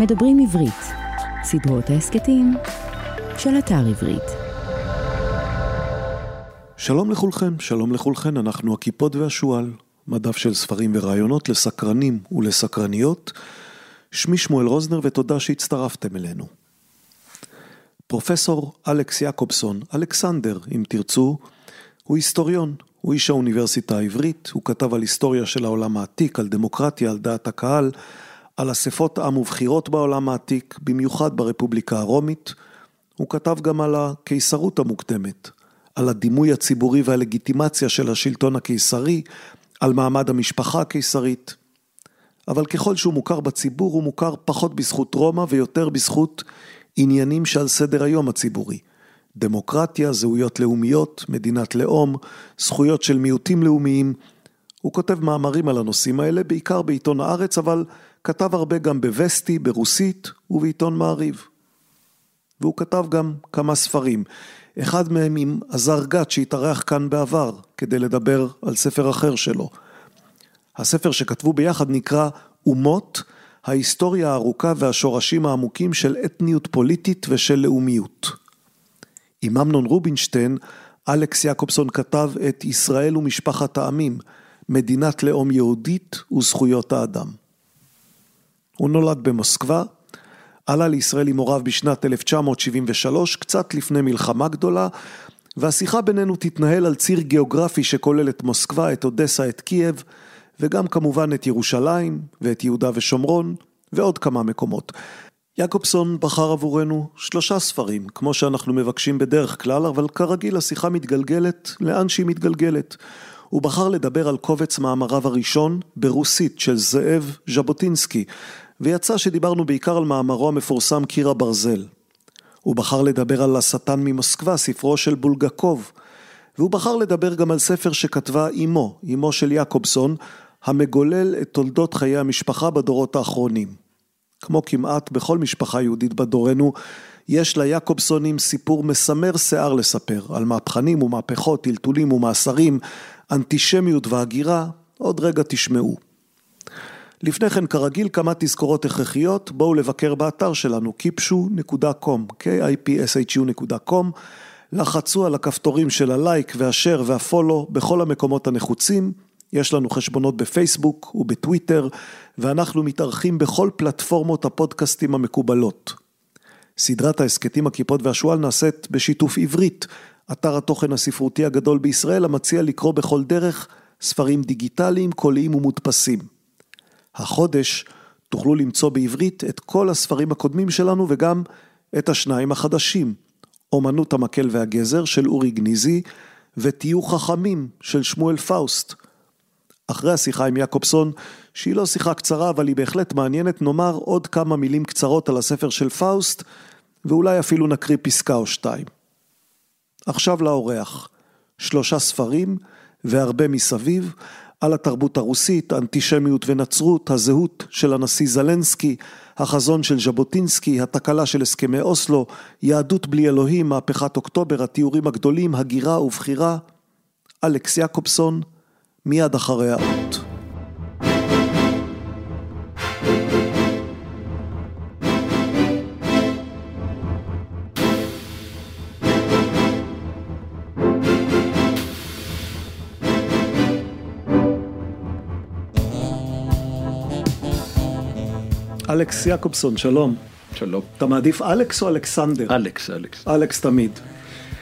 מדברים עברית, סדרות ההסכתים של אתר עברית. שלום לכולכם, שלום לכולכן, אנחנו הקיפוד והשועל, מדף של ספרים ורעיונות לסקרנים ולסקרניות. שמי שמואל רוזנר ותודה שהצטרפתם אלינו. פרופסור אלכס יעקובסון, אלכסנדר אם תרצו, הוא היסטוריון, הוא איש האוניברסיטה העברית, הוא כתב על היסטוריה של העולם העתיק, על דמוקרטיה, על דעת הקהל, על אספות עם ובחירות בעולם העתיק, במיוחד ברפובליקה הרומית. הוא כתב גם על הקיסרות המוקדמת, על הדימוי הציבורי והלגיטימציה של השלטון הקיסרי, על מעמד המשפחה הקיסרית. אבל ככל שהוא מוכר בציבור, הוא מוכר פחות בזכות רומא ויותר בזכות עניינים שעל סדר היום הציבורי. דמוקרטיה, זהויות לאומיות, מדינת לאום, זכויות של מיעוטים לאומיים. הוא כותב מאמרים על הנושאים האלה, בעיקר בעיתון הארץ, אבל כתב הרבה גם בווסטי, ברוסית ובעיתון מעריב. והוא כתב גם כמה ספרים, אחד מהם עם עזר גת שהתארח כאן בעבר, כדי לדבר על ספר אחר שלו. הספר שכתבו ביחד נקרא אומות, ההיסטוריה הארוכה והשורשים העמוקים של אתניות פוליטית ושל לאומיות. עם אמנון רובינשטיין, אלכס יעקובסון כתב את ישראל ומשפחת העמים, מדינת לאום יהודית וזכויות האדם. הוא נולד במוסקבה, עלה לישראל עם הוריו בשנת 1973, קצת לפני מלחמה גדולה, והשיחה בינינו תתנהל על ציר גיאוגרפי שכולל את מוסקבה, את אודסה, את קייב, וגם כמובן את ירושלים ואת יהודה ושומרון ועוד כמה מקומות. יעקובסון בחר עבורנו שלושה ספרים, כמו שאנחנו מבקשים בדרך כלל, אבל כרגיל השיחה מתגלגלת לאן שהיא מתגלגלת. הוא בחר לדבר על קובץ מאמריו הראשון ברוסית של זאב ז'בוטינסקי, ויצא שדיברנו בעיקר על מאמרו המפורסם קיר הברזל. הוא בחר לדבר על השטן ממוסקבה, ספרו של בולגקוב, והוא בחר לדבר גם על ספר שכתבה אמו, אמו של יעקובסון, המגולל את תולדות חיי המשפחה בדורות האחרונים. כמו כמעט בכל משפחה יהודית בדורנו, יש ליעקובסונים סיפור מסמר שיער לספר, על מהפכנים ומהפכות, טלטולים ומאסרים, אנטישמיות והגירה, עוד רגע תשמעו. לפני כן, כרגיל, כמה תזכורות הכרחיות, בואו לבקר באתר שלנו, kipshu.com, k-i-p-s-h-u.com, לחצו על הכפתורים של הלייק והשאר והפולו בכל המקומות הנחוצים, יש לנו חשבונות בפייסבוק ובטוויטר, ואנחנו מתארחים בכל פלטפורמות הפודקאסטים המקובלות. סדרת ההסכתים הכיפות והשועל נעשית בשיתוף עברית, אתר התוכן הספרותי הגדול בישראל המציע לקרוא בכל דרך ספרים דיגיטליים, קוליים ומודפסים. החודש תוכלו למצוא בעברית את כל הספרים הקודמים שלנו וגם את השניים החדשים, אומנות המקל והגזר של אורי גניזי ותהיו חכמים של שמואל פאוסט. אחרי השיחה עם יעקובסון, שהיא לא שיחה קצרה אבל היא בהחלט מעניינת, נאמר עוד כמה מילים קצרות על הספר של פאוסט ואולי אפילו נקריא פסקה או שתיים. עכשיו לאורח, שלושה ספרים והרבה מסביב על התרבות הרוסית, האנטישמיות ונצרות, הזהות של הנשיא זלנסקי, החזון של ז'בוטינסקי, התקלה של הסכמי אוסלו, יהדות בלי אלוהים, מהפכת אוקטובר, התיאורים הגדולים, הגירה ובחירה. אלכס יעקובסון, מיד אחרי האות. אלכס יעקובסון, שלום. שלום. אתה מעדיף אלכס או אלכסנדר? אלכס, אלכס. אלכס תמיד.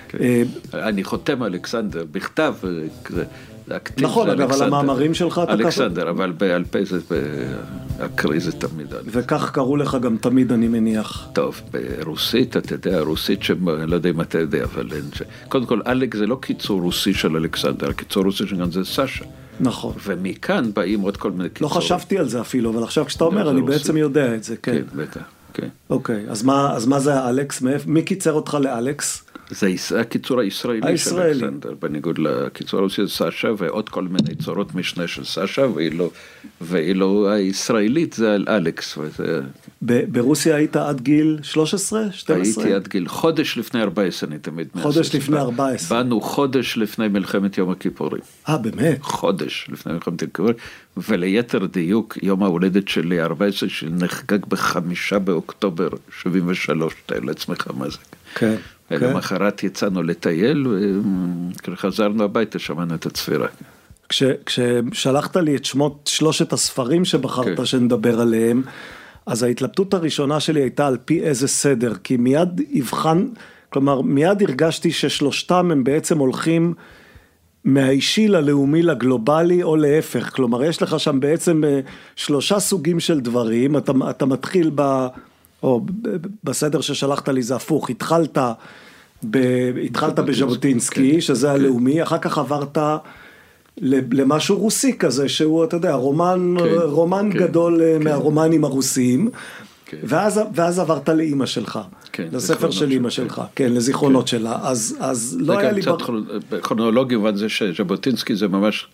כן. אה, אני חותם אלכסנדר, בכתב, אה, נכון, אגב, על המאמרים שלך אתה ככה... אלכסנדר, אבל בעל פה זה, אקריא זה תמיד אלכסנדר. וכך קראו לך גם תמיד, אני מניח. טוב, ברוסית, אתה יודע, רוסית אני לא יודע אם אתה יודע, אבל אין ש... קודם כל, אלק זה לא קיצור רוסי של אלכסנדר, קיצור רוסי שגם זה סשה. נכון. ומכאן באים עוד כל מיני לא קיצורים. לא חשבתי על זה אפילו, אבל עכשיו כשאתה אומר, אני בעצם יודע את זה, כן. כן, בטח, כן. אוקיי, אז מה, אז מה זה האלכס? מי קיצר אותך לאלכס? זה הקיצור הישראלי של הישראלי. אלכסנדר, בניגוד לקיצור הרוסי זה סשה ועוד כל מיני צורות משנה של סשה, ואילו, ואילו הישראלית זה על אלכס. וזה, ב- ברוסיה היית עד גיל 13? 12? הייתי עד גיל חודש לפני 14, אני תמיד חודש מהסס. לפני בא- 14. באנו חודש לפני מלחמת יום הכיפורים. אה, באמת? חודש לפני מלחמת יום הכיפורים, וליתר דיוק, יום ההולדת שלי, 14, שנחגג בחמישה באוקטובר 73, תאר לעצמך מה זה. כן. כן. ולמחרת יצאנו לטייל, וכשחזרנו הביתה שמענו את הצפירה. כש, כששלחת לי את שמות שלושת הספרים שבחרת כן. שנדבר עליהם, אז ההתלבטות הראשונה שלי הייתה על פי איזה סדר, כי מיד הבחן, כלומר מיד הרגשתי ששלושתם הם בעצם הולכים מהאישי ללאומי לגלובלי או להפך, כלומר יש לך שם בעצם אה, שלושה סוגים של דברים, אתה, אתה מתחיל ב... או בסדר ששלחת לי זה הפוך, התחלת, ב, התחלת בז'בוטינסקי, כן, שזה הלאומי, אחר כך עברת למשהו רוסי כזה, שהוא, אתה יודע, רומן, כן, רומן כן, גדול אה, כן. מהרומנים הרוסיים, כן. ואז, ואז עברת לאימא שלך, כן, לספר של אימא שלך, כן, לזיכרונות שלה, אז, אז לא זה היה גם לי... קצת בר- כרונ- כרונולוגי במובן זה שז'בוטינסקי זה ממש,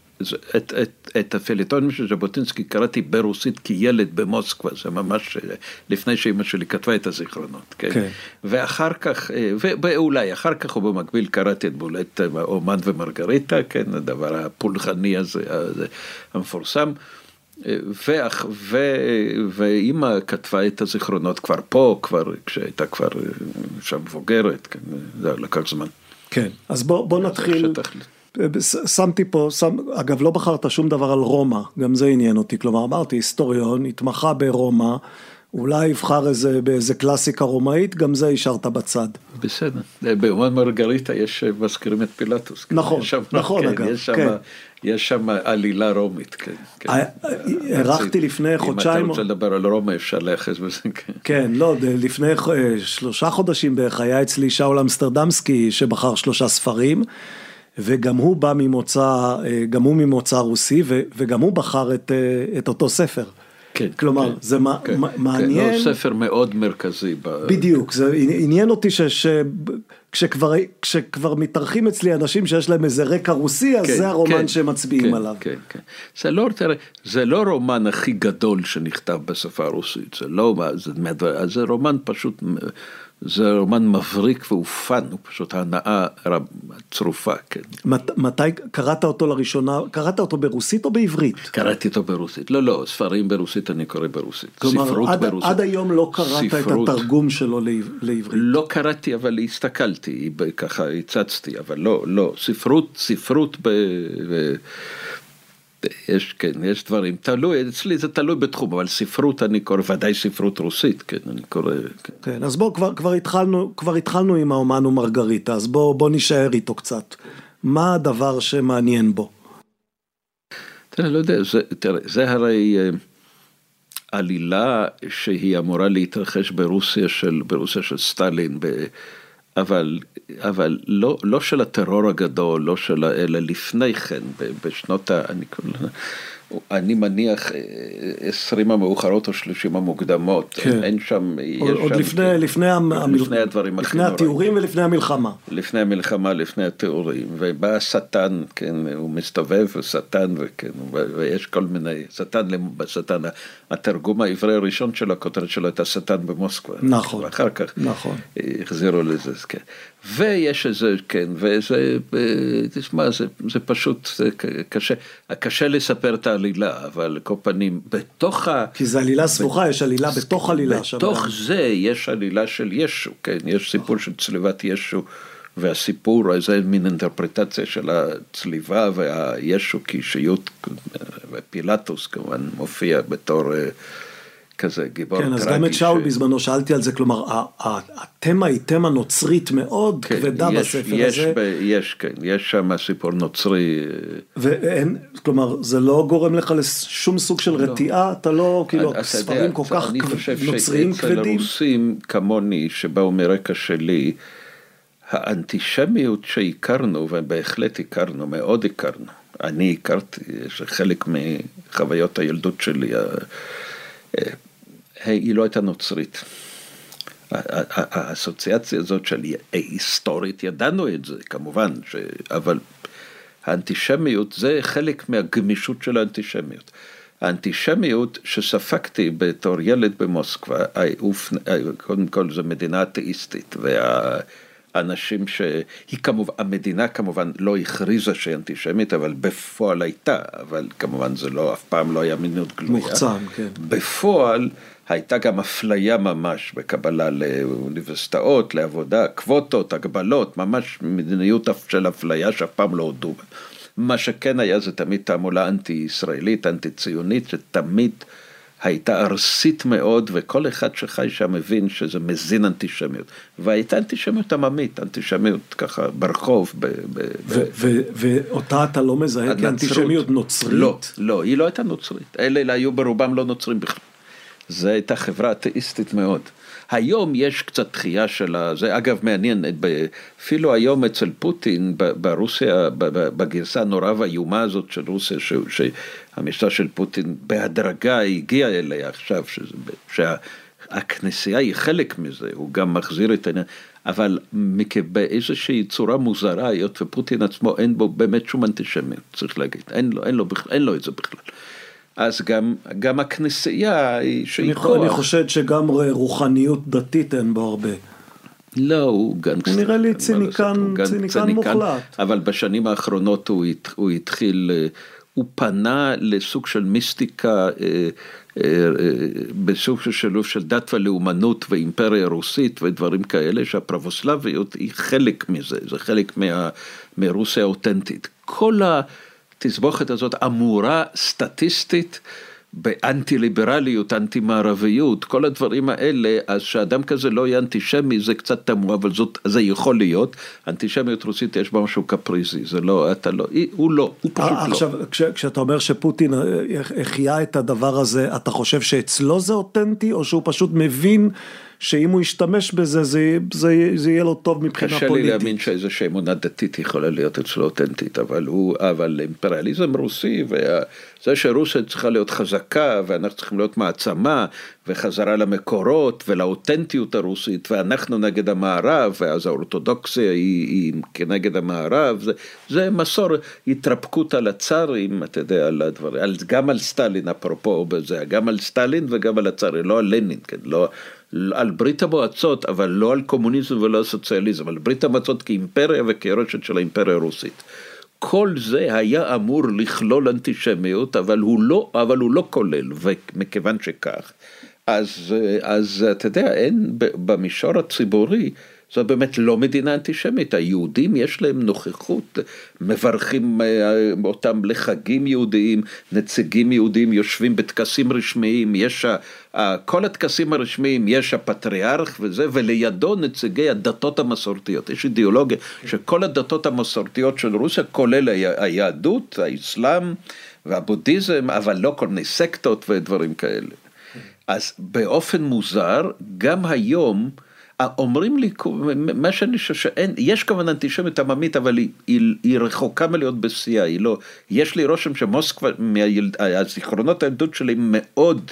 את, את, את הפליטונים של ז'בוטינסקי קראתי ברוסית כילד במוסקבה, זה ממש אה, לפני שאימא שלי כתבה את הזיכרונות, כן? כן. ואחר כך, אה, ואולי אחר כך ובמקביל קראתי את בולט אה, אומן ומרגריטה, כן, הדבר הפולחני הזה, הזה המפורסם. ואח, ו, ואימא כתבה את הזיכרונות כבר פה, כבר כשהייתה כבר שם מבוגרת, כן, זה לקח זמן. כן, אז בוא, בוא נתחיל, שתחליט. שמתי פה, שם, אגב לא בחרת שום דבר על רומא, גם זה עניין אותי, כלומר אמרתי היסטוריון, התמחה ברומא, אולי יבחר איזה, באיזה קלאסיקה רומאית, גם זה השארת בצד. בסדר, באומן מרגריטה יש, אה, מזכירים את פילטוס. כן, נכון, יש שם- נכון, כן, אגב, יש שם, כן. יש שם עלילה רומית, כן. כן. אה, אה, אירחתי לפני אם חודשיים- אתה רוצה לדבר על רומא אפשר להיאחז בזה, כן. כן, לא, לפני אה, שלושה חודשים בערך היה אצלי שאול אמסטרדמסקי שבחר שלושה ספרים, וגם הוא בא ממוצא, אה, גם הוא ממוצא רוסי, וגם הוא בחר את, אה, את אותו ספר. כן, כלומר, כן, זה כן, כן, מעניין. לא, ספר מאוד מרכזי. ב... בדיוק, זה עניין אותי ש... ש... כשכבר, כשכבר מתארחים אצלי אנשים שיש להם איזה רקע רוסי, אז כן, זה הרומן כן, שהם מצביעים כן, עליו. כן, כן. זה לא, תראה, זה לא רומן הכי גדול שנכתב בשפה הרוסית, זה לא, זה, זה רומן פשוט, זה רומן מבריק ואופן, הוא פשוט הנאה רב, צרופה, כן. מת, מתי קראת אותו לראשונה, קראת אותו ברוסית או בעברית? קראתי אותו ברוסית, לא, לא, ספרים ברוסית אני קורא ברוסית, כלומר, ספרות עד, ברוסית. עד היום לא קראת ספרות. את התרגום שלו לעב- לעברית. לא קראתי, אבל הסתכלתי, ככה הצצתי, אבל לא, לא, ספרות, ספרות ב... ב... יש, כן, יש דברים, תלוי, אצלי זה תלוי בתחום, אבל ספרות אני קורא, ודאי ספרות רוסית, כן, אני קורא, כן. כן, אז בוא, כבר, כבר, התחלנו, כבר התחלנו עם האומן ומרגריטה, אז בוא, בוא נישאר איתו קצת. מה הדבר שמעניין בו? תראה, לא יודע, זה, תראה, זה הרי אה, עלילה שהיא אמורה להתרחש ברוסיה של, ברוסיה של סטלין, ב, אבל, אבל לא, לא של הטרור הגדול, לא של, אלא לפני כן, בשנות ה... אני, אני מניח אה, עשרים המאוחרות או שלושים המוקדמות, כן. אין, שם, יש עוד, עוד שם, לפני, כן, לפני, המ- לפני הדברים הכי לפני נוראים. התיאורים ולפני המלחמה. לפני המלחמה, לפני התיאורים, ובא השטן, כן, הוא מסתובב, שטן, וכן, ויש כל מיני, שטן, למ- שטן, התרגום העברי הראשון של הכותרת שלו הייתה שטן במוסקבה. נכון. ואחר כך נכון. החזירו לזה, כן. ויש איזה, כן, וזה, אה, תשמע, זה, זה פשוט, זה קשה, קשה לספר את העלילה, על כל פנים, בתוך ה... כי זה עלילה סבוכה, יש עלילה בתוך עלילה. שם. בתוך זה יש עלילה של ישו, כן, יש סיפור של צליבת ישו, והסיפור, זה מין אינטרפרטציה של הצליבה והישו כאישיות, ופילטוס כמובן מופיע בתור אה, כזה גיבור כן, טרגי. אז גם את שאול ש- בזמנו שאלתי על זה, כלומר, התמה היא תמה נוצרית מאוד כן, כבדה יש, בספר יש, הזה, ב- יש, כן, יש שם סיפור נוצרי. אה, ואין, כלומר, זה לא גורם לך לשום סוג של רתיעה, אתה לא, כאילו, אתה יודע, ספרים כל כך אני כב- חושב נוצריים שאצל כבדים. הרוסים כמוני שבאו מרקע שלי, האנטישמיות שהכרנו, ובהחלט הכרנו, מאוד הכרנו. אני הכרתי, יש חלק מחוויות הילדות שלי, אה, היא לא הייתה נוצרית. האסוציאציה הזאת של היסטורית, ידענו את זה כמובן, ש... אבל האנטישמיות זה חלק מהגמישות של האנטישמיות. האנטישמיות שספגתי בתור ילד במוסקבה, קודם כל זו מדינה אתאיסטית, והאנשים שהיא כמובן, המדינה כמובן לא הכריזה שהיא אנטישמית, אבל בפועל הייתה, אבל כמובן זה לא, אף פעם לא היה מיניות גלויה. מוחצן, כן. בפועל הייתה גם אפליה ממש בקבלה לאוניברסיטאות, לעבודה, קווטות, הגבלות, ממש מדיניות של אפליה שאף פעם לא הודו. מה שכן היה זה תמיד תעמולה אנטי-ישראלית, אנטי-ציונית, שתמיד הייתה ארסית מאוד, וכל אחד שחי שם מבין שזה מזין אנטישמיות. והייתה אנטישמיות עממית, אנטישמיות ככה ברחוב. ב- ב- ואותה אתה לא מזהה כאנטישמיות נוצרית? לא, לא, היא לא הייתה נוצרית. אלה היו ברובם לא נוצרים בכלל. זו הייתה חברה אתאיסטית מאוד. היום יש קצת דחייה של זה, אגב מעניין, אפילו היום אצל פוטין ברוסיה, בגרסה הנורא והאיומה הזאת של רוסיה, שהמשטר של פוטין בהדרגה הגיע אליה עכשיו, שהכנסייה היא חלק מזה, הוא גם מחזיר את העניין, אבל באיזושהי צורה מוזרה, היות ופוטין עצמו אין בו באמת שום אנטישמיות, צריך להגיד, אין לו, אין לו, אין לו את זה בכלל. אז גם, גם הכנסייה היא שהיא כוח. אני חושד שגם רוחניות דתית אין בו הרבה. לא, הוא גנגסטר. הוא נראה לי ציניקן, ציניקן, ציניקן מוחלט. אבל בשנים האחרונות הוא, הוא התחיל, אה, הוא פנה לסוג של מיסטיקה, אה, אה, בסוג של שילוב של דת ולאומנות ואימפריה רוסית ודברים כאלה, שהפרבוסלביות היא חלק מזה, זה חלק מה, מרוסיה האותנטית. כל ה... התסבוכת הזאת אמורה סטטיסטית באנטי ליברליות, אנטי מערביות, כל הדברים האלה, אז שאדם כזה לא יהיה אנטישמי זה קצת תמוה, אבל זאת, זה יכול להיות. אנטישמיות רוסית יש בה משהו קפריזי, זה לא, אתה לא, הוא לא, הוא פשוט לא. עכשיו, כש, כשאתה אומר שפוטין אה, החיה את הדבר הזה, אתה חושב שאצלו זה אותנטי, או שהוא פשוט מבין שאם הוא ישתמש בזה, זה, זה, זה יהיה לו טוב מבחינה קשה פוליטית. קשה לי להאמין שאיזושהי אמונה דתית יכולה להיות אצלו אותנטית, אבל הוא, אבל אימפריאליזם רוסי, וזה שרוסיה צריכה להיות חזקה, ואנחנו צריכים להיות מעצמה, וחזרה למקורות ולאותנטיות הרוסית, ואנחנו נגד המערב, ואז האורתודוקסיה היא, היא כנגד המערב, זה, זה מסור התרפקות על הצארים, אתה יודע, על הדברים, גם על סטלין אפרופו בזה, גם על סטלין וגם על הצארים, לא על לנין, כן, לא... על ברית המועצות, אבל לא על קומוניזם ולא על סוציאליזם, על ברית המועצות כאימפריה וכיורשת של האימפריה הרוסית. כל זה היה אמור לכלול אנטישמיות, אבל הוא לא, אבל הוא לא כולל, ומכיוון שכך, אז, אז אתה יודע, אין במישור הציבורי, זו באמת לא מדינה אנטישמית, היהודים יש להם נוכחות, מברכים אה, אותם לחגים יהודיים, נציגים יהודים יושבים בטקסים רשמיים, יש, כל הטקסים הרשמיים יש הפטריארך וזה, ולידו נציגי הדתות המסורתיות, יש אידיאולוגיה שכל הדתות המסורתיות של רוסיה, כולל היהדות, האסלאם והבודהיזם, אבל לא כל מיני סקטות ודברים כאלה. אז באופן מוזר, גם היום, אומרים לי, מה שאני חושב שאין, יש כמובן אנטישמיות עממית, אבל היא, היא, היא רחוקה מלהיות בשיאה, היא לא, יש לי רושם שמוסקבה, מהזיכרונות הילדות שלי מאוד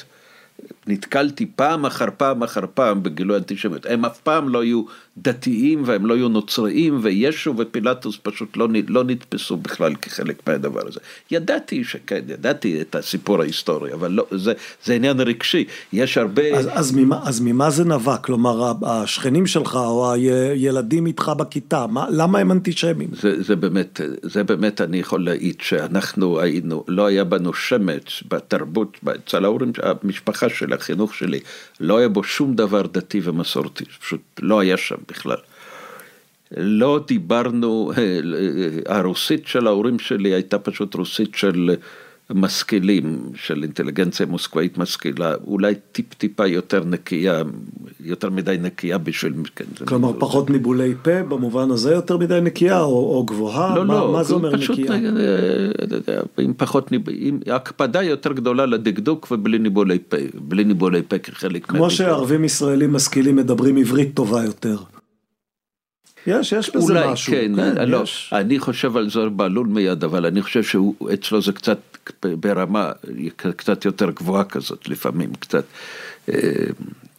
נתקלתי פעם אחר פעם אחר פעם בגילוי אנטישמיות. הם אף פעם לא היו דתיים והם לא היו נוצריים, וישו ופילטוס פשוט לא, לא נתפסו בכלל כחלק מהדבר הזה. ידעתי שכן, ידעתי את הסיפור ההיסטורי, אבל לא, זה, זה עניין רגשי. יש הרבה... אז, אז, ממה, אז ממה זה נבע? כלומר, השכנים שלך או הילדים איתך בכיתה, מה, למה הם אנטישמים? זה, זה באמת, זה באמת, אני יכול להעיד שאנחנו היינו, לא היה בנו שמץ בתרבות, אצל ההורים, המשפחה של החינוך שלי, לא היה בו שום דבר דתי ומסורתי, פשוט לא היה שם בכלל. לא דיברנו, אה, אה, הרוסית של ההורים שלי הייתה פשוט רוסית של משכילים, של אינטליגנציה מוסקבאית משכילה, אולי טיפ טיפה יותר נקייה, יותר מדי נקייה בשביל... כן, כלומר פחות ניבולי פה במובן הזה יותר מדי נקייה או, או גבוהה? לא, מה, לא, מה זה אומר פשוט, נקייה? אה, עם פחות, עם הקפדה יותר גדולה לדקדוק ובלי ניבולי פה, בלי ניבולי פה כחלק כמו שערבים ישראלים משכילים מדברים עברית טובה יותר. יש, יש בזה אולי, משהו. כן, כן לא, יש. אני חושב על זוהר בהלול מיד, אבל אני חושב שאצלו זה קצת ברמה קצת יותר גבוהה כזאת, לפעמים קצת. אה,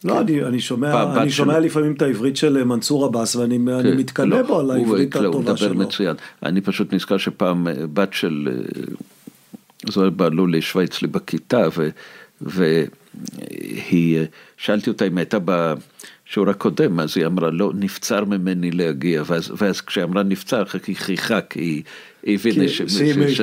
לא, אני, אני שומע, אני שומע של... לפעמים את העברית של מנסור עבאס ואני כן, מתקנא לא, בו על העברית הוא, הטובה שלו. הוא מדבר מצוין. אני פשוט נזכר שפעם בת של זוהר בהלול ישבה אצלי בכיתה ו, והיא, שאלתי אותה אם הייתה בשיעור הקודם, אז היא אמרה לא, נבצר ממני להגיע, ואז, ואז כשהיא אמרה נבצר, היא חייכה, כי היא... הבינה שמין יש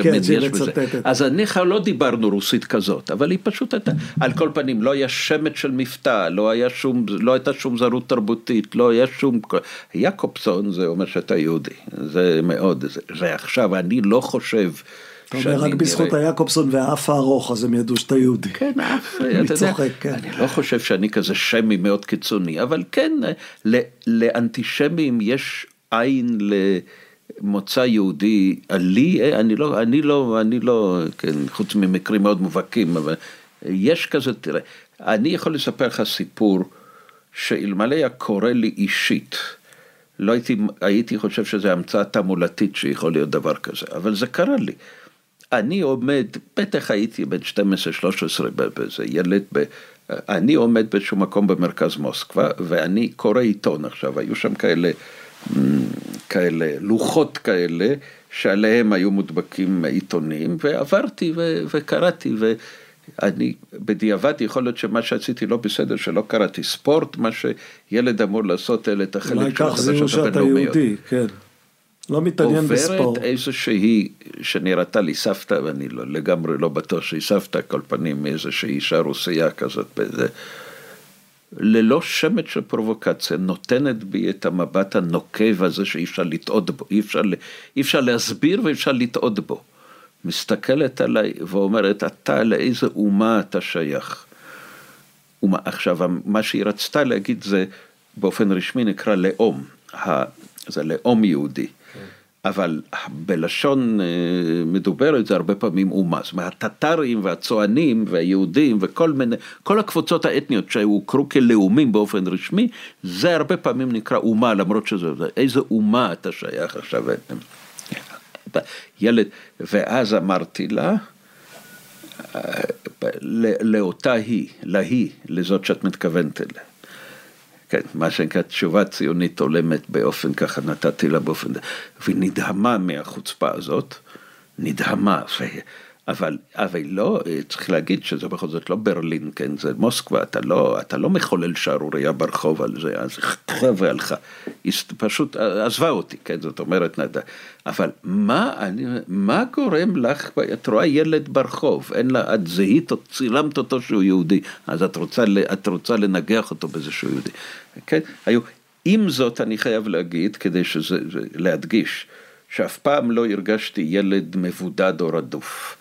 בזה. אז ניחא לא דיברנו רוסית כזאת, אבל היא פשוט הייתה, על כל פנים לא היה שמץ של מבטא, לא, היה שום, לא הייתה שום זרות תרבותית, לא היה שום, יעקובסון זה אומר שאתה יהודי, זה מאוד, זה, ועכשיו אני לא חושב. אתה אומר רק בזכות היעקובסון והאף הארוך, אז הם ידעו שאתה יהודי. כן, האף, אתה יודע, כן. אני לא חושב שאני כזה שמי מאוד קיצוני, אבל כן, לאנטישמים יש עין ל... מוצא יהודי, לי, אני לא, אני לא, אני לא, כן, חוץ ממקרים מאוד מובהקים, אבל יש כזה, תראה, אני יכול לספר לך סיפור שאלמלא היה קורה לי אישית, לא הייתי, הייתי חושב שזה המצאה תעמולתית שיכול להיות דבר כזה, אבל זה קרה לי. אני עומד, בטח הייתי בן 12-13 באיזה ילד, ב, אני עומד באיזשהו מקום במרכז מוסקבה, ואני קורא עיתון עכשיו, היו שם כאלה כאלה, לוחות כאלה, שעליהם היו מודבקים עיתונים, ועברתי ו- וקראתי, ואני בדיעבד יכול להיות שמה שעשיתי לא בסדר, שלא קראתי ספורט, מה שילד אמור לעשות אלה את החלק של החדשות הבינלאומיות. יהודי, כן. לא מתעניין בספורט. עוברת איזושהי, שנראתה לי סבתא, ואני לא, לגמרי לא בטוח שהיא סבתא, כל פנים מאיזושהי אישה רוסייה כזאת, באיזה... ללא שמץ של פרובוקציה, נותנת בי את המבט הנוקב הזה שאי אפשר לטעות בו, אי אפשר, אי אפשר להסביר ואי אפשר לטעות בו. מסתכלת עליי ואומרת, אתה לאיזה אומה אתה שייך. ומה, עכשיו, מה שהיא רצתה להגיד זה, באופן רשמי נקרא לאום, זה לאום יהודי. אבל בלשון אה, מדוברת זה הרבה פעמים אומה, זאת אומרת הטטרים והצוענים והיהודים וכל מיני, כל הקבוצות האתניות שהוכרו כלאומים באופן רשמי, זה הרבה פעמים נקרא אומה, למרות שזה, איזה אומה אתה שייך עכשיו, ילד, ואז אמרתי לה, אה, לאותה היא, להיא, לזאת שאת מתכוונת אליה. כן, מה שנקרא תשובה ציונית הולמת באופן ככה נתתי לה באופן, והיא נדהמה מהחוצפה הזאת, נדהמה. אבל, אבל לא, צריך להגיד שזה בכל זאת לא ברלין, כן, זה מוסקבה, אתה לא, אתה לא מחולל שערורייה ברחוב על זה, אז חבר'ה הלכה, היא פשוט עזבה אותי, כן, זאת אומרת, נדע. אבל מה, אני, מה גורם לך, את רואה ילד ברחוב, אין לה, את זיהית, צילמת אותו שהוא יהודי, אז את רוצה, את רוצה לנגח אותו בזה שהוא יהודי, כן, היו, עם זאת אני חייב להגיד, כדי שזה, להדגיש, שאף פעם לא הרגשתי ילד מבודד או רדוף.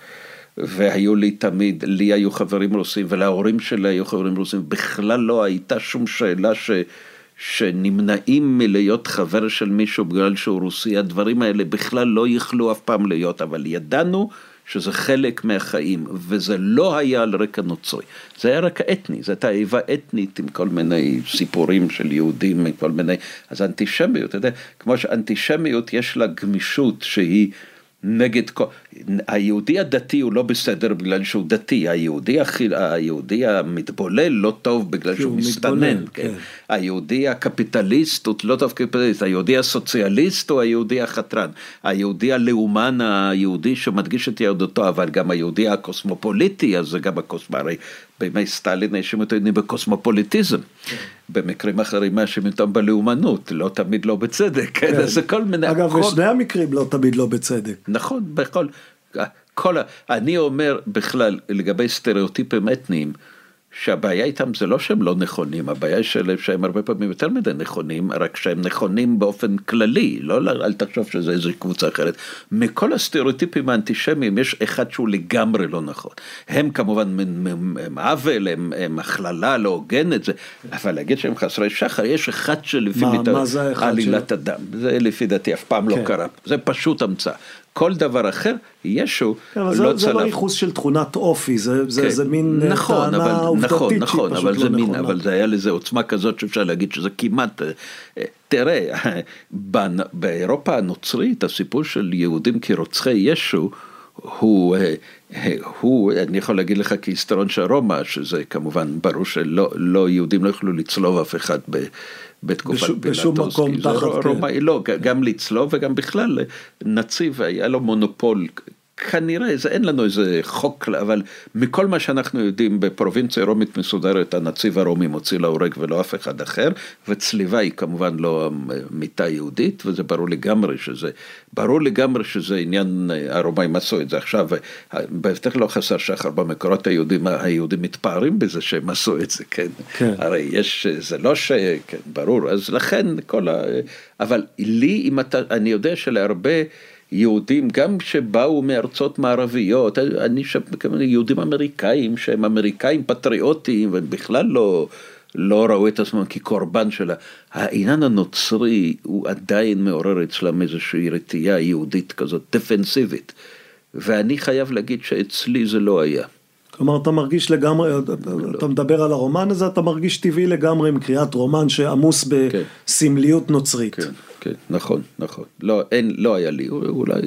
והיו לי תמיד, לי היו חברים רוסים ולהורים שלי היו חברים רוסים, בכלל לא הייתה שום שאלה ש... שנמנעים מלהיות חבר של מישהו בגלל שהוא רוסי, הדברים האלה בכלל לא יכלו אף פעם להיות, אבל ידענו שזה חלק מהחיים, וזה לא היה על רקע נוצרי, זה היה רקע אתני, זו הייתה איבה אתנית עם כל מיני סיפורים של יהודים, עם כל מיני, אז אנטישמיות, אתה יודע, כמו שאנטישמיות יש לה גמישות שהיא נגד כל... היהודי הדתי הוא לא בסדר בגלל שהוא דתי, היהודי, הכי, היהודי המתבולל לא טוב בגלל שהוא מסתנן, כן. כן. היהודי הקפיטליסט הוא לא טוב קפיטליסט, היהודי הסוציאליסט הוא היהודי החתרן, היהודי הלאומן היהודי שמדגיש את יהדותו, אבל גם היהודי הקוסמופוליטי, אז זה גם הקוסמרי, בימי סטלין האשימו אותי בקוסמופוליטיזם. כן. במקרים אחרים מאשימים אותם בלאומנות, לא תמיד לא בצדק, כן, כן. זה כל מיני... אגב, כל... בשני המקרים לא תמיד לא בצדק. נכון, בכל... כל... אני אומר בכלל, לגבי סטריאוטיפים אתניים, שהבעיה איתם זה לא שהם לא נכונים, הבעיה שלהם שהם הרבה פעמים יותר מדי נכונים, רק שהם נכונים באופן כללי, לא אל תחשוב שזה איזו קבוצה אחרת. מכל הסטריאוטיפים האנטישמיים יש אחד שהוא לגמרי לא נכון. הם כמובן הם עוול, הם, הם הכללה לא הוגנת, זה, אבל להגיד שהם חסרי שחר, יש אחד שלפי עלילת הדם, זה לפי דעתי אף פעם לא כן. לא קרה, זה פשוט המצאה. כל דבר אחר, ישו כן, לא צלב. זה לא ייחוס של תכונת אופי, זה, זה, כן. זה מין אה, נכון, טענה אבל, עובדתית נכון, נכון, שהיא פשוט לא מין, נכונה. אבל זה היה לזה עוצמה כזאת שאפשר להגיד שזה כמעט, אה, אה, תראה, באירופה הנוצרית הסיפור של יהודים כרוצחי ישו, הוא, הוא, אני יכול להגיד לך כהיסטוריון של רומא, שזה כמובן ברור שלא לא, יהודים לא יכלו לצלוב אף אחד ב, בתקופת בשום, פילטוס. בשום מקום תחת, כן. רומאי, לא, גם לצלוב וגם בכלל, נציב היה לו מונופול כנראה, זה אין לנו איזה חוק, אבל מכל מה שאנחנו יודעים בפרובינציה רומית מסודרת, הנציב הרומי מוציא להורג ולא אף אחד אחר, וצליבה היא כמובן לא מיטה יהודית, וזה ברור לגמרי שזה, ברור לגמרי שזה עניין, הרומאים עשו את זה עכשיו, בטח לא חסר שחר במקורות היהודים, היהודים מתפארים בזה שהם עשו את זה, כן? כן. הרי יש, זה לא ש... כן, ברור, אז לכן כל ה... אבל לי, אם אתה, אני יודע שלהרבה... יהודים, גם שבאו מארצות מערביות, אני שם יהודים אמריקאים שהם אמריקאים פטריוטיים ובכלל לא, לא ראו את עצמם כקורבן של העניין הנוצרי הוא עדיין מעורר אצלם איזושהי רתיעה יהודית כזאת דפנסיבית ואני חייב להגיד שאצלי זה לא היה. כלומר אתה מרגיש לגמרי, לא. אתה מדבר על הרומן הזה, אתה מרגיש טבעי לגמרי עם קריאת רומן שעמוס כן. בסמליות נוצרית. כן. כן, נכון, נכון. לא, אין, לא היה לי, אולי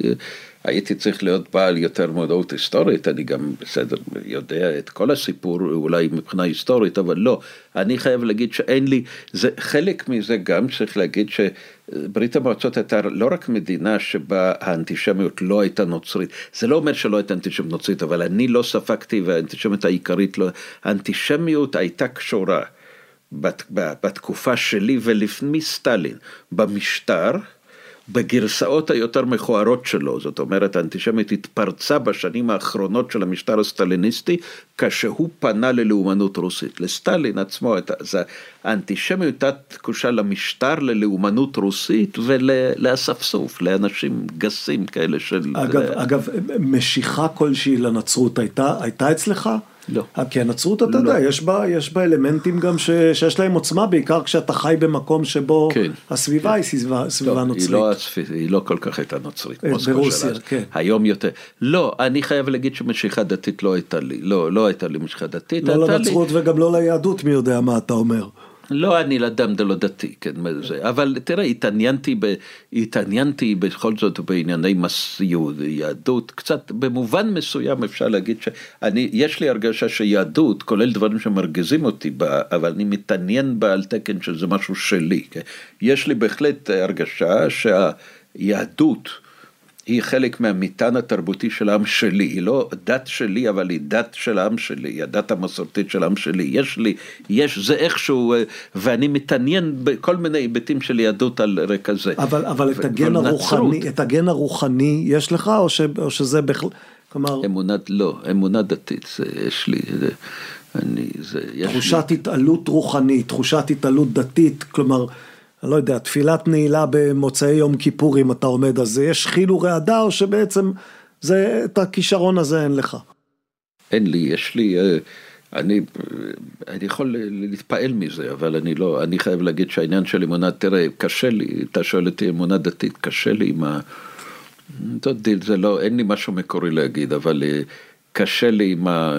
הייתי צריך להיות בעל יותר מודעות היסטורית, אני גם בסדר יודע את כל הסיפור אולי מבחינה היסטורית, אבל לא, אני חייב להגיד שאין לי, זה חלק מזה גם צריך להגיד שברית המועצות הייתה לא רק מדינה שבה האנטישמיות לא הייתה נוצרית, זה לא אומר שלא הייתה אנטישמיות נוצרית, אבל אני לא ספגתי והאנטישמיות העיקרית לא, האנטישמיות הייתה קשורה. בת, בתקופה שלי ולפני סטלין, במשטר, בגרסאות היותר מכוערות שלו, זאת אומרת האנטישמיות התפרצה בשנים האחרונות של המשטר הסטליניסטי כשהוא פנה ללאומנות רוסית. לסטלין עצמו, אז האנטישמיות הייתה תקושה למשטר, ללאומנות רוסית ולאספסוף, לאנשים גסים כאלה של... אגב, אגב משיכה כלשהי לנצרות הייתה, הייתה אצלך? לא. כי הנצרות, אתה לא. יודע, יש בה, יש בה אלמנטים גם ש, שיש להם עוצמה, בעיקר כשאתה חי במקום שבו כן, הסביבה כן. היא סביבה, סביבה לא, נוצרית. היא לא, היא לא כל כך הייתה נוצרית. אה, ברוסיה, כן. היום יותר. לא, אני חייב להגיד שמשיכה דתית לא הייתה לי. לא, לא הייתה לי משיכה דתית. לא לנצרות לי... וגם לא ליהדות, מי יודע מה אתה אומר. לא אני לאדם דלא דתי, כן, זה, אבל תראה, התעניינתי, ב, התעניינתי בכל זאת בענייני מס יהדות, קצת במובן מסוים אפשר להגיד שאני, יש לי הרגשה שיהדות, כולל דברים שמרגיזים אותי בה, אבל אני מתעניין בה על תקן שזה משהו שלי, כן? יש לי בהחלט הרגשה שהיהדות, היא חלק מהמטען התרבותי של העם שלי, היא לא דת שלי, אבל היא דת של העם שלי, היא הדת המסורתית של העם שלי. יש לי, יש, זה איכשהו, אה, ואני מתעניין בכל מיני היבטים של יהדות על רקע זה. אבל, אבל את הגן הרוחני, את הגן הרוחני יש לך, או, ש, או שזה בכלל, כלומר... אמונת, לא, אמונה דתית, זה יש לי, זה, אני, זה, יש תחושת לי... התעלות רוחנית, תחושת התעלות דתית, כלומר... אני לא יודע, תפילת נעילה במוצאי יום כיפור אם אתה עומד על זה, יש חיל ורעדה או שבעצם זה, את הכישרון הזה אין לך? אין לי, יש לי, אה, אני, אני יכול להתפעל מזה, אבל אני לא, אני חייב להגיד שהעניין של אמונה, תראה, קשה לי, אתה שואל אותי אמונה דתית, קשה לי עם ה... זה לא, אין לי משהו מקורי להגיד, אבל אה, קשה לי עם ה...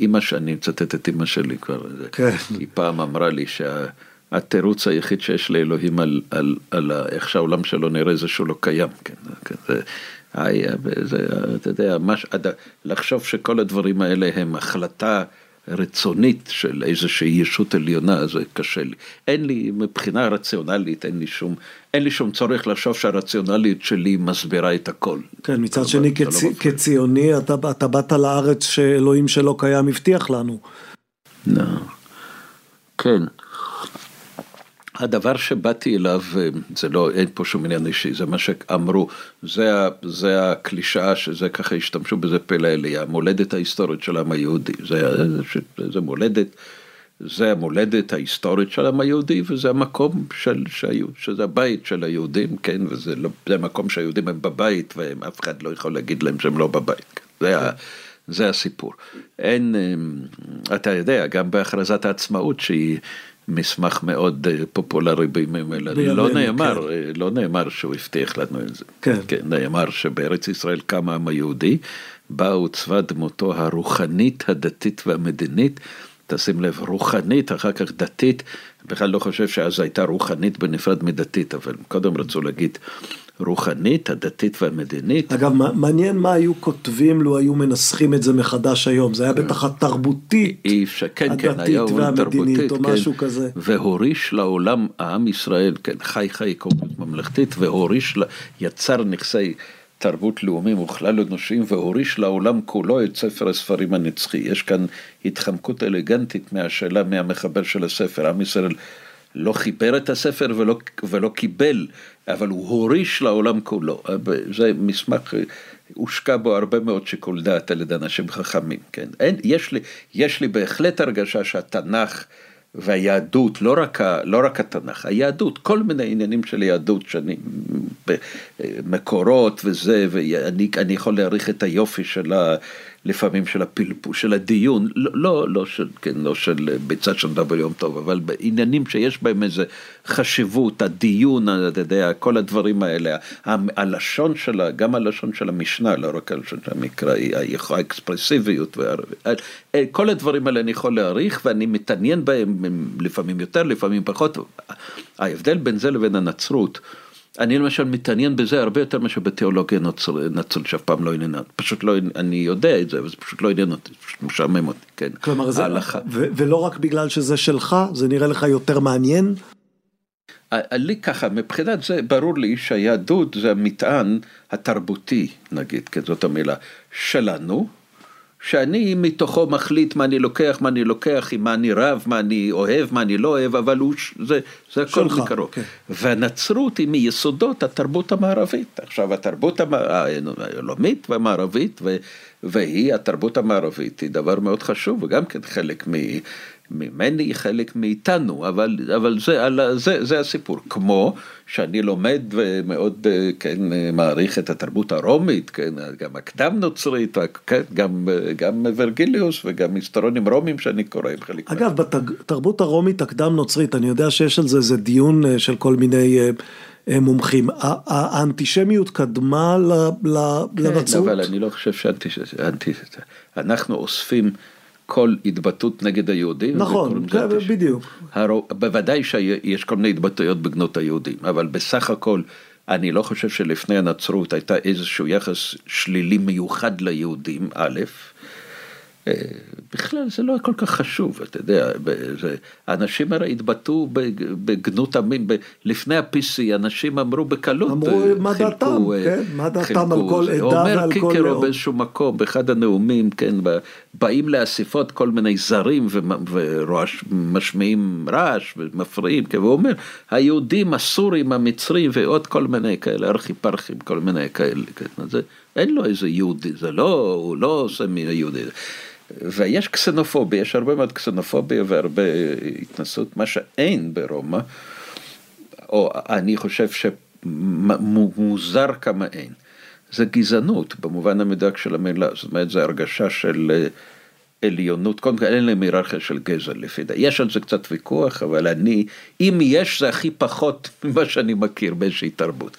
אימא שאני מצטט את אימא שלי כבר, כן. היא פעם אמרה לי שה... התירוץ היחיד שיש לאלוהים על, על, על איך שהעולם שלו נראה זה שהוא לא קיים, כן, כן זה, זה, אתה יודע, מש, לחשוב שכל הדברים האלה הם החלטה רצונית של איזושהי ישות עליונה, זה קשה לי. אין לי, מבחינה רציונלית, אין לי שום, אין לי שום צורך לחשוב שהרציונלית שלי מסבירה את הכל. כן, מצד שני, כצ... לא כציוני, אתה, אתה באת לארץ שאלוהים שלא קיים הבטיח לנו. לא. כן. הדבר שבאתי אליו, אה, זה לא, אין פה שום עניין אישי, זה מה שאמרו, זה, זה הקלישאה שזה ככה השתמשו בזה פלא אליה, המולדת ההיסטורית של העם היהודי, זה, זה, זה מולדת, זה המולדת ההיסטורית של העם היהודי וזה המקום של, שהיו, שזה הבית של היהודים, כן, וזה לא, המקום שהיהודים הם בבית ואף אחד לא יכול להגיד להם שהם לא בבית, זה, ה, זה הסיפור. אין, אה, אתה יודע, גם בהכרזת העצמאות שהיא מסמך מאוד אה, פופולרי בימים אלה. לא נאמר, כן. לא נאמר שהוא הבטיח לנו את זה. כן. כן. נאמר שבארץ ישראל קם העם היהודי, בה עוצבה דמותו הרוחנית, הדתית והמדינית. תשים לב, רוחנית, אחר כך דתית, בכלל לא חושב שאז הייתה רוחנית בנפרד מדתית, אבל קודם רצו להגיד הרוחנית, הדתית והמדינית. אגב, מעניין מה היו כותבים לו היו מנסחים את זה מחדש היום, זה היה בטח התרבותית, אי אפשר, כן, כן, הדתית היה אומרים והמדינית, תרבותית, או כן, משהו כזה. והוריש לעולם, העם ישראל, כן, חי חי קומיות ממלכתית, והוריש, לה- יצר נכסי תרבות לאומיים וכלל אנושיים, והוריש לעולם כולו את ספר הספרים הנצחי. יש כאן התחמקות אלגנטית מהשאלה מהמחבר של הספר, עם ישראל לא חיבר את הספר ולא, ולא קיבל, אבל הוא הוריש לעולם כולו. זה מסמך, הושקע בו הרבה מאוד שיקול דעת על ידי אנשים חכמים, כן. אין, יש, לי, יש לי בהחלט הרגשה שהתנ"ך והיהדות, לא רק, ה, לא רק התנ"ך, היהדות, כל מיני עניינים של יהדות שאני, ב- מקורות וזה, ואני אני יכול להעריך את היופי של ה... לפעמים של הפלפוש, של הדיון, לא, לא, לא של, כן, לא של ביצה של דבר יום טוב, אבל בעניינים שיש בהם איזה חשיבות, הדיון, אתה יודע, כל הדברים האלה, הלשון שלה, גם הלשון של המשנה, לא רק הלשון של המקרא, האקספרסיביות, וה- כל הדברים האלה אני יכול להעריך ואני מתעניין בהם הם לפעמים יותר, לפעמים פחות. ההבדל בין זה לבין הנצרות, אני למשל מתעניין בזה הרבה יותר מאשר בתיאולוגיה נוצר- נצרית שאף פעם לא עניינה, פשוט לא, אני יודע את זה, אבל זה פשוט לא עניין אותי, פשוט משעמם אותי, כן. כלומר, זה, ההלכה. ו- ולא רק בגלל שזה שלך, זה נראה לך יותר מעניין? לי ככה, מבחינת זה ברור לי שהיהדות זה המטען התרבותי, נגיד, כן, זאת המילה, שלנו, שאני מתוכו מחליט מה אני לוקח, מה אני לוקח, עם מה אני רב, מה אני אוהב, מה אני לא אוהב, אבל הוא, זה, זה הכל שלך, מקרוב. כן. והנצרות היא מיסודות התרבות המערבית. עכשיו, התרבות המ- העולמית והמערבית, ו- והיא, התרבות המערבית, היא דבר מאוד חשוב, וגם כן חלק מ... ממני, חלק מאיתנו, אבל, אבל זה, על- זה, זה הסיפור. כמו שאני לומד ומאוד אה, כן, מעריך את התרבות הרומית, כן, גם הקדם נוצרית, כן, גם, גם ורגליוס וגם היסטוריונים רומים שאני קורא עם חלק. אגב, בתרבות הרומית הקדם נוצרית, אני יודע שיש על זה איזה דיון אה, של כל מיני אה, מומחים. האנטישמיות קדמה ל- ל- כן, לנצרות? אבל אני לא חושב שאנטי... אנטי- אנחנו אוספים כל התבטאות נגד היהודים. נכון, כן, אנטישמיות. בדיוק. הרו- בוודאי שיש כל מיני התבטאויות בגנות היהודים, אבל בסך הכל אני לא חושב שלפני הנצרות הייתה איזשהו יחס שלילי מיוחד ליהודים, א', בכלל זה לא כל כך חשוב, אתה יודע, זה, האנשים הרי התבטאו בג- בגנות עמים, ב- לפני ה-PC אנשים אמרו בקלות, אמרו אה, מה דעתם, אה, כן, מה דעתם על כל. עדה אומר ועל כל קיקרו לאום. באיזשהו מקום, באחד הנאומים, כן, באים לאספות כל מיני זרים ומשמיעים רעש ומפריעים, כן, והוא אומר, היהודים, הסורים, המצרים ועוד כל מיני כאלה, ארכיפרחים, כל מיני כאלה, כן, זה, אין לו איזה יהודי, זה לא, הוא לא עושה מיהודי. ויש קסנופוביה, יש הרבה מאוד קסנופוביה והרבה התנסות, מה שאין ברומא, או אני חושב שמוזר כמה אין, זה גזענות במובן המדויק של המילה, זאת אומרת זה הרגשה של אה, עליונות, קודם כל אין להם היררכיה של גזע לפי דעתי, יש על זה קצת ויכוח, אבל אני, אם יש זה הכי פחות ממה שאני מכיר באיזושהי תרבות.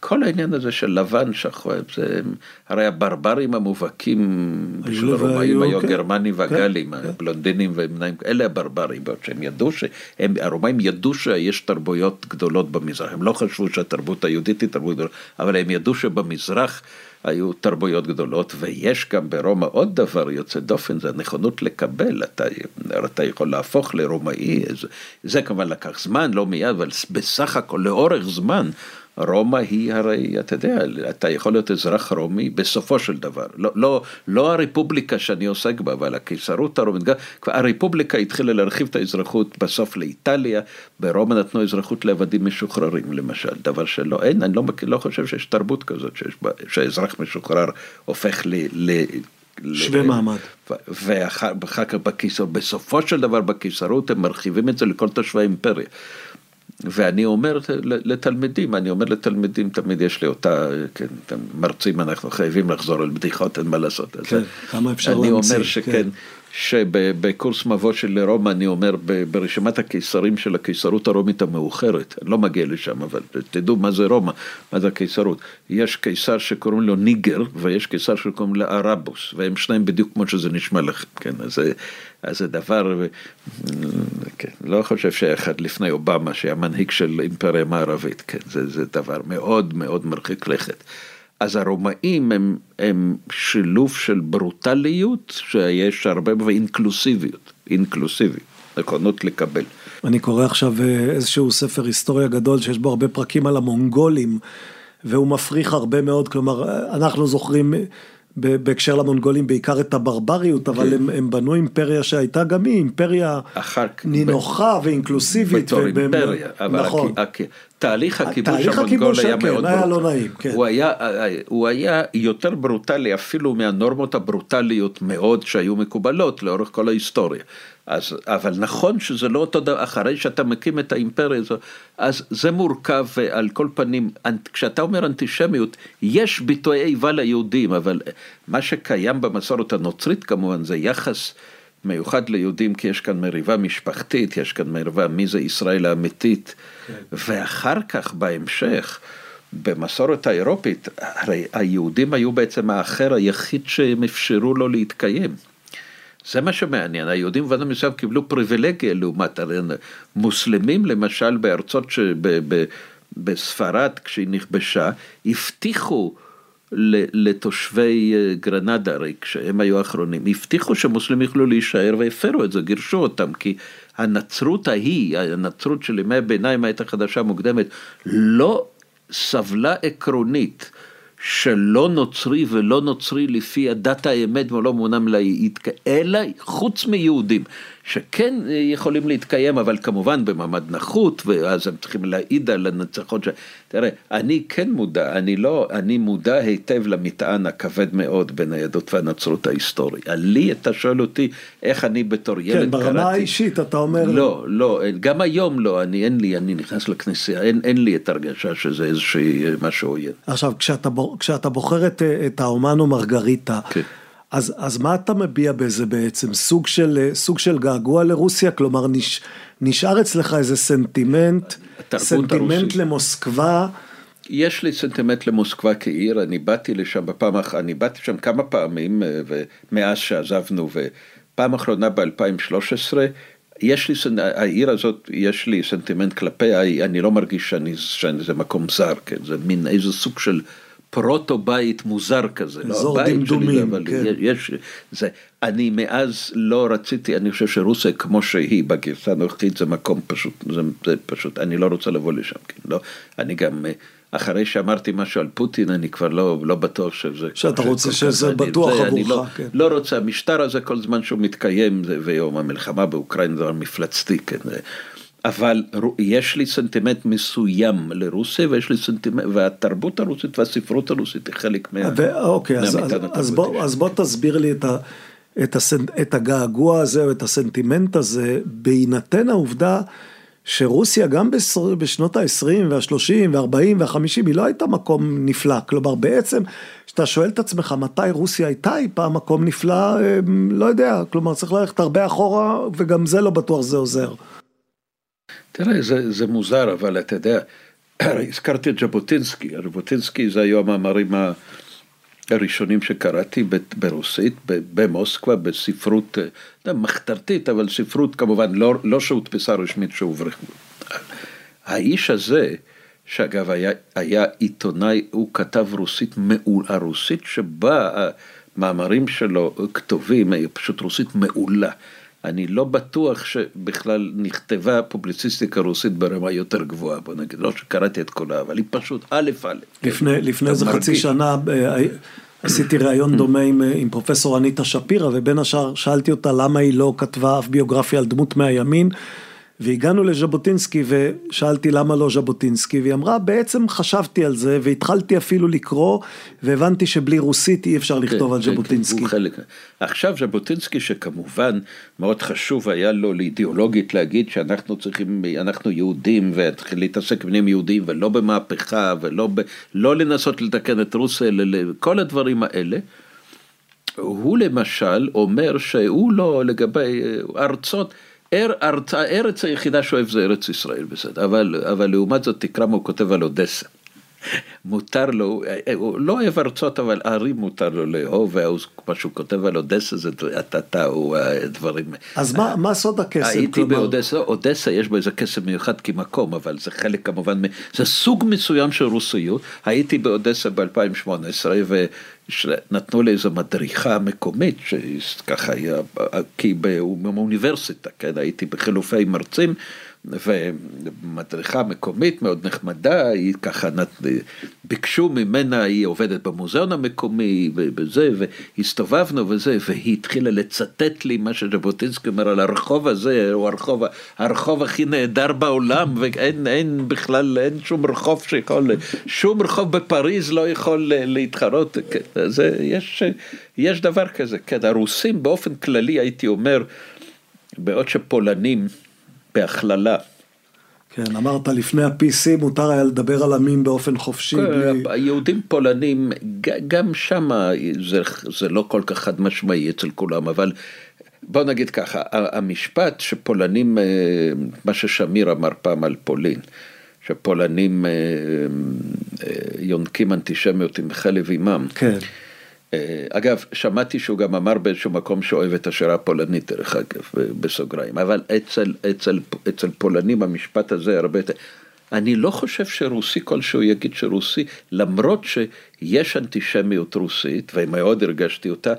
כל העניין הזה של לבן שחור, זה הרי הברברים המובהקים של הרומאים היו, היו כן. הגרמנים והגלים, כן, כן. הבלונדינים והמנאים, אלה הברברים, בעוד שהם ידעו שהם, הרומאים ידעו שיש תרבויות גדולות במזרח, הם לא חשבו שהתרבות היהודית היא תרבות גדולה, אבל הם ידעו שבמזרח היו תרבויות גדולות, ויש גם ברומא עוד דבר יוצא דופן, זה הנכונות לקבל, אתה, אתה יכול להפוך לרומאי, זה, זה כמובן לקח זמן, לא מיד, אבל בסך הכל לאורך זמן. רומא היא הרי, אתה יודע, אתה יכול להיות אזרח רומי בסופו של דבר. לא, לא, לא הרפובליקה שאני עוסק בה, אבל הקיסרות הרומית, הרפובליקה התחילה להרחיב את האזרחות בסוף לאיטליה, ברומא נתנו אזרחות לעבדים משוחררים למשל, דבר שלא, אין, אני לא, לא חושב שיש תרבות כזאת, שיש, בה- שהאזרח משוחרר הופך ל... ל שווה מעמד. ואחר כך בקיסרות, בסופו של דבר בקיסרות הם מרחיבים את זה לכל תושבי האימפריה. ואני אומר לתלמידים, אני אומר לתלמידים, תמיד יש לי אותה, כן, מרצים, אנחנו חייבים לחזור על בדיחות, אין מה לעשות. כן, כמה אפשר אני להמציא, אומר שכן, כן. שבקורס מבוא של רומא, אני אומר, ברשימת הקיסרים של הקיסרות הרומית המאוחרת, אני לא מגיע לשם, אבל תדעו מה זה רומא, מה זה הקיסרות. יש קיסר שקוראים לו ניגר, ויש קיסר שקוראים לו ארבוס, והם שניים בדיוק כמו שזה נשמע לכם, כן, אז זה, אז זה דבר, כן, לא חושב שאחד לפני אובמה שהיה מנהיג של אימפריה מערבית, כן, זה, זה דבר מאוד מאוד מרחיק לכת. אז הרומאים הם, הם שילוב של ברוטליות, שיש הרבה, ואינקלוסיביות, אינקלוסיביות, נכונות לקבל. אני קורא עכשיו אה, איזשהו ספר היסטוריה גדול שיש בו הרבה פרקים על המונגולים, והוא מפריך הרבה מאוד, כלומר, אה, אנחנו זוכרים בהקשר למונגולים בעיקר את הברבריות, אבל כן. הם, הם בנו אימפריה שהייתה גם היא אימפריה נינוחה ב... ואינקלוסיבית. בתור ובאמת, אימפריה, אבל נכון. הכ... תהליך הכיבוש המונגול היה כן, מאוד היה לא נעים, כן. הוא, היה, הוא היה יותר ברוטלי אפילו מהנורמות הברוטליות מאוד שהיו מקובלות לאורך כל ההיסטוריה. אז, אבל נכון שזה לא אותו דבר, אחרי שאתה מקים את האימפריה הזו, אז זה מורכב על כל פנים, כשאתה אומר אנטישמיות, יש ביטויי איבה ליהודים, אבל מה שקיים במסורת הנוצרית כמובן זה יחס מיוחד ליהודים, כי יש כאן מריבה משפחתית, יש כאן מריבה מי זה ישראל האמיתית, כן. ואחר כך בהמשך, במסורת האירופית, הרי היהודים היו בעצם האחר היחיד שהם אפשרו לו להתקיים. זה מה שמעניין, היהודים במובן מסוים קיבלו פריבילגיה לעומת מוסלמים למשל בארצות בספרד כשהיא נכבשה, הבטיחו לתושבי אה, גרנדה, הרי כשהם היו האחרונים, הבטיחו שמוסלמים יוכלו להישאר והפרו את זה, גירשו אותם, כי הנצרות ההיא, הנצרות של ימי הביניים העת החדשה המוקדמת, לא סבלה עקרונית שלא נוצרי ולא נוצרי לפי הדת האמת ולא מעונם להיתקע, אלא חוץ מיהודים. שכן יכולים להתקיים, אבל כמובן במעמד נחות, ואז הם צריכים להעיד על הנצחות ש... תראה, אני כן מודע, אני לא, אני מודע היטב למטען הכבד מאוד בין היהדות והנצרות ההיסטורי. לי, אתה שואל אותי איך אני בתור ילד כן, ברמה קראתי... האישית אתה אומר... לא, לא, גם היום לא, אני אין לי, אני נכנס לכנסייה, אין, אין לי את הרגשה שזה איזושהי משהו עוין. עכשיו, כשאתה, כשאתה בוחר את, את האומן או מרגריטה, כן. אז, אז מה אתה מביע בזה בעצם? סוג של, סוג של געגוע לרוסיה? כלומר, נש, נשאר אצלך איזה סנטימנט, סנטימנט הרוסית. למוסקבה? יש לי סנטימנט למוסקבה כעיר, אני באתי לשם בפעם אני באתי שם כמה פעמים, אה, מאז שעזבנו, ופעם אחרונה ב-2013, יש לי, העיר הזאת, יש לי סנטימנט כלפיה, אני לא מרגיש שאני, שזה מקום זר, כן, זה מין איזה סוג של... פרוטו בית מוזר כזה. לא אזור לא דמדומים, כן. יש, זה, אני מאז לא רציתי, אני חושב שרוסיה כמו שהיא בגרסה הנוכחית זה מקום פשוט, זה, זה פשוט, אני לא רוצה לבוא לשם, כן, לא, אני גם, אחרי שאמרתי משהו על פוטין, אני כבר לא, לא בטוח שזה... שאתה רוצה שזה בטוח עבורך, אני לא, כן. לא רוצה, המשטר הזה כל זמן שהוא מתקיים, ויום המלחמה באוקראינה זה מפלצתי, כן. אבל יש לי סנטימנט מסוים לרוסיה, ויש לי סנטימנט, והתרבות הרוסית והספרות הרוסית היא חלק מה... אוקיי, אז, אז, אז, בוא, אז בוא תסביר לי את, ה, את, הסנט, את הגעגוע הזה, או את הסנטימנט הזה, בהינתן העובדה שרוסיה גם בשנות ה-20 וה-30 וה-40 וה-50 היא לא הייתה מקום נפלא, כלומר בעצם, כשאתה שואל את עצמך מתי רוסיה הייתה אי פעם מקום נפלא, אמ, לא יודע, כלומר צריך ללכת הרבה אחורה, וגם זה לא בטוח זה עוזר. תראה, זה, זה מוזר, אבל אתה יודע, הזכרתי את ז'בוטינסקי, ז'בוטינסקי זה היו המאמרים הראשונים שקראתי ברוסית, במוסקבה, בספרות לא, מחתרתית, אבל ספרות כמובן לא, לא שהודפסה רשמית שהוברחו. האיש הזה, שאגב היה, היה עיתונאי, הוא כתב רוסית מעולה, רוסית שבה המאמרים שלו כתובים, פשוט רוסית מעולה. אני לא בטוח שבכלל נכתבה פובליציסטיקה רוסית ברמה יותר גבוהה, בוא נגיד, לא שקראתי את כולה, אבל היא פשוט א' א'. לפני, לפני איזה חצי שנה אה, עשיתי ראיון דומה עם, אה, עם פרופסור אניטה שפירא, ובין השאר שאלתי אותה למה היא לא כתבה אף ביוגרפיה על דמות מהימין. והגענו לז'בוטינסקי ושאלתי למה לא ז'בוטינסקי, והיא אמרה בעצם חשבתי על זה והתחלתי אפילו לקרוא והבנתי שבלי רוסית אי אפשר לכתוב כן, על כן, ז'בוטינסקי. כן, חלק. עכשיו ז'בוטינסקי שכמובן מאוד חשוב היה לו לאידיאולוגית להגיד שאנחנו צריכים, אנחנו יהודים וצריכים להתעסק בנים יהודים ולא במהפכה ולא ב, לא לנסות לתקן את רוסיה, כל הדברים האלה. הוא למשל אומר שהוא לא לגבי ארצות אר, ארץ, הארץ היחידה שאוהב זה ארץ ישראל, בסדר, אבל, אבל לעומת זאת תקרא מה הוא כותב על אודסה. מותר לו, הוא לא אוהב ארצות, אבל ערים מותר לו לאהוב, ומה שהוא כותב על אודסה זה הטאטה, הוא דברים. אז מה, מה סוד הקסם? הייתי כלומר... באודסה, אודסה יש בו איזה קסם מיוחד כמקום, אבל זה חלק כמובן, זה סוג מסוים של רוסיות. הייתי באודסה ב-2018, ונתנו לי איזו מדריכה מקומית, שככה היה, כי באוניברסיטה, כן, הייתי בחילופי מרצים. ומדריכה מקומית מאוד נחמדה, היא ככה, ביקשו ממנה, היא עובדת במוזיאון המקומי וזה, והסתובבנו וזה, והיא התחילה לצטט לי מה שז'בוטינסקי אומר על הרחוב הזה, הוא הרחוב, הרחוב הכי נהדר בעולם, ואין בכלל, אין שום רחוב שיכול, שום רחוב בפריז לא יכול להתחרות, זה, יש, יש דבר כזה, כן, הרוסים באופן כללי הייתי אומר, בעוד שפולנים, בהכללה. כן, אמרת לפני ה-PC מותר היה לדבר על עמים באופן חופשי. כן, בלי... יהודים פולנים, גם שם זה, זה לא כל כך חד משמעי אצל כולם, אבל בוא נגיד ככה, המשפט שפולנים, אה, מה ששמיר אמר פעם על פולין, שפולנים אה, אה, יונקים אנטישמיות עם חלב אימם. כן. אה, אגב, שמעתי שהוא גם אמר באיזשהו מקום שאוהב את השירה הפולנית, דרך אגב, בסוגריים, אבל אצל, אצל, אצל פולנים המשפט הזה הרבה יותר... אני לא חושב שרוסי כלשהו יגיד שרוסי, למרות שיש אנטישמיות רוסית, ומאוד הרגשתי אותה,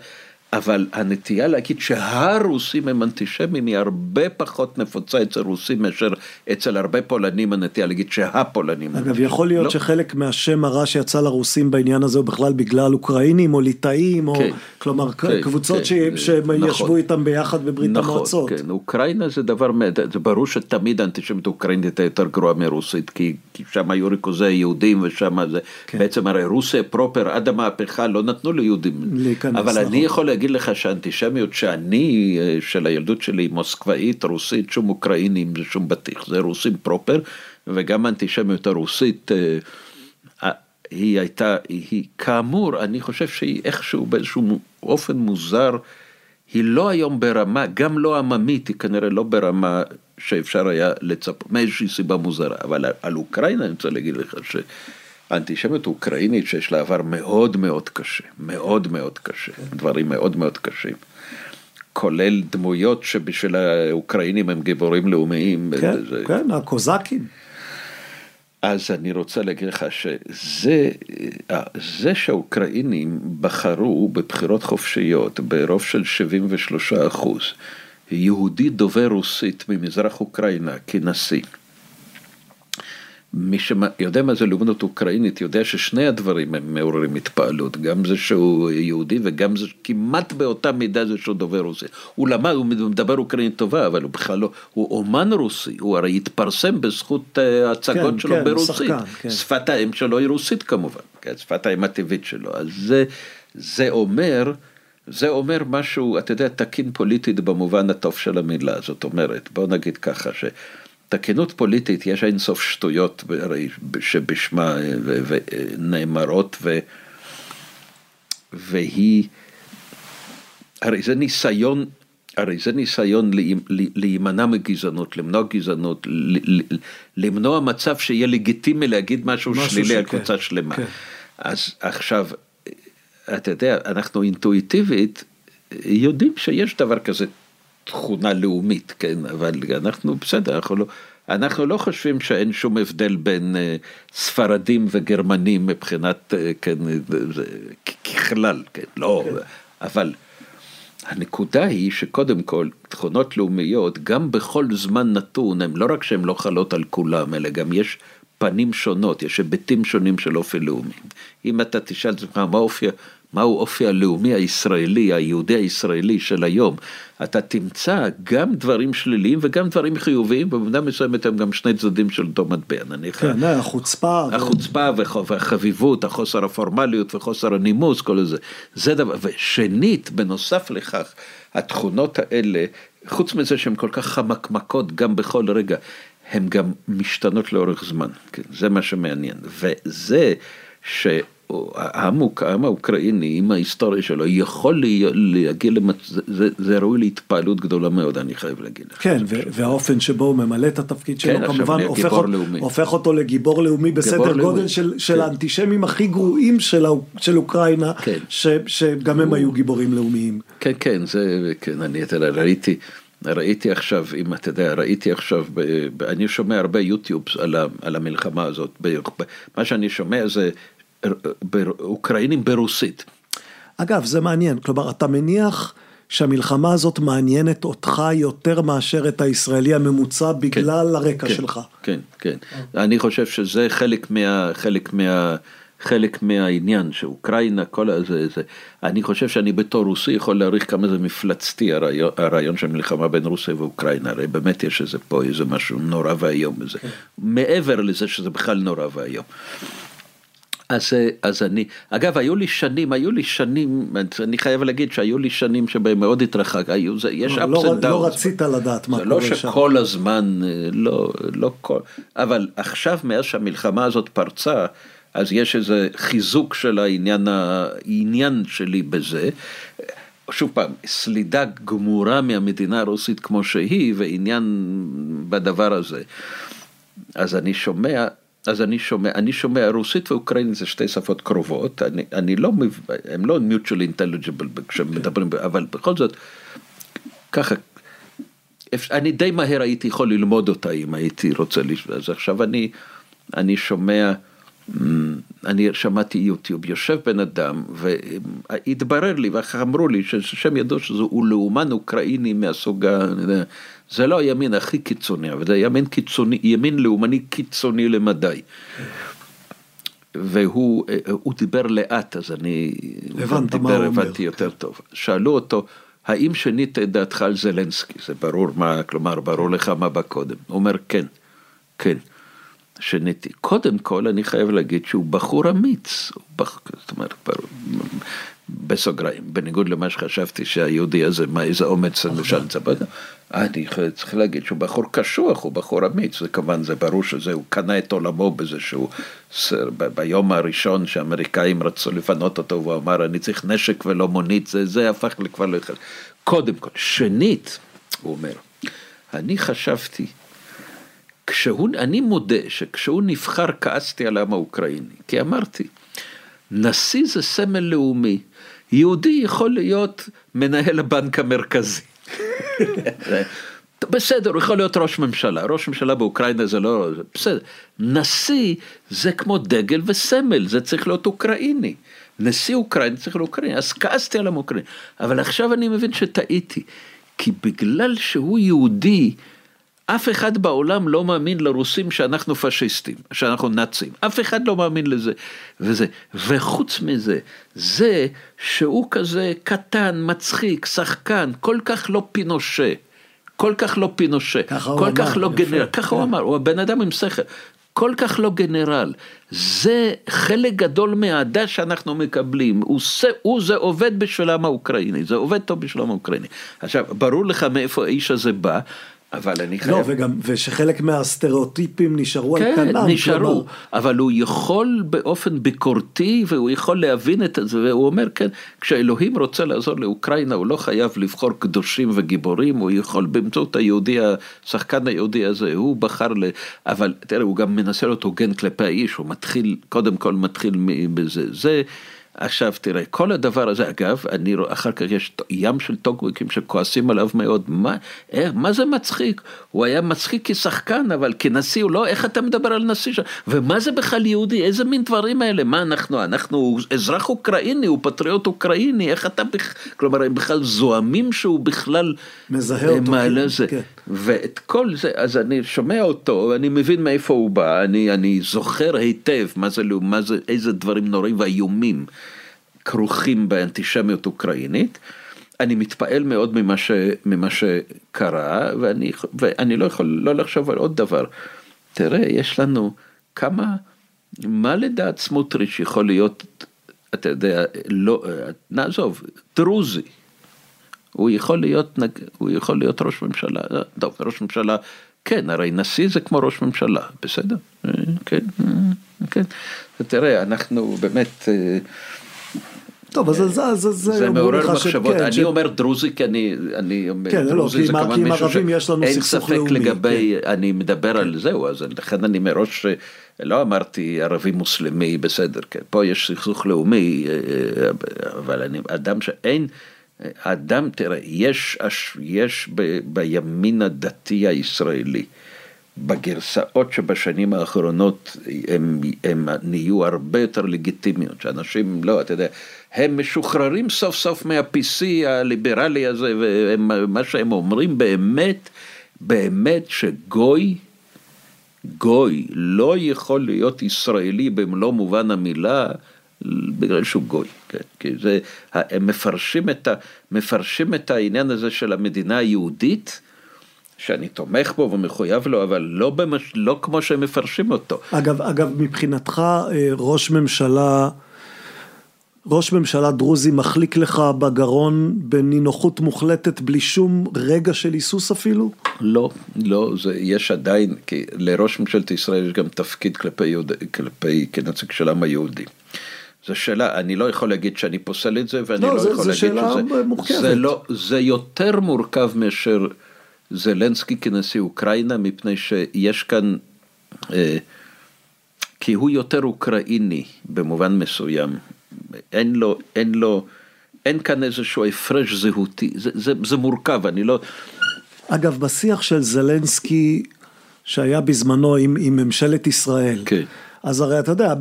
אבל הנטייה להגיד שהרוסים הם אנטישמים היא הרבה פחות נפוצה אצל רוסים מאשר אצל הרבה פולנים הנטייה להגיד שהפולנים. אגב, יכול להיות לא. שחלק מהשם הרע שיצא לרוסים בעניין הזה הוא בכלל בגלל אוקראינים או ליטאים, או כן, כלומר כן, קבוצות כן, שהם נכון, ישבו איתם ביחד בברית נכון, המועצות. כן, אוקראינה זה דבר, זה ברור שתמיד האנטישמיות האוקראינית הייתה יותר גרועה מרוסית, כי, כי שם היו ריכוזי יהודים ושם זה, כן. בעצם הרי רוסיה פרופר עד המהפכה לא נתנו ליהודים, אבל נכון. אני יכול להגיד לך שהאנטישמיות שאני, אה, של הילדות שלי, מוסקבאית, רוסית, שום אוקראינים שום בטיח, זה רוסים פרופר, וגם האנטישמיות הרוסית, אה, היא הייתה, היא כאמור, אני חושב שהיא איכשהו באיזשהו אופן מוזר, היא לא היום ברמה, גם לא עממית, היא כנראה לא ברמה שאפשר היה לצפות, מאיזושהי סיבה מוזרה, אבל על אוקראינה אני רוצה להגיד לך ש... האנטישמיות האוקראינית שיש לה עבר מאוד מאוד קשה, מאוד מאוד קשה, דברים מאוד מאוד קשים. כולל דמויות שבשביל האוקראינים הם גיבורים לאומיים. כן, זה... כן, הקוזקים. אז אני רוצה להגיד לך שזה זה שהאוקראינים בחרו בבחירות חופשיות ברוב של 73 אחוז, יהודי דובר רוסית ממזרח אוקראינה כנשיא. מי שיודע מה זה לאומנות אוקראינית יודע ששני הדברים הם מעוררים התפעלות, גם זה שהוא יהודי וגם זה כמעט באותה מידה זה שהוא דובר רוסי. הוא למד, הוא מדבר אוקראינית טובה, אבל הוא בכלל לא, הוא אומן רוסי, הוא הרי התפרסם בזכות אה, ההצגות כן, שלו כן, ברוסית. שחקן, כן. שפת האם שלו היא רוסית כמובן, כן, שפת האם הטבעית שלו. אז זה, זה אומר, זה אומר משהו, אתה יודע, תקין פוליטית במובן הטוב של המילה, זאת אומרת, בוא נגיד ככה, ש... תקינות פוליטית, יש אין סוף שטויות שבשמה נאמרות, ו, והיא, הרי זה ניסיון, הרי זה ניסיון להימנע מגזענות, למנוע גזענות, למנוע מצב שיהיה לגיטימי להגיד משהו, משהו שלילי על קבוצה שלמה. כן. אז עכשיו, אתה יודע, אנחנו אינטואיטיבית יודעים שיש דבר כזה תכונה לאומית, כן, אבל אנחנו בסדר, אנחנו לא, אנחנו לא חושבים שאין שום הבדל בין uh, ספרדים וגרמנים מבחינת, uh, כן, זה, ככלל, כן, לא, כן. אבל הנקודה היא שקודם כל, תכונות לאומיות, גם בכל זמן נתון, הן לא רק שהן לא חלות על כולם, אלא גם יש פנים שונות, יש היבטים שונים של אופי לאומי. אם אתה תשאל את עצמך מה אופי מהו אופי הלאומי הישראלי, היהודי הישראלי של היום, אתה תמצא גם דברים שליליים וגם דברים חיוביים, ובמידה מסוימת הם גם שני צדדים של אותו מטבע, נניח. כן, החוצפה. החוצפה והחביבות, החוסר הפורמליות וחוסר הנימוס, כל זה. זה דבר, ושנית, בנוסף לכך, התכונות האלה, חוץ מזה שהן כל כך חמקמקות גם בכל רגע, הן גם משתנות לאורך זמן, כן, זה מה שמעניין. וזה ש... העם, העם האוקראיני עם ההיסטוריה שלו יכול להגיע, למצ... זה, זה ראוי להתפעלות גדולה מאוד, אני חייב להגיד. כן, ו- והאופן שבו הוא ממלא את התפקיד שלו, כן, כמובן הופך, אות, הופך אותו לגיבור לאומי בסדר גודל לאומי. של, של כן. האנטישמים הכי גרועים של, של אוקראינה, כן. ש, שגם הם היו גיבורים לאומיים. כן, כן, זה, כן, אני ראיתי. ראיתי עכשיו, אם אתה יודע, ראיתי עכשיו, אני שומע הרבה יוטיוב על, על המלחמה הזאת, מה שאני שומע זה אוקראינים ברוסית. אגב, זה מעניין, כלומר, אתה מניח שהמלחמה הזאת מעניינת אותך יותר מאשר את הישראלי הממוצע בגלל כן, הרקע כן, שלך. כן, כן. אני חושב שזה חלק מה... חלק מה... חלק מהעניין שאוקראינה, כל הזה, זה, אני חושב שאני בתור רוסי יכול להעריך כמה זה מפלצתי הרעיון, הרעיון של מלחמה בין רוסיה ואוקראינה, הרי באמת יש איזה פה איזה משהו נורא ואיום בזה, מעבר לזה שזה בכלל נורא ואיום. אז, אז אני, אגב, היו לי שנים, היו לי שנים, אני חייב להגיד שהיו לי שנים שבהם מאוד התרחק, היו, זה, יש לא, לא, לא רצית לדעת מה קורה שם. זה לא שכל הזמן, לא, לא כל, אבל עכשיו, מאז שהמלחמה הזאת פרצה, אז יש איזה חיזוק של העניין, העניין שלי בזה. שוב פעם, סלידה גמורה מהמדינה הרוסית כמו שהיא, ועניין בדבר הזה. אז אני שומע, אז אני שומע, אני שומע רוסית ואוקראינית זה שתי שפות קרובות, אני, אני לא, הם לא mutually intelligible כשמדברים, אבל בכל זאת, ככה, אני די מהר הייתי יכול ללמוד אותה אם הייתי רוצה, אז עכשיו אני, אני שומע, אני שמעתי יוטיוב, יושב בן אדם, והתברר לי, ואחר אמרו לי ששם ידוע שהוא לאומן אוקראיני מהסוג, זה לא הימין הכי קיצוני, אבל זה ימין קיצוני, ימין לאומני קיצוני למדי. והוא דיבר לאט, אז אני הבנת מה הוא אומר. הבנתי יותר טוב. שאלו אותו, האם שינית את דעתך על זלנסקי? זה ברור מה, כלומר, ברור לך מה בא קודם. הוא אומר, כן, כן. שניתי. קודם כל אני חייב להגיד שהוא בחור אמיץ, הוא בח... זאת אומרת, בסוגריים, בניגוד למה שחשבתי שהיהודי הזה, מה איזה אומץ למשל צבא, אני צריך להגיד שהוא בחור קשוח, הוא בחור אמיץ, זה כמובן, זה ברור שזה, הוא קנה את עולמו בזה שהוא, ביום הראשון שהאמריקאים רצו לפנות אותו, והוא אמר, אני צריך נשק ולא מונית, זה, זה הפך לכבר לאחד. קודם כל, שנית, הוא אומר, אני חשבתי כשהוא, אני מודה שכשהוא נבחר כעסתי על העם האוקראיני, כי אמרתי, נשיא זה סמל לאומי, יהודי יכול להיות מנהל הבנק המרכזי. בסדר, הוא יכול להיות ראש ממשלה, ראש ממשלה באוקראינה זה לא, בסדר. נשיא זה כמו דגל וסמל, זה צריך להיות אוקראיני. נשיא אוקראינה צריך להיות אוקראיני, אז כעסתי על האוקראיני. אבל עכשיו אני מבין שטעיתי, כי בגלל שהוא יהודי, אף אחד בעולם לא מאמין לרוסים שאנחנו פשיסטים, שאנחנו נאצים, אף אחד לא מאמין לזה. וזה, וחוץ מזה, זה שהוא כזה קטן, מצחיק, שחקן, כל כך לא פינושה. כל כך לא פינושה, כל כך לא גנרל, ככה הוא אמר, הוא הבן אדם עם שכל, כל כך לא גנרל, זה חלק גדול מהאהדה שאנחנו מקבלים, הוא, זה, הוא זה עובד בשביל העם האוקראיני, זה עובד טוב בשביל העם האוקראיני. עכשיו, ברור לך מאיפה האיש הזה בא, אבל אני לא, חייב... לא, וגם, ושחלק מהסטריאוטיפים נשארו כן, על כנם. כן, נשארו, כלומר... אבל הוא יכול באופן ביקורתי, והוא יכול להבין את זה, והוא אומר, כן, כשאלוהים רוצה לעזור לאוקראינה, הוא לא חייב לבחור קדושים וגיבורים, הוא יכול באמצעות היהודי, השחקן היהודי הזה, הוא בחר ל... אבל תראה, הוא גם מנסה להיות הוגן כלפי האיש, הוא מתחיל, קודם כל מתחיל בזה. זה... עכשיו תראה, כל הדבר הזה, אגב, אני רואה, אחר כך יש ים של טוקבקים שכועסים עליו מאוד, מה, איך, מה זה מצחיק? הוא היה מצחיק כשחקן, אבל כנשיא הוא לא, איך אתה מדבר על נשיא שם? ומה זה בכלל יהודי? איזה מין דברים האלה? מה אנחנו, אנחנו אזרח אוקראיני, הוא פטריוט אוקראיני, איך אתה בכלל, כלומר, הם בכלל זועמים שהוא בכלל מזהה אותו. מעלה כן, זה. כן. ואת כל זה, אז אני שומע אותו, אני מבין מאיפה הוא בא, אני, אני זוכר היטב מה זה, מה זה, איזה דברים נוראים ואיומים כרוכים באנטישמיות אוקראינית. אני מתפעל מאוד ממה, ש, ממה שקרה, ואני, ואני לא יכול לא לחשוב על עוד דבר. תראה, יש לנו כמה, מה לדעת סמוטריץ' יכול להיות, אתה יודע, לא, נעזוב, דרוזי. הוא יכול להיות, הוא יכול להיות ראש ממשלה, טוב, ראש ממשלה, כן, הרי נשיא זה כמו ראש ממשלה, בסדר? כן, כן. תראה, אנחנו באמת... טוב, אז זה, זה, זה, זה מעורר מחשבות, כן, אני ש... אומר דרוזי כי אני, אני אומר כן, לא, דרוזי לא, זה כמובן מישהו שאין ספק לאומי, לגבי, כן. אני מדבר כן. על זהו, אז לכן אני מראש לא אמרתי ערבי מוסלמי בסדר, כן, פה יש סכסוך לאומי, אבל אני אדם שאין, אדם, תראה, יש, יש ב, בימין הדתי הישראלי, בגרסאות שבשנים האחרונות הם, נהיו הרבה יותר לגיטימיות, שאנשים לא, אתה יודע, הם משוחררים סוף סוף מה-PC הליברלי הזה, ומה שהם אומרים באמת, באמת שגוי, גוי לא יכול להיות ישראלי במלוא מובן המילה, בגלל שהוא גוי, כן, כי זה, הם מפרשים את, ה, מפרשים את העניין הזה של המדינה היהודית, שאני תומך בו ומחויב לו, אבל לא, במש... לא כמו שהם מפרשים אותו. אגב, אגב, מבחינתך אה, ראש ממשלה, ראש ממשלה דרוזי מחליק לך בגרון בנינוחות מוחלטת בלי שום רגע של היסוס אפילו? לא, לא, זה, יש עדיין, כי לראש ממשלת ישראל יש גם תפקיד כלפי, יהוד, כלפי כנציג של העם היהודי. זו שאלה, אני לא יכול להגיד שאני פוסל את זה, ואני לא, לא זה, יכול זה להגיד שזה... שאלה מורכבת. זה, לא, זה יותר מורכב מאשר... זלנסקי כנשיא אוקראינה, מפני שיש כאן, אה, כי הוא יותר אוקראיני במובן מסוים, אין לו, אין לו, אין כאן איזשהו הפרש זהותי, זה, זה, זה מורכב, אני לא... אגב, בשיח של זלנסקי שהיה בזמנו עם, עם ממשלת ישראל, כן. אז הרי אתה יודע,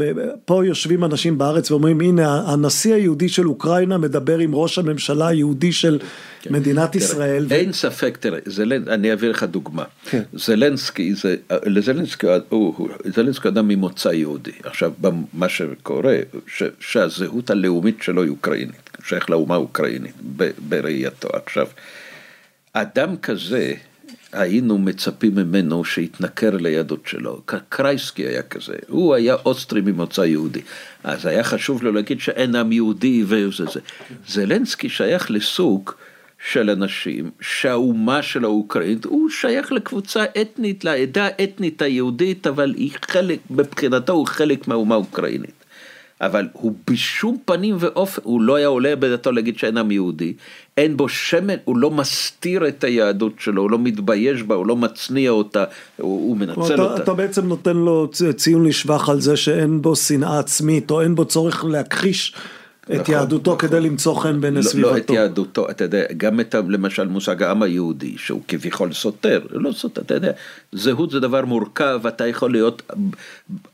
פה יושבים אנשים בארץ ואומרים, הנה, הנשיא היהודי של אוקראינה מדבר עם ראש הממשלה היהודי של כן. מדינת תראה, ישראל. אין ו... ספק, תראה, זלנ... אני אביא לך דוגמה. כן. זלנסקי, זה, לזלנסקי, הוא, זלנסקי אדם ממוצא יהודי. עכשיו, מה שקורה, ש, שהזהות הלאומית שלו היא אוקראינית, שייך לאומה האוקראינית, בראייתו. עכשיו, אדם כזה, היינו מצפים ממנו שיתנכר ליהדות שלו. קרייסקי היה כזה, הוא היה אוסטרי ממוצא יהודי. אז היה חשוב לו להגיד שאין עם יהודי וזה זה. זלנסקי שייך לסוג של אנשים שהאומה של האוקראינית, הוא שייך לקבוצה אתנית, לעדה האתנית היהודית, אבל היא חלק, מבחינתו הוא חלק מהאומה האוקראינית. אבל הוא בשום פנים ואופן, הוא לא היה עולה בדעתו להגיד שאין עם יהודי, אין בו שמן, הוא לא מסתיר את היהדות שלו, הוא לא מתבייש בה, הוא לא מצניע אותה, הוא, הוא מנצל אתה, אותה. אתה בעצם נותן לו ציון לשבח על זה שאין בו שנאה עצמית, או אין בו צורך להכחיש את נכון, יהדותו נכון. כדי למצוא חן בין לא, סביבתו. לא את יהדותו, אתה יודע, גם את למשל מושג העם היהודי, שהוא כביכול סותר, לא סותר, אתה יודע, זהות זה דבר מורכב, אתה יכול להיות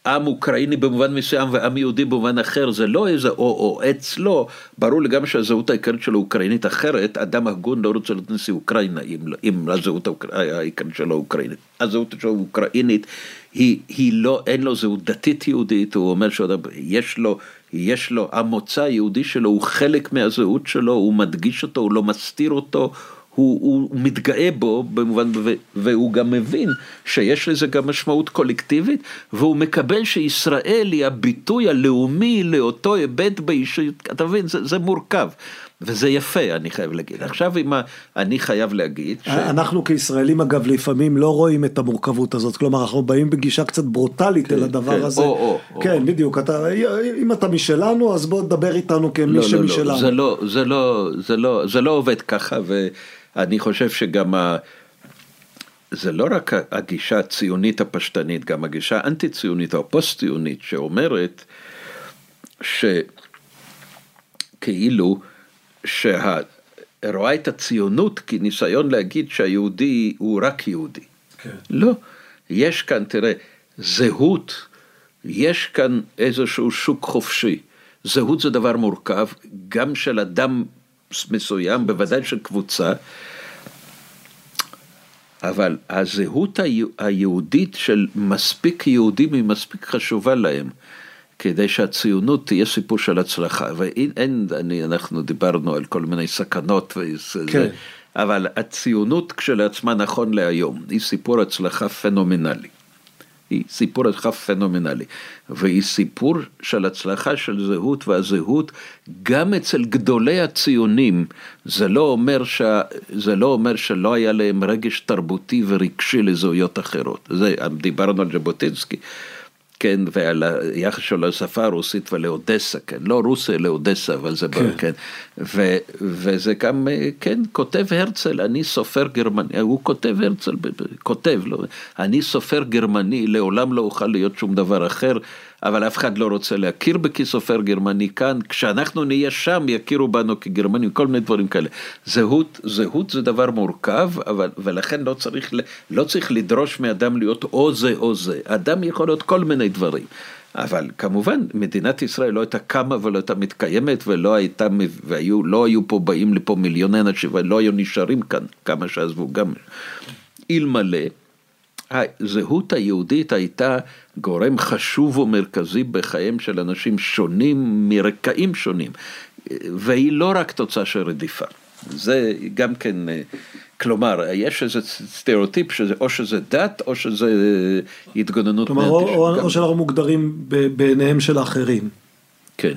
עם אוקראיני במובן מסוים ועם יהודי במובן אחר, זה לא איזה או או אצלו, ברור לי גם שהזהות העיקרית שלו אוקראינית אחרת, אדם הגון לא רוצה להיות נשיא אוקראינה אם, אם הזהות העיקרית שלו אוקראינית. הזהות שלו אוקראינית, היא, היא לא, אין לו זהות דתית יהודית, הוא אומר שיש לו יש לו, המוצא היהודי שלו הוא חלק מהזהות שלו, הוא מדגיש אותו, הוא לא מסתיר אותו, הוא, הוא, מתגאה בו במובן, והוא גם מבין שיש לזה גם משמעות קולקטיבית, והוא מקבל שישראל היא הביטוי הלאומי לאותו היבט באישיות, אתה מבין, זה, זה מורכב. וזה יפה, אני חייב להגיד. עכשיו, אם אני חייב להגיד... ש... אנחנו כישראלים, אגב, לפעמים לא רואים את המורכבות הזאת. כלומר, אנחנו באים בגישה קצת ברוטלית כן, אל הדבר כן, הזה. או, או, כן, או. בדיוק. אתה, אם אתה משלנו, אז בוא תדבר איתנו כמי לא, שמשלנו. לא, לא, זה לא, זה לא, זה לא, זה לא עובד ככה, ואני חושב שגם ה... זה לא רק הגישה הציונית הפשטנית, גם הגישה האנטי-ציונית או הפוסט-ציונית שאומרת שכאילו שרואה את הציונות כניסיון להגיד שהיהודי הוא רק יהודי. כן. לא, יש כאן, תראה, זהות, יש כאן איזשהו שוק חופשי. זהות זה דבר מורכב, גם של אדם מסוים, בוודאי של קבוצה, אבל הזהות היהודית של מספיק יהודים היא מספיק חשובה להם. כדי שהציונות תהיה סיפור של הצלחה, ואין, אני, אנחנו דיברנו על כל מיני סכנות, וזה, כן. אבל הציונות כשלעצמה נכון להיום, היא סיפור הצלחה פנומנלי. היא סיפור הצלחה פנומנלי, והיא סיפור של הצלחה של זהות, והזהות גם אצל גדולי הציונים, זה לא אומר, ש... זה לא אומר שלא היה להם רגש תרבותי ורגשי לזהויות אחרות, זה, דיברנו על ז'בוטינסקי. כן, ועל היחס שלו לשפה הרוסית ולאודסה, כן, לא רוסיה לאודסה, אבל זה, כן, כן. ו, וזה גם, כן, כותב הרצל, אני סופר גרמני, הוא כותב הרצל, כותב, לא, אני סופר גרמני, לעולם לא אוכל להיות שום דבר אחר, אבל אף אחד לא רוצה להכיר בי כסופר גרמני כאן, כשאנחנו נהיה שם יכירו בנו כגרמנים, כל מיני דברים כאלה. זהות, זהות זה דבר מורכב, אבל, ולכן לא צריך, לא צריך לדרוש מאדם להיות או זה או זה. אדם יכול להיות כל מיני דברים. אבל כמובן מדינת ישראל לא הייתה קמה ולא הייתה מתקיימת ולא הייתה, והיו, לא היו פה באים לפה מיליוני אנשים ולא היו נשארים כאן כמה שעזבו גם אלמלא הזהות היהודית הייתה גורם חשוב ומרכזי בחייהם של אנשים שונים מרקעים שונים, והיא לא רק תוצאה של רדיפה. זה גם כן, כלומר, יש איזה סטריאוטיפ שזה או שזה דת או שזה התגוננות. כלומר, או, או, או שאנחנו מוגדרים בעיניהם של האחרים. כן.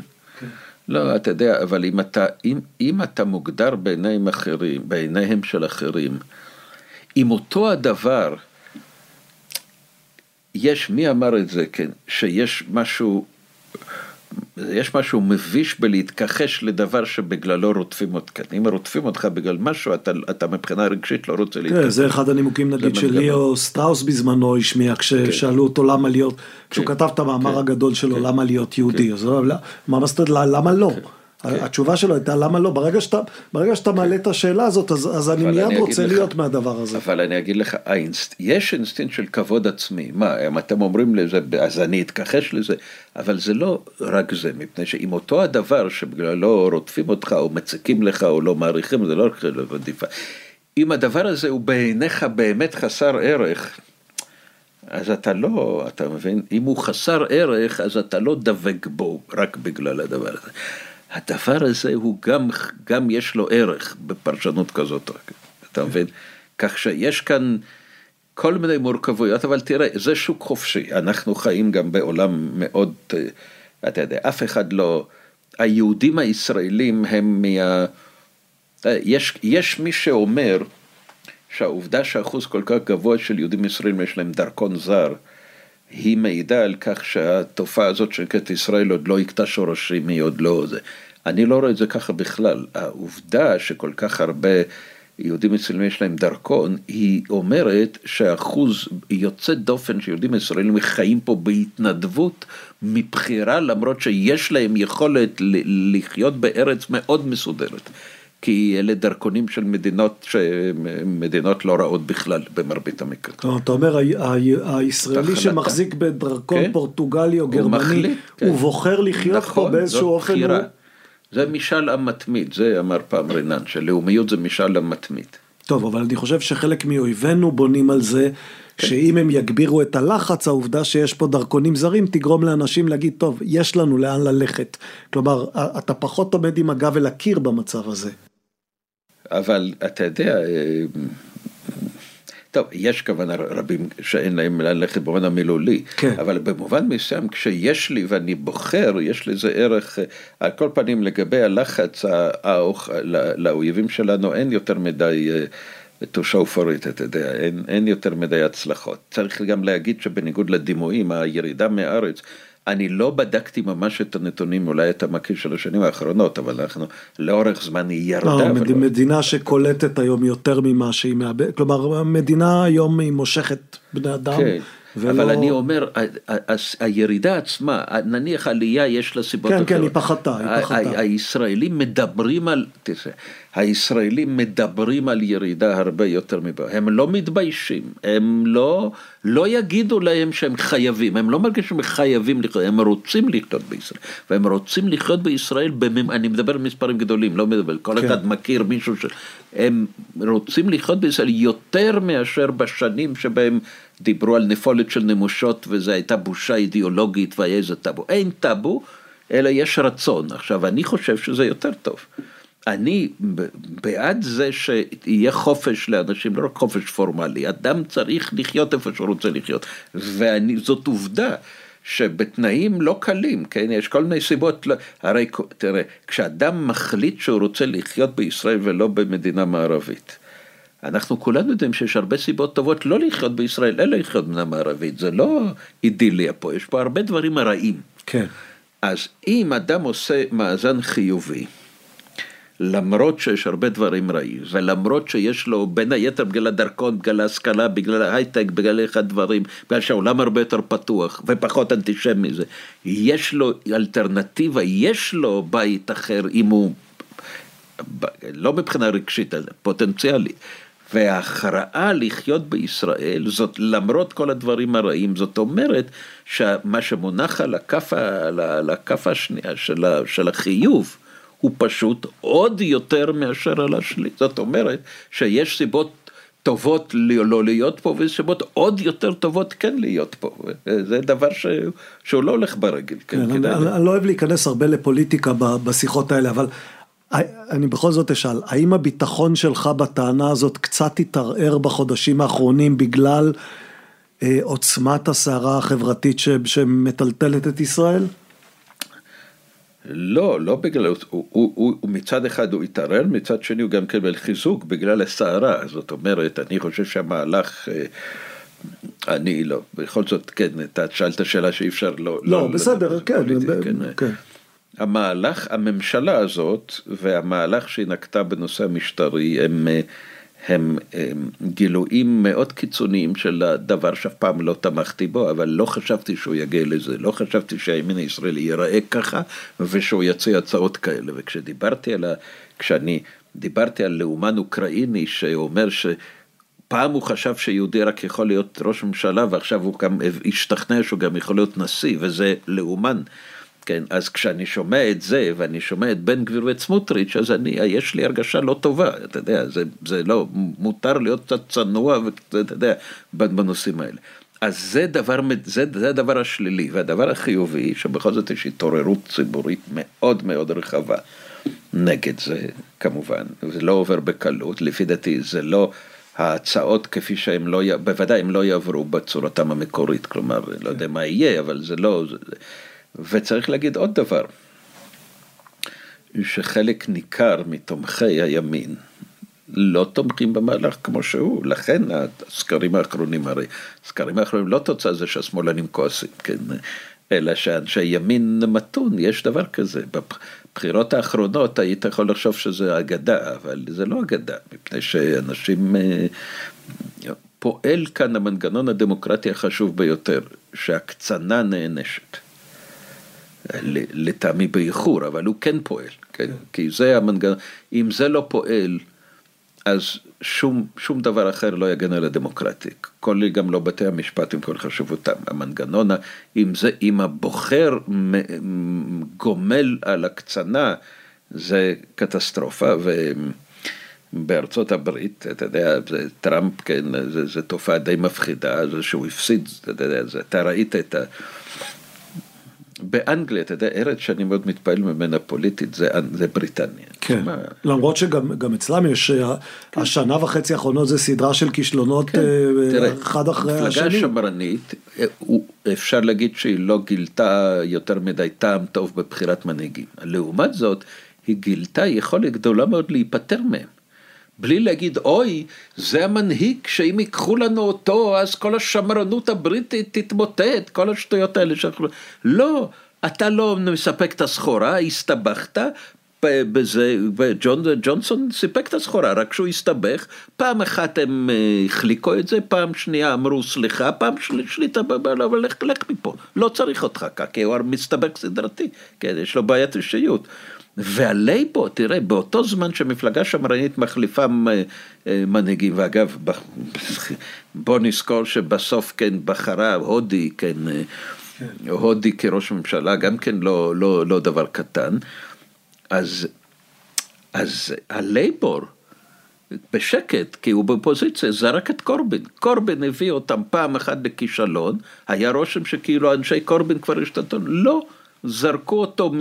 לא, אתה יודע, אבל אם אתה, אם, אם אתה מוגדר בעיניהם אחרים, בעיניהם של אחרים, אם אותו הדבר יש, מי אמר את זה, כן, שיש משהו, יש משהו מביש בלהתכחש לדבר שבגללו רודפים אותך. אם רודפים אותך בגלל משהו, אתה, אתה מבחינה רגשית לא רוצה להתכחש. כן, זה אחד הנימוקים נגיד של ליאו סטראוס בזמנו השמיע, כששאלו כן. אותו למה להיות, כשהוא כן. כתב את המאמר כן. הגדול שלו, כן. למה להיות יהודי, כן. אז הוא אמר, מה מסתכל, למה לא? כן. כן. התשובה שלו הייתה למה לא, ברגע שאתה, ברגע שאתה מעלה את השאלה הזאת אז, אז אני מיד אני רוצה להיות לך, מהדבר הזה. אבל אני אגיד לך, האינסט, יש אינסטינקט של כבוד עצמי, מה, אם אתם אומרים לזה, אז אני אתכחש לזה, אבל זה לא רק זה, מפני שאם אותו הדבר שבגללו רודפים אותך או מציקים לך או לא מעריכים, זה לא רק רדיפה, אם הדבר הזה הוא בעיניך באמת חסר ערך, אז אתה לא, אתה מבין, אם הוא חסר ערך, אז אתה לא דבק בו רק בגלל הדבר הזה. הדבר הזה הוא גם, גם יש לו ערך בפרשנות כזאת, אתה מבין? כך שיש כאן כל מיני מורכבויות, אבל תראה, זה שוק חופשי, אנחנו חיים גם בעולם מאוד, אתה יודע, אף אחד לא, היהודים הישראלים הם מה... יש, יש מי שאומר שהעובדה שאחוז כל כך גבוה של יהודים ישראלים יש להם דרכון זר, היא מעידה על כך שהתופעה הזאת שנקראת ישראל עוד לא הכתה שורשים, היא עוד לא זה. אני לא רואה את זה ככה בכלל. העובדה שכל כך הרבה יהודים ישראלים יש להם דרכון, היא אומרת שאחוז יוצא דופן שיהודים ישראלים חיים פה בהתנדבות מבחירה, למרות שיש להם יכולת לחיות בארץ מאוד מסודרת. כי אלה דרכונים של מדינות שמדינות לא רעות בכלל במרבית המקרים. אתה אומר הישראלי שמחזיק בדרכון כן? פורטוגלי או גרמני, הוא, כן. בוחר לחיות נכון, פה באיזשהו אופן. זה משאל עם מתמיד, זה אמר פעם רנן, שלאומיות זה משאל עם מתמיד. טוב, אבל אני חושב שחלק מאויבינו בונים על זה, כן. שאם הם יגבירו את הלחץ, העובדה שיש פה דרכונים זרים תגרום לאנשים להגיד, טוב, יש לנו לאן ללכת. כלומר, אתה פחות עומד עם הגב אל הקיר במצב הזה. אבל אתה יודע, אה, טוב, יש כוונה רבים שאין להם ללכת במובן המילולי, כן. אבל במובן מסוים כשיש לי ואני בוחר, יש לזה ערך, אה, על כל פנים לגבי הלחץ האוך, לאויבים שלנו אין יותר מדי אה, for it, אתה יודע, אין, אין יותר מדי הצלחות. צריך גם להגיד שבניגוד לדימויים, הירידה מהארץ אני לא בדקתי ממש את הנתונים, אולי אתה מכיר של השנים האחרונות, אבל אנחנו לאורך זמן היא ירדה. לא. מדינה שקולטת היום יותר ממה שהיא מאבדת, כלומר המדינה היום היא מושכת בני אדם. כן. ולא... אבל אני אומר, הירידה עצמה, נניח עלייה יש לה סיבות כן, אחרות. כן, כן, היא פחתה, היא פחתה. הישראלים מדברים על, תראה, הישראלים מדברים על ירידה הרבה יותר מבעיה, הם לא מתביישים, הם לא, לא יגידו להם שהם חייבים, הם לא מרגישים חייבים לחיות, הם רוצים לחיות בישראל, והם רוצים לחיות בישראל, בממ... אני מדבר על מספרים גדולים, לא מדבר, כל כן. אחד מכיר מישהו ש... הם רוצים לחיות בישראל יותר מאשר בשנים שבהם דיברו על נפולת של נמושות וזו הייתה בושה אידיאולוגית והיה איזה טאבו, אין טאבו, אלא יש רצון. עכשיו, אני חושב שזה יותר טוב. אני בעד זה שיהיה חופש לאנשים, לא רק חופש פורמלי, אדם צריך לחיות איפה שהוא רוצה לחיות, וזאת עובדה. שבתנאים לא קלים, כן, יש כל מיני סיבות, לא, הרי תראה, כשאדם מחליט שהוא רוצה לחיות בישראל ולא במדינה מערבית, אנחנו כולנו יודעים שיש הרבה סיבות טובות לא לחיות בישראל, אלא לחיות במדינה מערבית, זה לא אידיליה פה, יש פה הרבה דברים רעים. כן. אז אם אדם עושה מאזן חיובי, למרות שיש הרבה דברים רעים, ולמרות שיש לו בין היתר בגלל הדרכון, בגלל ההשכלה, בגלל ההייטק, בגלל איך הדברים, בגלל שהעולם הרבה יותר פתוח ופחות אנטישמי זה, יש לו אלטרנטיבה, יש לו בית אחר אם הוא, לא מבחינה רגשית, פוטנציאלי. וההכרעה לחיות בישראל, זאת למרות כל הדברים הרעים, זאת אומרת שמה שמונח על הכף, על הכף השנייה של, של החיוב, הוא פשוט עוד יותר מאשר על השליט. זאת אומרת שיש סיבות טובות לא להיות פה ויש סיבות עוד יותר טובות כן להיות פה. זה דבר ש... שהוא לא הולך ברגל. כן, כן, אני, אני לא אוהב להיכנס הרבה לפוליטיקה בשיחות האלה, אבל אני בכל זאת אשאל, האם הביטחון שלך בטענה הזאת קצת התערער בחודשים האחרונים בגלל אה, עוצמת הסערה החברתית שמטלטלת את ישראל? לא, לא בגלל, הוא, הוא, הוא, הוא מצד אחד הוא התערער, מצד שני הוא גם קיבל חיזוק בגלל הסערה, זאת אומרת, אני חושב שהמהלך, אה, אני לא, בכל זאת, כן, אתה שאלת שאלה שאי אפשר לא... לא, לא בסדר, לא, כן, פוליטי, ב- כן. כן. המהלך, הממשלה הזאת והמהלך שהיא נקטה בנושא המשטרי הם, הם, הם גילויים מאוד קיצוניים של הדבר שאף פעם לא תמכתי בו, אבל לא חשבתי שהוא יגיע לזה, לא חשבתי שהימין הישראלי ייראה ככה ושהוא יציע הצעות כאלה, וכשדיברתי על ה... כשאני דיברתי על לאומן אוקראיני שאומר ש... פעם הוא חשב שיהודי רק יכול להיות ראש ממשלה ועכשיו הוא גם השתכנע שהוא גם יכול להיות נשיא וזה לאומן כן, אז כשאני שומע את זה, ואני שומע את בן גביר ואת סמוטריץ', אז אני, יש לי הרגשה לא טובה, אתה יודע, זה, זה לא, מותר להיות קצת צנוע, ואתה יודע, בנושאים האלה. אז זה דבר, זה, זה הדבר השלילי, והדבר החיובי, שבכל זאת יש התעוררות ציבורית מאוד מאוד רחבה נגד זה, כמובן, זה לא עובר בקלות, לפי דעתי זה לא... ההצעות כפי שהן לא, בוודאי הם לא יעברו בצורתם המקורית, כלומר, לא יודע מה יהיה, אבל זה לא, זה, וצריך להגיד עוד דבר, שחלק ניכר מתומכי הימין לא תומכים במהלך כמו שהוא, לכן הסקרים האחרונים, הרי הסקרים האחרונים לא תוצאה זה שהשמאלנים כועסים, כן, אלא שאנשי ימין מתון, יש דבר כזה. בבחירות האחרונות היית יכול לחשוב שזה אגדה, אבל זה לא אגדה, מפני שאנשים... אה, פועל כאן המנגנון הדמוקרטי החשוב ביותר, שהקצנה נענשת. לטעמי באיחור, אבל הוא כן פועל, כן? כי זה המנגנון, אם זה לא פועל, אז שום, שום דבר אחר לא יגן על הדמוקרטיה, כל גם לא בתי המשפט עם כל חשיבותם, המנגנון, אם, זה, אם הבוחר גומל על הקצנה, זה קטסטרופה, ובארצות הברית, אתה יודע, זה טראמפ, כן, זה תופעה די מפחידה, זה שהוא הפסיד, אתה יודע, זה, אתה ראית את ה... באנגליה, אתה יודע, ארץ שאני מאוד מתפעל ממנה פוליטית, זה, זה בריטניה. כן, שמה... למרות שגם אצלם יש, כן. השנה וחצי האחרונות זה סדרה של כישלונות כן. אה, תראה, אחד אחרי השני. מפלגה שמרנית, אה, אפשר להגיד שהיא לא גילתה יותר מדי טעם טוב בבחירת מנהיגים. לעומת זאת, היא גילתה יכולת גדולה מאוד להיפטר מהם. בלי להגיד, אוי, זה המנהיג שאם ייקחו לנו אותו, אז כל השמרנות הבריטית תתמוטט, כל השטויות האלה שאנחנו... לא, אתה לא מספק את הסחורה, הסתבכת, בזה, וג'ון, ג'ונסון סיפק את הסחורה, רק שהוא הסתבך, פעם אחת הם אה, החליקו את זה, פעם שנייה אמרו סליחה, פעם שלישית, אבל לך, לך מפה, לא צריך אותך, כי הוא מסתבך סדרתי, כן, יש לו בעיית אישיות. והלייבור, תראה, באותו זמן שמפלגה שמרנית מחליפה אה, מנהיגים, ואגב, בוא נזכור שבסוף כן בחרה הודי, כן, כן. הודי כראש ממשלה, גם כן לא, לא, לא דבר קטן, אז, אז הלייבור, בשקט, כי הוא בפוזיציה, זרק את קורבין. קורבין הביא אותם פעם אחת לכישלון, היה רושם שכאילו אנשי קורבין כבר השתתפו, לא. זרקו אותו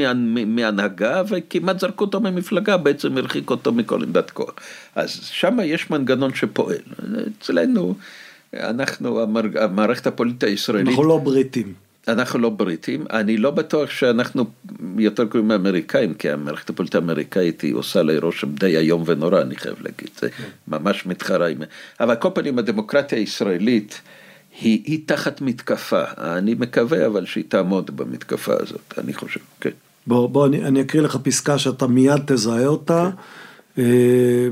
מהנהגה וכמעט זרקו אותו ממפלגה, בעצם הרחיק אותו מכל עמדת כוח. אז שם יש מנגנון שפועל. אצלנו, אנחנו, המערכת הפוליטית הישראלית... אנחנו לא בריטים. אנחנו לא בריטים, אני לא בטוח שאנחנו יותר קוראים מאמריקאים, כי המערכת הפוליטית האמריקאית היא עושה לי רושם די איום ונורא, אני חייב להגיד, זה כן. ממש מתחרה עם... אבל כל פנים הדמוקרטיה הישראלית היא, היא תחת מתקפה, אני מקווה אבל שהיא תעמוד במתקפה הזאת, אני חושב, כן. בוא, בוא אני, אני אקריא לך פסקה שאתה מיד תזהה אותה. כן.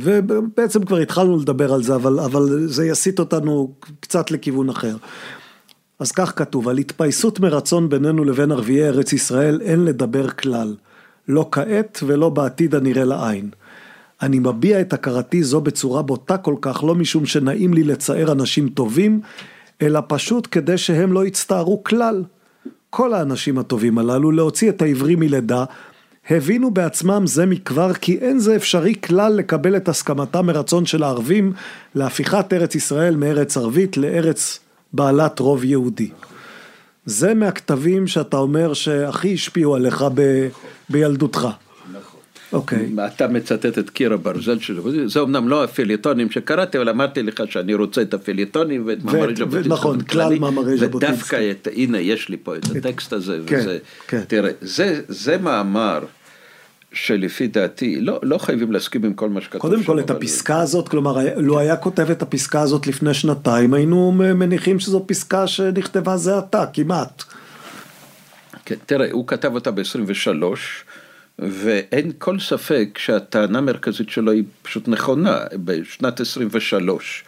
ובעצם כבר התחלנו לדבר על זה, אבל, אבל זה יסיט אותנו קצת לכיוון אחר. אז כך כתוב, על התפייסות מרצון בינינו לבין ערביי ארץ ישראל אין לדבר כלל, לא כעת ולא בעתיד הנראה לעין. אני מביע את הכרתי זו בצורה בוטה כל כך, לא משום שנעים לי לצער אנשים טובים, אלא פשוט כדי שהם לא יצטערו כלל. כל האנשים הטובים הללו, להוציא את העברי מלידה, הבינו בעצמם זה מכבר כי אין זה אפשרי כלל לקבל את הסכמתם מרצון של הערבים להפיכת ארץ ישראל מארץ ערבית לארץ בעלת רוב יהודי. זה מהכתבים שאתה אומר שהכי השפיעו עליך ב, בילדותך. אוקיי. אתה מצטט את קיר הברזל שלו, זה אמנם לא הפיליטונים שקראתי, אבל אמרתי לך שאני רוצה את הפיליטונים ואת מאמרי ז'בוטינסקי. נכון, כלל מאמרי ז'בוטינסקי. ודווקא את, הנה יש לי פה את הטקסט הזה, כן, וזה, כן. תראה, זה, זה מאמר. שלפי דעתי, לא, לא חייבים להסכים עם כל מה שכתוב קודם כל, את. הפסקה הזאת, כלומר, לו היה כותב את הפסקה הזאת לפני שנתיים, היינו מניחים שזו פסקה שנכתבה זה עתה, כמעט. כן, תראה, הוא כתב אותה ב-23, ואין כל ספק שהטענה המרכזית שלו היא פשוט נכונה. בשנת 23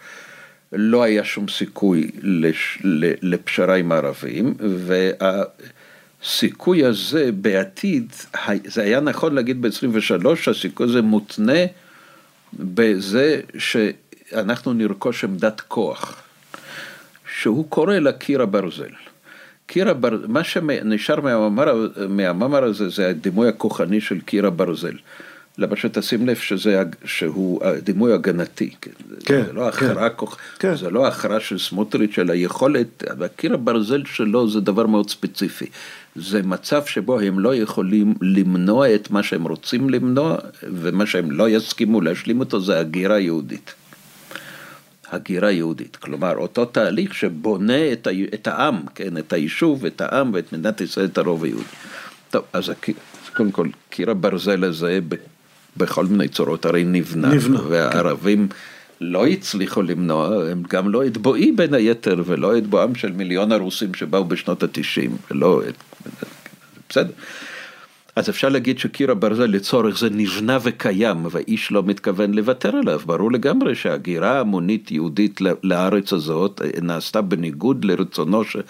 לא היה שום סיכוי לש, לפשרה עם הערבים, וה... הסיכוי הזה בעתיד, זה היה נכון להגיד ב-23, הסיכוי הזה מותנה בזה שאנחנו נרכוש עמדת כוח, שהוא קורא לה קיר הברזל. קיר הברזל, מה שנשאר מהמאמר, מהמאמר הזה זה הדימוי הכוחני של קיר הברזל. למשל תשים לב שזה, שהוא דימוי הגנתי, כן, כן זה לא כן. הכרעה כוח, כן. זה לא הכרעה של סמוטריץ', אלא יכולת, קיר הברזל שלו זה דבר מאוד ספציפי. זה מצב שבו הם לא יכולים למנוע את מה שהם רוצים למנוע, ומה שהם לא יסכימו להשלים אותו זה הגירה יהודית. הגירה יהודית, כלומר אותו תהליך שבונה את, ה... את העם, כן, את היישוב, את העם ואת מדינת ישראל, את הרוב היהודי. טוב, אז קודם כל, קיר הברזל הזה בכל מיני צורות הרי נבנה, נבנה והערבים כן. לא הצליחו למנוע, הם גם לא את בואי בין היתר ולא את בואם של מיליון הרוסים שבאו בשנות התשעים, ולא את... בסדר. אז אפשר להגיד שקיר הברזל לצורך זה נבנה וקיים והאיש לא מתכוון לוותר עליו. ברור לגמרי שהגירה המונית יהודית לארץ הזאת נעשתה בניגוד לרצונו של,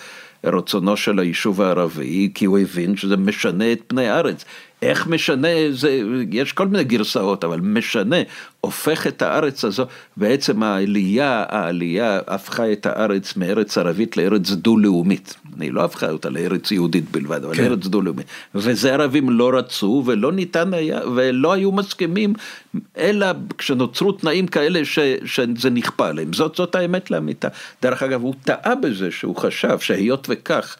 רצונו של היישוב הערבי, כי הוא הבין שזה משנה את פני הארץ. איך משנה, זה, יש כל מיני גרסאות, אבל משנה, הופך את הארץ הזו, בעצם העלייה, העלייה הפכה את הארץ מארץ ערבית לארץ דו-לאומית. היא לא הפכה אותה לארץ יהודית בלבד, אבל כן. ארץ דו-לאומית. וזה ערבים לא רצו ולא ניתן היה, ולא היו מסכימים, אלא כשנוצרו תנאים כאלה ש, שזה נכפה עליהם. זאת, זאת האמת לאמיתה. דרך אגב, הוא טעה בזה שהוא חשב שהיות וכך,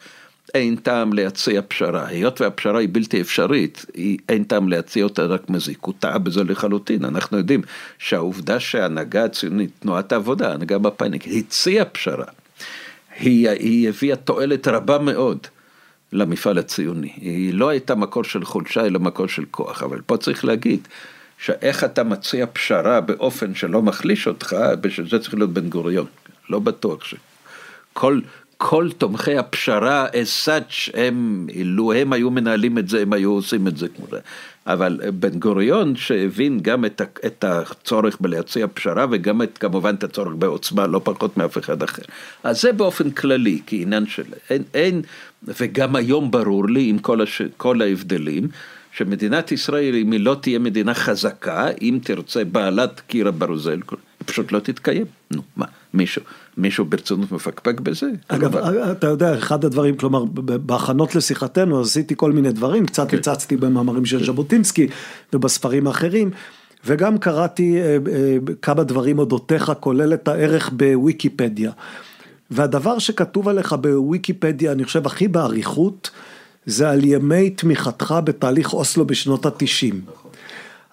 אין טעם להציע פשרה, היות והפשרה היא בלתי אפשרית, אין טעם להציע אותה רק מזיק, הוא טעה בזה לחלוטין, אנחנו יודעים שהעובדה שההנהגה הציונית, תנועת העבודה, ההנהגה מפא"יניקית, הציעה פשרה, היא, היא הביאה תועלת רבה מאוד למפעל הציוני, היא לא הייתה מקור של חולשה אלא מקור של כוח, אבל פה צריך להגיד שאיך אתה מציע פשרה באופן שלא מחליש אותך, בשביל זה צריך להיות בן גוריון, לא בטוח שכל כל תומכי הפשרה as such, הם, אילו הם היו מנהלים את זה, הם היו עושים את זה כמו זה. אבל בן גוריון שהבין גם את, את הצורך בלהציע פשרה וגם את, כמובן את הצורך בעוצמה, לא פחות מאף אחד אחר. אז זה באופן כללי, כעניין של, אין, אין, וגם היום ברור לי עם כל, הש, כל ההבדלים, שמדינת ישראל, אם היא לא תהיה מדינה חזקה, אם תרצה בעלת קיר הברזל, היא פשוט לא תתקיים. נו, מה, מישהו. מישהו ברצינות מפקפק בזה? אגב, אבל... אתה יודע, אחד הדברים, כלומר, בהכנות לשיחתנו עשיתי כל מיני דברים, קצת כן. הצצתי במאמרים של ז'בוטינסקי ובספרים האחרים. וגם קראתי אה, אה, כמה דברים אודותיך, כולל את הערך בוויקיפדיה. והדבר שכתוב עליך בוויקיפדיה, אני חושב הכי באריכות, זה על ימי תמיכתך בתהליך אוסלו בשנות התשעים.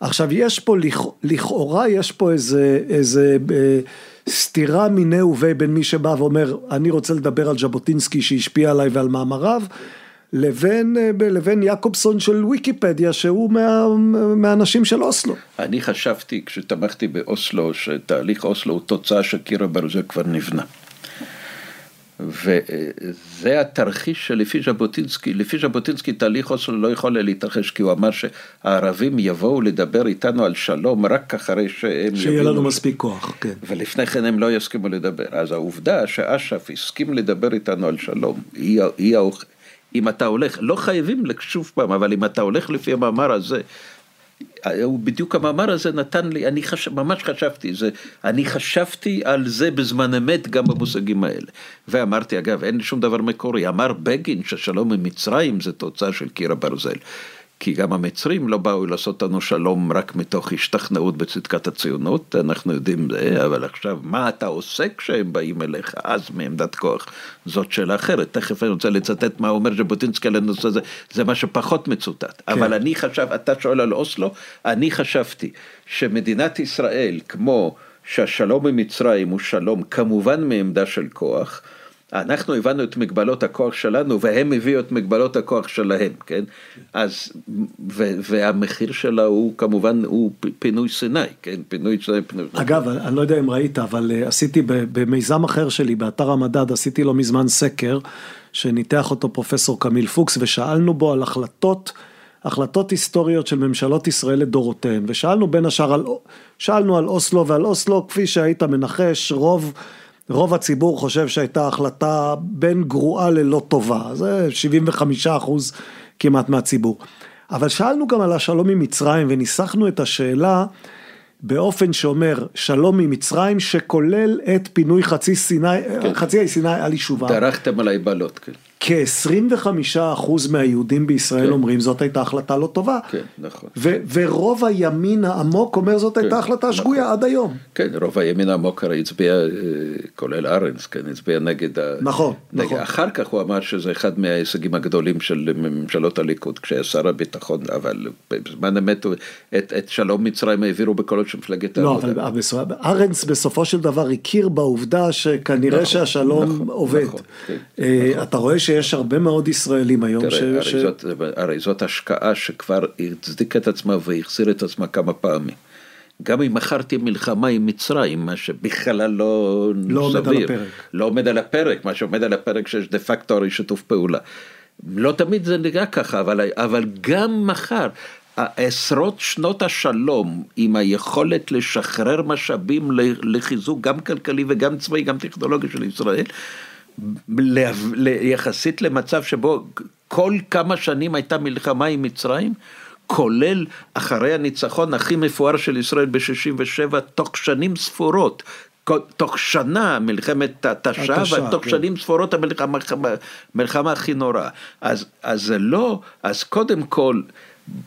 עכשיו יש פה, לכאורה יש פה איזה, איזה אה, סתירה מיני ובי בין מי שבא ואומר, אני רוצה לדבר על ז'בוטינסקי שהשפיע עליי ועל מאמריו, לבין, אה, לבין יעקובסון של ויקיפדיה שהוא מה, מהאנשים של אוסלו. אני חשבתי כשתמכתי באוסלו שתהליך אוסלו הוא תוצאה שקיר הברזל כבר נבנה. וזה התרחיש שלפי ז'בוטינסקי, לפי ז'בוטינסקי תהליך אוסלו לא יכול להתרחש כי הוא אמר שהערבים יבואו לדבר איתנו על שלום רק אחרי שהם שיהיה לנו מספיק כוח, כן. ולפני כן הם לא יסכימו לדבר. אז העובדה שאש"ף הסכים לדבר איתנו על שלום, היא, היא, אם אתה הולך, לא חייבים שוב פעם, אבל אם אתה הולך לפי המאמר הזה, הוא בדיוק המאמר הזה נתן לי, אני חש, ממש חשבתי, זה, אני חשבתי על זה בזמן אמת גם במושגים האלה. ואמרתי, אגב, אין שום דבר מקורי, אמר בגין ששלום עם מצרים זה תוצאה של קיר הברזל. כי גם המצרים לא באו לעשות לנו שלום רק מתוך השתכנעות בצדקת הציונות, אנחנו יודעים זה, אבל עכשיו, מה אתה עושה כשהם באים אליך, אז מעמדת כוח, זאת שאלה אחרת. תכף אני רוצה לצטט מה אומר ז'בוטינסקי על הנושא הזה, זה מה שפחות מצוטט. כן. אבל אני חשב, אתה שואל על אוסלו, אני חשבתי שמדינת ישראל, כמו שהשלום עם מצרים הוא שלום כמובן מעמדה של כוח, אנחנו הבנו את מגבלות הכוח שלנו והם הביאו את מגבלות הכוח שלהם, כן? אז, ו, והמחיר שלה הוא כמובן, הוא פינוי סיני, כן? פינוי סיני, פינוי... אגב, אני לא יודע אם ראית, אבל אה, עשיתי במיזם אחר שלי, באתר המדד, עשיתי לא מזמן סקר, שניתח אותו פרופסור קמיל פוקס, ושאלנו בו על החלטות, החלטות היסטוריות של ממשלות ישראל לדורותיהן, ושאלנו בין השאר על, שאלנו על אוסלו ועל אוסלו, כפי שהיית מנחש, רוב... רוב הציבור חושב שהייתה החלטה בין גרועה ללא טובה, זה 75 אחוז כמעט מהציבור. אבל שאלנו גם על השלום עם מצרים וניסחנו את השאלה באופן שאומר שלום עם מצרים שכולל את פינוי חצי סיני, כן. חצי האי סיני על יישובה. דרכתם על היבלות, כן. כ-25% מהיהודים בישראל כן. אומרים זאת הייתה החלטה לא טובה. כן, נכון. ו- ורוב הימין העמוק אומר זאת כן, הייתה החלטה נכון. שגויה עד היום. כן, רוב הימין העמוק הרי הצביע, אה, כולל ארנס, כן, הצביע נגד ה... נכון, נגד... נכון. אחר כך הוא אמר שזה אחד מההישגים הגדולים של ממשלות הליכוד, כשהיה שר הביטחון, אבל בזמן אמת את, את שלום מצרים העבירו בקולות של מפלגת לא, העבודה. לא, אבל ארנס בסופו של דבר הכיר בעובדה שכנראה נכון, שהשלום נכון, עובד. נכון, כן, אה, נכון. אתה רואה ש... שיש הרבה מאוד ישראלים היום. תראה, ש... הרי, ש... זאת, הרי זאת השקעה שכבר הצדיקה את עצמה והחזיר את עצמה כמה פעמים. גם אם מכרתי מלחמה עם מצרים, מה שבכלל לא, לא סביר. עומד על הפרק. לא עומד על הפרק, מה שעומד על הפרק שיש דה פקטו הרי שיתוף פעולה. לא תמיד זה נראה ככה, אבל, אבל גם מחר, עשרות שנות השלום עם היכולת לשחרר משאבים לחיזוק גם כלכלי וגם צבאי, גם טכנולוגי של ישראל, יחסית למצב שבו כל כמה שנים הייתה מלחמה עם מצרים, כולל אחרי הניצחון הכי מפואר של ישראל ב-67, תוך שנים ספורות, תוך שנה מלחמת תש"ע, ותוך כן. שנים ספורות המלחמה הכי נוראה. אז, אז זה לא, אז קודם כל,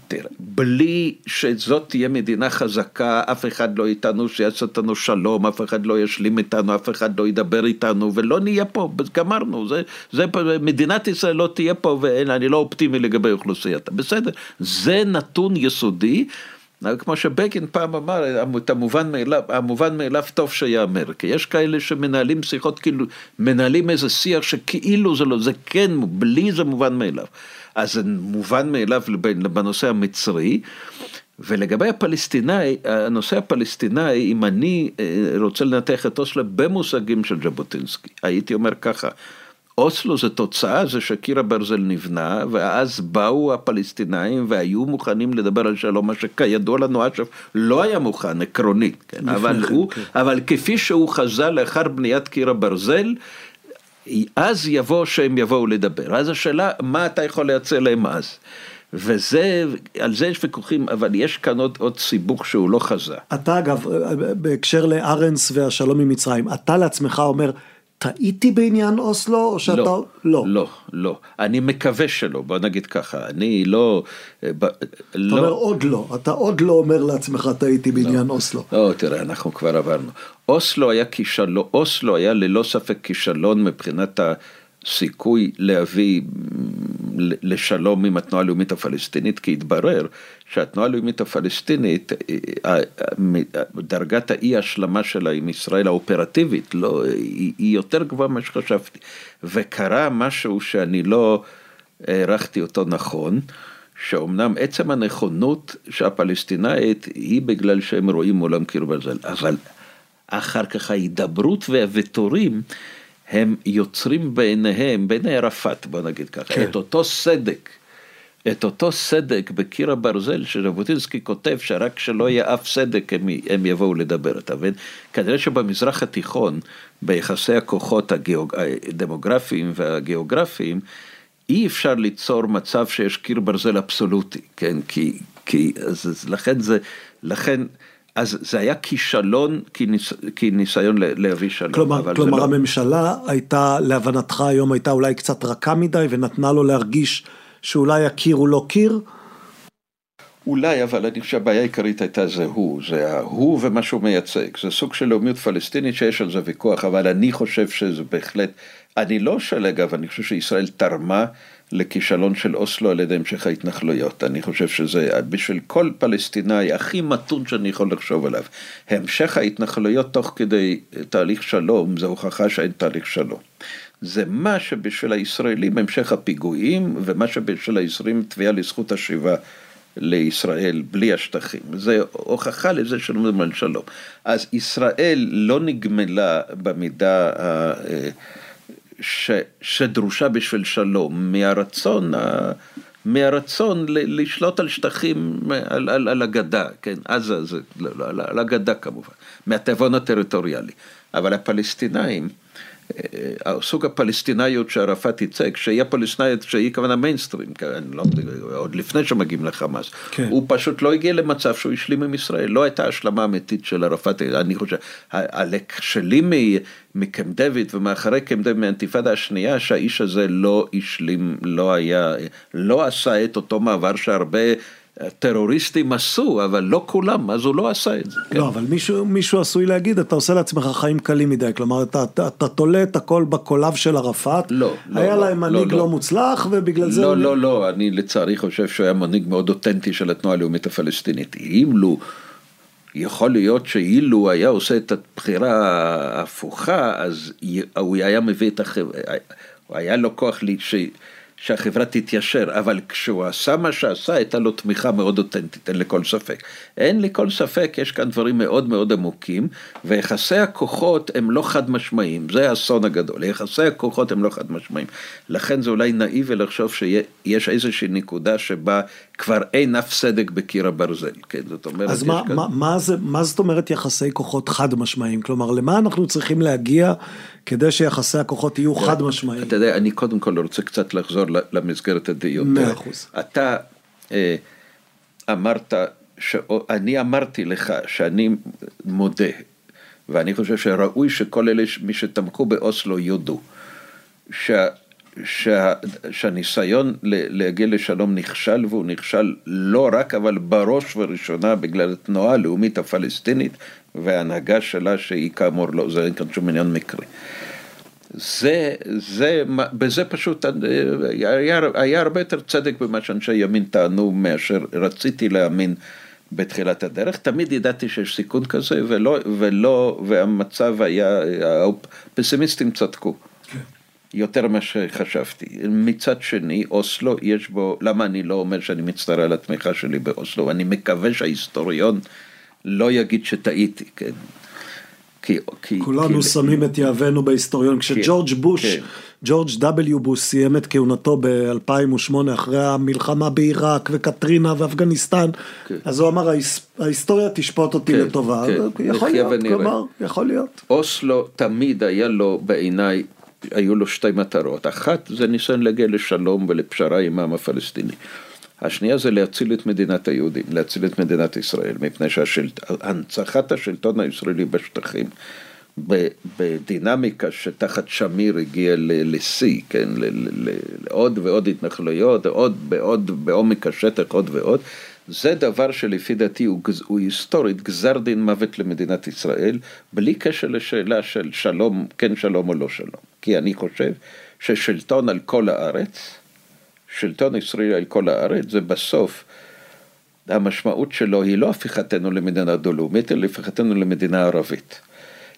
תראה, בלי שזאת תהיה מדינה חזקה, אף אחד לא איתנו שיעשה אותנו שלום, אף אחד לא ישלים איתנו, אף אחד לא ידבר איתנו, ולא נהיה פה, גמרנו, זה, זה, מדינת ישראל לא תהיה פה, ואני לא אופטימי לגבי אוכלוסייתה, בסדר, זה נתון יסודי. כמו שבגין פעם אמר, את המובן מאליו, המובן מאליו טוב שיאמר, כי יש כאלה שמנהלים שיחות כאילו, מנהלים איזה שיח שכאילו זה לא, זה כן, בלי זה מובן מאליו. אז זה מובן מאליו בנושא המצרי. ולגבי הפלסטיני, הנושא הפלסטיני, אם אני אה, רוצה לנתח את אוסלו במושגים של ז'בוטינסקי, הייתי אומר ככה, אוסלו זה תוצאה, זה שקיר הברזל נבנה, ואז באו הפלסטינאים והיו מוכנים לדבר על שלום, מה שכידוע לנו אש"ף לא היה מוכן עקרונית, כן? אבל, הוא, כן. אבל כפי שהוא חזה לאחר בניית קיר הברזל, אז יבוא שהם יבואו לדבר. אז השאלה, מה אתה יכול לייצר להם אז? וזה, על זה יש ויכוחים, אבל יש כאן עוד, עוד סיבוך שהוא לא חזה. אתה אגב, בהקשר לארנס והשלום עם מצרים, אתה לעצמך אומר, טעיתי בעניין אוסלו, או שאתה... לא, לא, לא, לא. אני מקווה שלא, בוא נגיד ככה, אני לא... אה, ב... אתה לא... אומר עוד לא, אתה עוד לא אומר לעצמך טעיתי בעניין לא, אוסלו. לא, תראה, אנחנו כבר עברנו. אוסלו היה כישלון, אוסלו היה ללא ספק כישלון מבחינת הסיכוי להביא לשלום עם התנועה הלאומית הפלסטינית, כי התברר שהתנועה הלאומית הפלסטינית, אה, דרגת האי השלמה שלה עם ישראל האופרטיבית, לא, היא, יותר גבוהה ממה שחשבתי. וקרה משהו שאני לא הערכתי אותו נכון. שאומנם עצם הנכונות שהפלסטינאית היא בגלל שהם רואים מולם קיר ברזל, אבל אחר כך ההידברות והוויתורים הם יוצרים בעיניהם, בעיני ערפאת בוא נגיד ככה, כן. את אותו סדק, את אותו סדק בקיר הברזל שז'בוטינסקי כותב שרק כשלא יהיה אף סדק הם, הם יבואו לדבר, אתה מבין? כנראה שבמזרח התיכון, ביחסי הכוחות הדמוגרפיים והגיאוגרפיים, אי אפשר ליצור מצב שיש קיר ברזל אבסולוטי, כן? כי, כי אז, לכן זה, לכן, אז זה היה כישלון כניס, כניסיון להביא שלום. כלומר, כלומר לא... הממשלה הייתה, להבנתך היום הייתה אולי קצת רכה מדי ונתנה לו להרגיש שאולי הקיר הוא לא קיר? אולי, אבל אני חושב שהבעיה העיקרית הייתה זה הוא, זה ההוא ומה שהוא מייצג. זה סוג של לאומיות פלסטינית שיש על זה ויכוח, אבל אני חושב שזה בהחלט, אני לא שלג, אבל אני חושב שישראל תרמה לכישלון של אוסלו על ידי המשך ההתנחלויות. אני חושב שזה בשביל כל פלסטינאי הכי מתון שאני יכול לחשוב עליו. המשך ההתנחלויות תוך כדי תהליך שלום, זה הוכחה שאין תהליך שלום. זה מה שבשביל הישראלים המשך הפיגועים, ומה שבשביל הישראלים תביעה לזכות השיבה. לישראל בלי השטחים. זה הוכחה לזה שלא מדברים על שלום. אז ישראל לא נגמלה במידה אה, ש, שדרושה בשביל שלום, מהרצון, מהרצון לשלוט על שטחים, על, על, על הגדה, כן, עזה, זה, לא, לא, על הגדה כמובן, מהתיאבון הטריטוריאלי. אבל הפלסטינאים, הסוג הפלסטינאיות שערפאת ייצג, שהיא הפלסטינאיות, שהיא כוונה מיינסטרים, כן, לא, עוד לפני שמגיעים לחמאס, כן. הוא פשוט לא הגיע למצב שהוא השלים עם ישראל, לא הייתה השלמה אמיתית של ערפאת, אני חושב, שלי מקמפ דויד ומאחרי קמפ דויד מהאינתיפאדה השנייה, שהאיש הזה לא השלים, לא היה, לא עשה את אותו מעבר שהרבה טרוריסטים עשו, אבל לא כולם, אז הוא לא עשה את זה. כן. לא, אבל מישהו, מישהו עשוי להגיד, אתה עושה לעצמך חיים קלים מדי, כלומר, אתה, אתה, אתה תולה את הכל בקולב של ערפאת, לא, לא, היה לא, להם לא, מנהיג לא, לא מוצלח, ובגלל זה... לא, לא, לא, אני לצערי חושב שהוא היה מנהיג מאוד אותנטי של התנועה הלאומית הפלסטינית. אם לו... יכול להיות שאילו היה עושה את הבחירה ההפוכה, אז הוא היה מביא את החברה, היה לו כוח ש... שהחברה תתיישר, אבל כשהוא עשה מה שעשה, הייתה לו תמיכה מאוד אותנטית, אין לי כל ספק. אין לי כל ספק, יש כאן דברים מאוד מאוד עמוקים, ויחסי הכוחות הם לא חד משמעיים, זה האסון הגדול, יחסי הכוחות הם לא חד משמעיים. לכן זה אולי נאיבי לחשוב שיש איזושהי נקודה שבה כבר אין אף סדק בקיר הברזל, כן, זאת אומרת... אז מה, כאן... מה, מה, זה, מה זאת אומרת יחסי כוחות חד משמעיים? כלומר, למה אנחנו צריכים להגיע כדי שיחסי הכוחות יהיו חד משמעיים? אתה יודע, אני קודם כל רוצה קצת לחזור למסגרת הדיון. מאה אחוז. אתה אה, אמרת, אני אמרתי לך שאני מודה, ואני חושב שראוי שכל אלה, מי שתמכו באוסלו יודו, שה... שה, שהניסיון להגיע לשלום נכשל, והוא נכשל לא רק, אבל בראש ובראשונה בגלל התנועה הלאומית הפלסטינית וההנהגה שלה, שהיא כאמור לא, זה אין כאן שום עניין מקרי. זה, זה, בזה פשוט היה, היה הרבה יותר צדק במה שאנשי ימין טענו מאשר רציתי להאמין בתחילת הדרך. תמיד ידעתי שיש סיכון כזה ולא, ולא, והמצב היה, הפסימיסטים צדקו. יותר ממה שחשבתי. מצד שני, אוסלו, יש בו, למה אני לא אומר שאני מצטער על התמיכה שלי באוסלו? אני מקווה שההיסטוריון לא יגיד שטעיתי, כן? כי, כי, כולנו כי, שמים את יהבנו בהיסטוריון, כשג'ורג' בוש, כן. ג'ורג' W בוש סיים את כהונתו ב-2008 אחרי המלחמה בעיראק וקטרינה ואפגניסטן, כן. אז הוא אמר ההיסטוריה תשפוט אותי כן, לטובה, כן. יכול להיות, כלומר, יכול להיות. אוסלו תמיד היה לו בעיניי היו לו שתי מטרות, אחת זה ניסיון להגיע לשלום ולפשרה עם העם הפלסטיני. השנייה זה להציל את מדינת היהודים, להציל את מדינת ישראל, מפני שהנצחת השלטון הישראלי בשטחים, בדינמיקה שתחת שמיר הגיע לשיא, כן, לעוד ועוד התנחלויות, עוד בעוד בעומק השטח עוד ועוד, זה דבר שלפי דעתי הוא, הוא היסטורית גזר דין מוות למדינת ישראל, בלי קשר לשאלה של שלום, כן שלום או לא שלום. כי אני חושב ששלטון על כל הארץ שלטון ישראלי על כל הארץ, זה בסוף, המשמעות שלו היא לא הפיכתנו למדינה דו-לאומית, אלא הפיכתנו למדינה ערבית.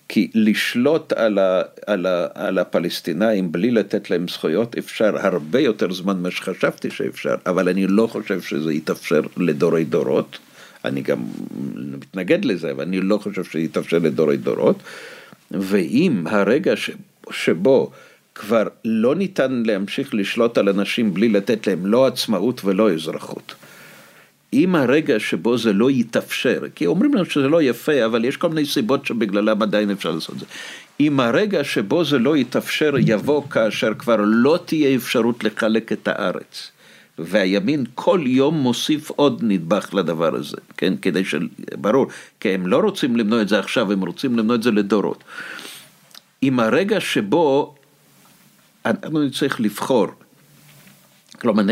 כי לשלוט על, ה, על, ה, על הפלסטינאים בלי לתת להם זכויות אפשר הרבה יותר זמן ממה שחשבתי שאפשר, אבל אני לא חושב שזה יתאפשר לדורי דורות. אני גם מתנגד לזה, אבל אני לא חושב שזה יתאפשר לדורי דורות. ואם הרגע ש, שבו כבר לא ניתן להמשיך לשלוט על אנשים בלי לתת להם לא עצמאות ולא אזרחות. אם הרגע שבו זה לא יתאפשר, כי אומרים לנו שזה לא יפה, אבל יש כל מיני סיבות שבגללם עדיין אפשר לעשות את זה. אם הרגע שבו זה לא יתאפשר יבוא כאשר כבר לא תהיה אפשרות לחלק את הארץ, והימין כל יום מוסיף עוד נדבך לדבר הזה, כן, כדי ש... ברור, כי הם לא רוצים למנוע את זה עכשיו, הם רוצים למנוע את זה לדורות. אם הרגע שבו אנחנו נצטרך לבחור, כלומר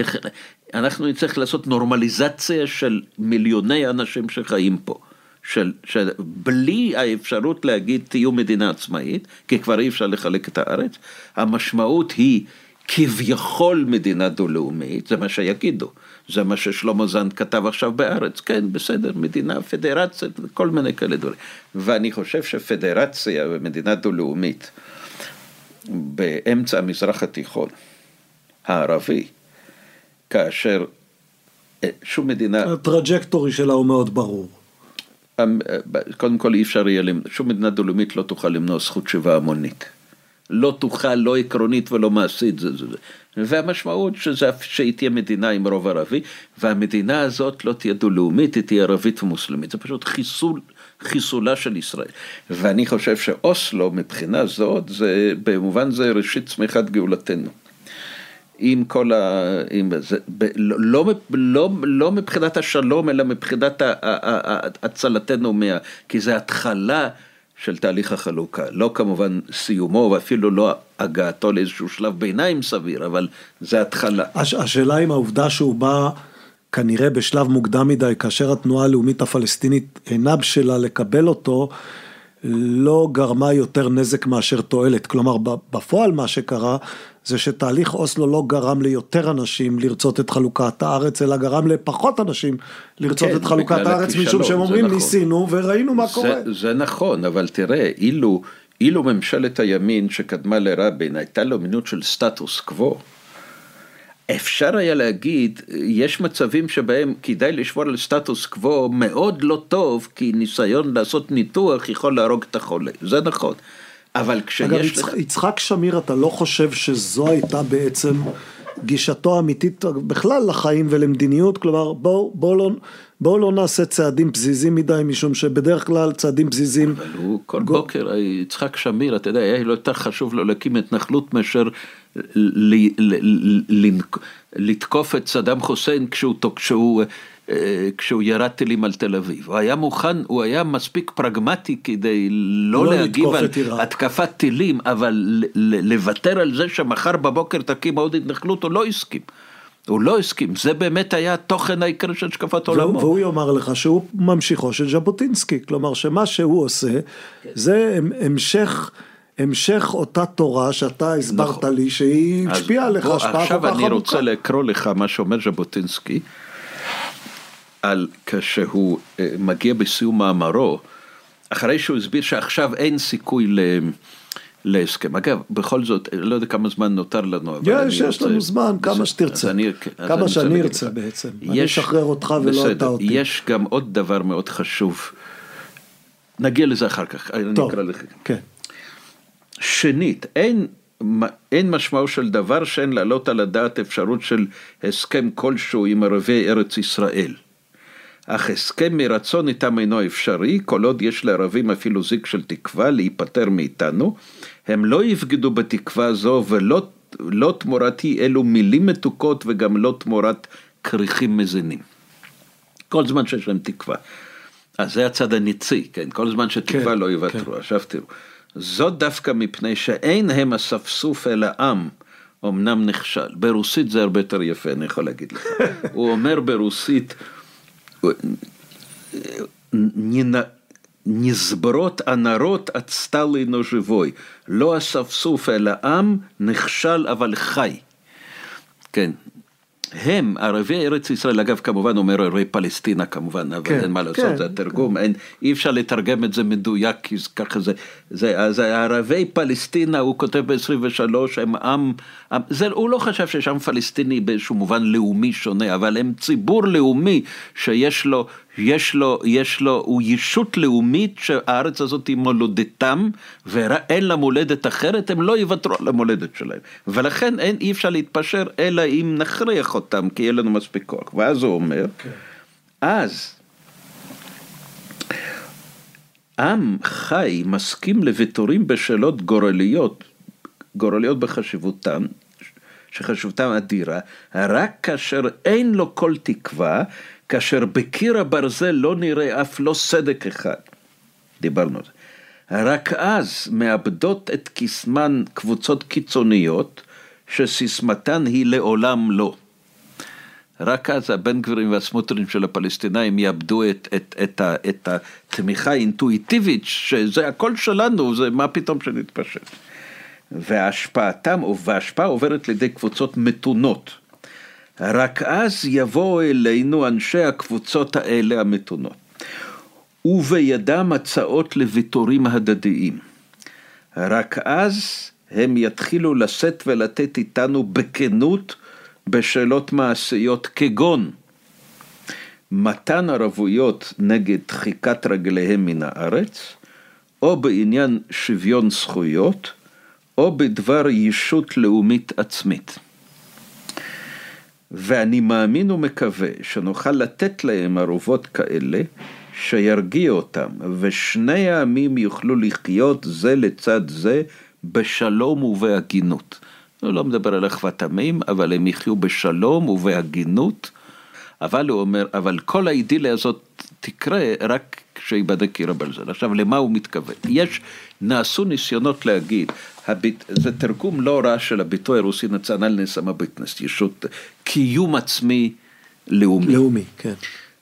אנחנו נצטרך לעשות נורמליזציה של מיליוני אנשים שחיים פה. של, של בלי האפשרות להגיד תהיו מדינה עצמאית, כי כבר אי אפשר לחלק את הארץ, המשמעות היא כביכול מדינה דו-לאומית, זה מה שיגידו, זה מה ששלמה זנד כתב עכשיו בארץ, כן בסדר, מדינה, פדרציה, כל מיני כאלה דברים, ואני חושב שפדרציה ומדינה דו-לאומית באמצע המזרח התיכון הערבי, כאשר אה, שום מדינה... הטראג'קטורי שלה הוא מאוד ברור. אמ, אה, קודם כל אי אפשר יהיה, שום מדינה דו-לאומית לא תוכל למנוע זכות שיבה המונית. לא תוכל, לא עקרונית ולא מעשית. זה, זה, זה. והמשמעות שזה, שהיא תהיה מדינה עם רוב ערבי, והמדינה הזאת לא תהיה דו-לאומית, היא תהיה ערבית ומוסלמית. זה פשוט חיסול, חיסולה של ישראל. ואני חושב שאוסלו מבחינה זאת, זה במובן זה ראשית צמיחת גאולתנו. עם כל ה... עם זה, ב, לא, לא, לא, לא מבחינת השלום, אלא מבחינת הצלתנו מה... כי זה התחלה של תהליך החלוקה. לא כמובן סיומו, ואפילו לא הגעתו לאיזשהו שלב ביניים סביר, אבל זה התחלה. הש, השאלה אם העובדה שהוא בא... כנראה בשלב מוקדם מדי, כאשר התנועה הלאומית הפלסטינית אינה בשלה לקבל אותו, לא גרמה יותר נזק מאשר תועלת. כלומר, בפועל מה שקרה, זה שתהליך אוסלו לא גרם ליותר אנשים לרצות את חלוקת הארץ, אלא גרם לפחות אנשים לרצות כן, את חלוקת הארץ, משום שהם אומרים נכון. ניסינו וראינו מה זה, קורה. זה נכון, אבל תראה, אילו, אילו ממשלת הימין שקדמה לרבין הייתה לו מיניות של סטטוס קוו, אפשר היה להגיד, יש מצבים שבהם כדאי לשמור על סטטוס קוו מאוד לא טוב, כי ניסיון לעשות ניתוח יכול להרוג את החולה, זה נכון. אבל כשיש אגב, לך... אגב, יצחק שמיר, אתה לא חושב שזו הייתה בעצם גישתו האמיתית בכלל לחיים ולמדיניות? כלומר, בואו בוא לא, בוא לא נעשה צעדים פזיזים מדי, משום שבדרך כלל צעדים פזיזים... אבל הוא כל גו... בוקר, יצחק שמיר, אתה יודע, היה לו יותר חשוב לו להקים התנחלות מאשר לתקוף את סדאם חוסיין כשהוא, כשהוא, אה, כשהוא ירד טילים על תל אביב. הוא היה מוכן, הוא היה מספיק פרגמטי כדי לא, לא להגיב על התקפת טילים, אבל לוותר על זה שמחר בבוקר תקים עוד התנחלות, הוא לא הסכים. הוא לא הסכים, זה באמת היה התוכן העיקרי של השקפת עולמו. והוא יאמר לך שהוא ממשיכו של ז'בוטינסקי, כלומר שמה שהוא עושה כן. זה המשך המשך אותה תורה שאתה הסברת נכון. לי שהיא השפיעה עליך השפעה כל כך עמוקה. עכשיו אני רוצה לקרוא לך מה שאומר ז'בוטינסקי, על כשהוא אה, מגיע בסיום מאמרו, אחרי שהוא הסביר שעכשיו אין סיכוי ל... להסכם. אגב, בכל זאת, לא יודע כמה זמן נותר לנו, אבל יש, יש רוצה... לנו זמן, כמה שתרצה. אני, כמה שאני ארצה בעצם. יש, אני אשחרר אותך ולא בסדר, אתה אותי. יש גם עוד דבר מאוד חשוב. נגיע לזה אחר כך, טוב, אני אקרא לך. כן. שנית, אין, אין משמעו של דבר שאין להעלות על הדעת אפשרות של הסכם כלשהו עם ערביי ארץ ישראל. אך הסכם מרצון איתם אינו אפשרי, כל עוד יש לערבים אפילו זיק של תקווה להיפטר מאיתנו, הם לא יבגדו בתקווה זו ולא לא תמורת היא אלו מילים מתוקות וגם לא תמורת כריכים מזינים. כל זמן שיש להם תקווה. אז זה הצד הניצי, כן? כל זמן שתקווה כן, לא יוותרו. כן. עכשיו תראו. זאת דווקא מפני שאין הם אספסוף אל העם, אמנם נכשל. ברוסית זה הרבה יותר יפה, אני יכול להגיד לך. הוא אומר ברוסית, נזברות הנרות אצטלי נושיבוי. לא אספסוף אל העם, נכשל אבל חי. כן, הם, ערבי ארץ ישראל, אגב כמובן אומר ערבי פלסטינה כמובן, אבל כן, אין מה לעשות, כן, זה התרגום, כן. אין, אי אפשר לתרגם את זה מדויק, כי ככה זה, זה, אז ערבי פלסטינה, הוא כותב ב-23, הם עם, עם זה, הוא לא חשב שיש עם פלסטיני באיזשהו מובן לאומי שונה, אבל הם ציבור לאומי שיש לו יש לו, יש לו, הוא ישות לאומית שהארץ הזאת היא מולדתם ואין לה מולדת אחרת, הם לא יוותרו על המולדת שלהם. ולכן אין, אי אפשר להתפשר אלא אם נכריח אותם, כי יהיה לנו מספיק כוח. ואז הוא אומר, okay. כן. אז עם חי מסכים לוויתורים בשאלות גורליות, גורליות בחשיבותן, שחשיבותם אדירה, רק כאשר אין לו כל תקווה כאשר בקיר הברזל לא נראה אף לא סדק אחד. דיברנו על זה. רק אז מאבדות את קסמן קבוצות קיצוניות, שסיסמתן היא לעולם לא. רק אז הבן גבירים והסמוטרים של הפלסטינאים יאבדו את, את, את, את, את התמיכה האינטואיטיבית, שזה הכל שלנו, זה מה פתאום שנתפשט. והשפעתם, וההשפעה עוברת לידי קבוצות מתונות. רק אז יבואו אלינו אנשי הקבוצות האלה המתונות. ובידם הצעות לוויתורים הדדיים. רק אז הם יתחילו לשאת ולתת איתנו בכנות בשאלות מעשיות כגון מתן ערבויות נגד דחיקת רגליהם מן הארץ, או בעניין שוויון זכויות, או בדבר ישות לאומית עצמית. ואני מאמין ומקווה שנוכל לתת להם ערובות כאלה שירגיע אותם, ושני העמים יוכלו לחיות זה לצד זה בשלום ובהגינות. הוא לא מדבר על אחוות עמים, אבל הם יחיו בשלום ובהגינות. אבל הוא אומר, אבל כל האידיליה הזאת תקרה רק כשיבדק קיר הברזל. עכשיו, למה הוא מתכוון? יש, נעשו ניסיונות להגיד, הביט, זה תרגום לא רע של הביטוי הרוסי נציונלנס המביטנס, ישות קיום עצמי לאומי. לאומי, כן.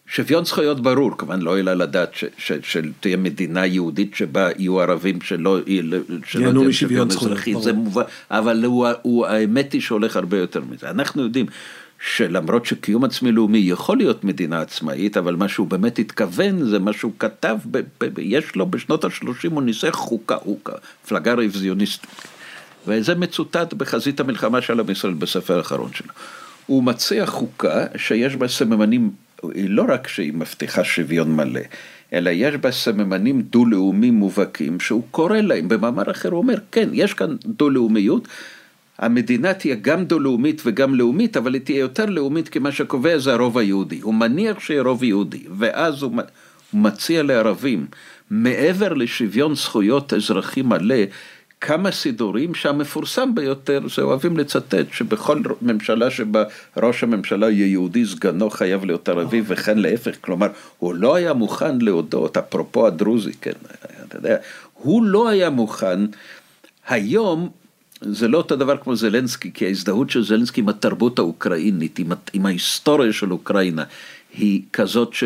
שוויון זכויות ברור, כמובן לא אלא לדעת שתהיה מדינה יהודית שבה יהיו ערבים שלא ייהנו משוויון זכויות, זה מובן, אבל הוא, הוא, האמת היא שהולך הרבה יותר מזה. אנחנו יודעים שלמרות שקיום עצמי לאומי יכול להיות מדינה עצמאית, אבל מה שהוא באמת התכוון זה מה שהוא כתב, ב, ב, ב, יש לו בשנות ה-30 הוא ניסח חוקה, חוקה, מפלגה רוויזיוניסטית. וזה מצוטט בחזית המלחמה של עם ישראל בספר האחרון שלו. הוא מציע חוקה שיש בה סממנים, לא רק שהיא מבטיחה שוויון מלא, אלא יש בה סממנים דו-לאומיים מובהקים שהוא קורא להם, במאמר אחר הוא אומר, כן, יש כאן דו-לאומיות, המדינה תהיה גם דו-לאומית וגם לאומית, אבל היא תהיה יותר לאומית כי מה שקובע זה הרוב היהודי. הוא מניח שיהיה רוב יהודי, ואז הוא מציע לערבים, מעבר לשוויון זכויות אזרחי מלא, כמה סידורים שהמפורסם ביותר זה אוהבים לצטט שבכל ממשלה שבה ראש הממשלה יהיה יהודי סגנו חייב להיות ערבי וכן להפך, כלומר הוא לא היה מוכן להודות, אפרופו הדרוזי, כן, אתה יודע, הוא לא היה מוכן, היום זה לא אותו דבר כמו זלנסקי, כי ההזדהות של זלנסקי עם התרבות האוקראינית, עם, עם ההיסטוריה של אוקראינה, היא כזאת ש,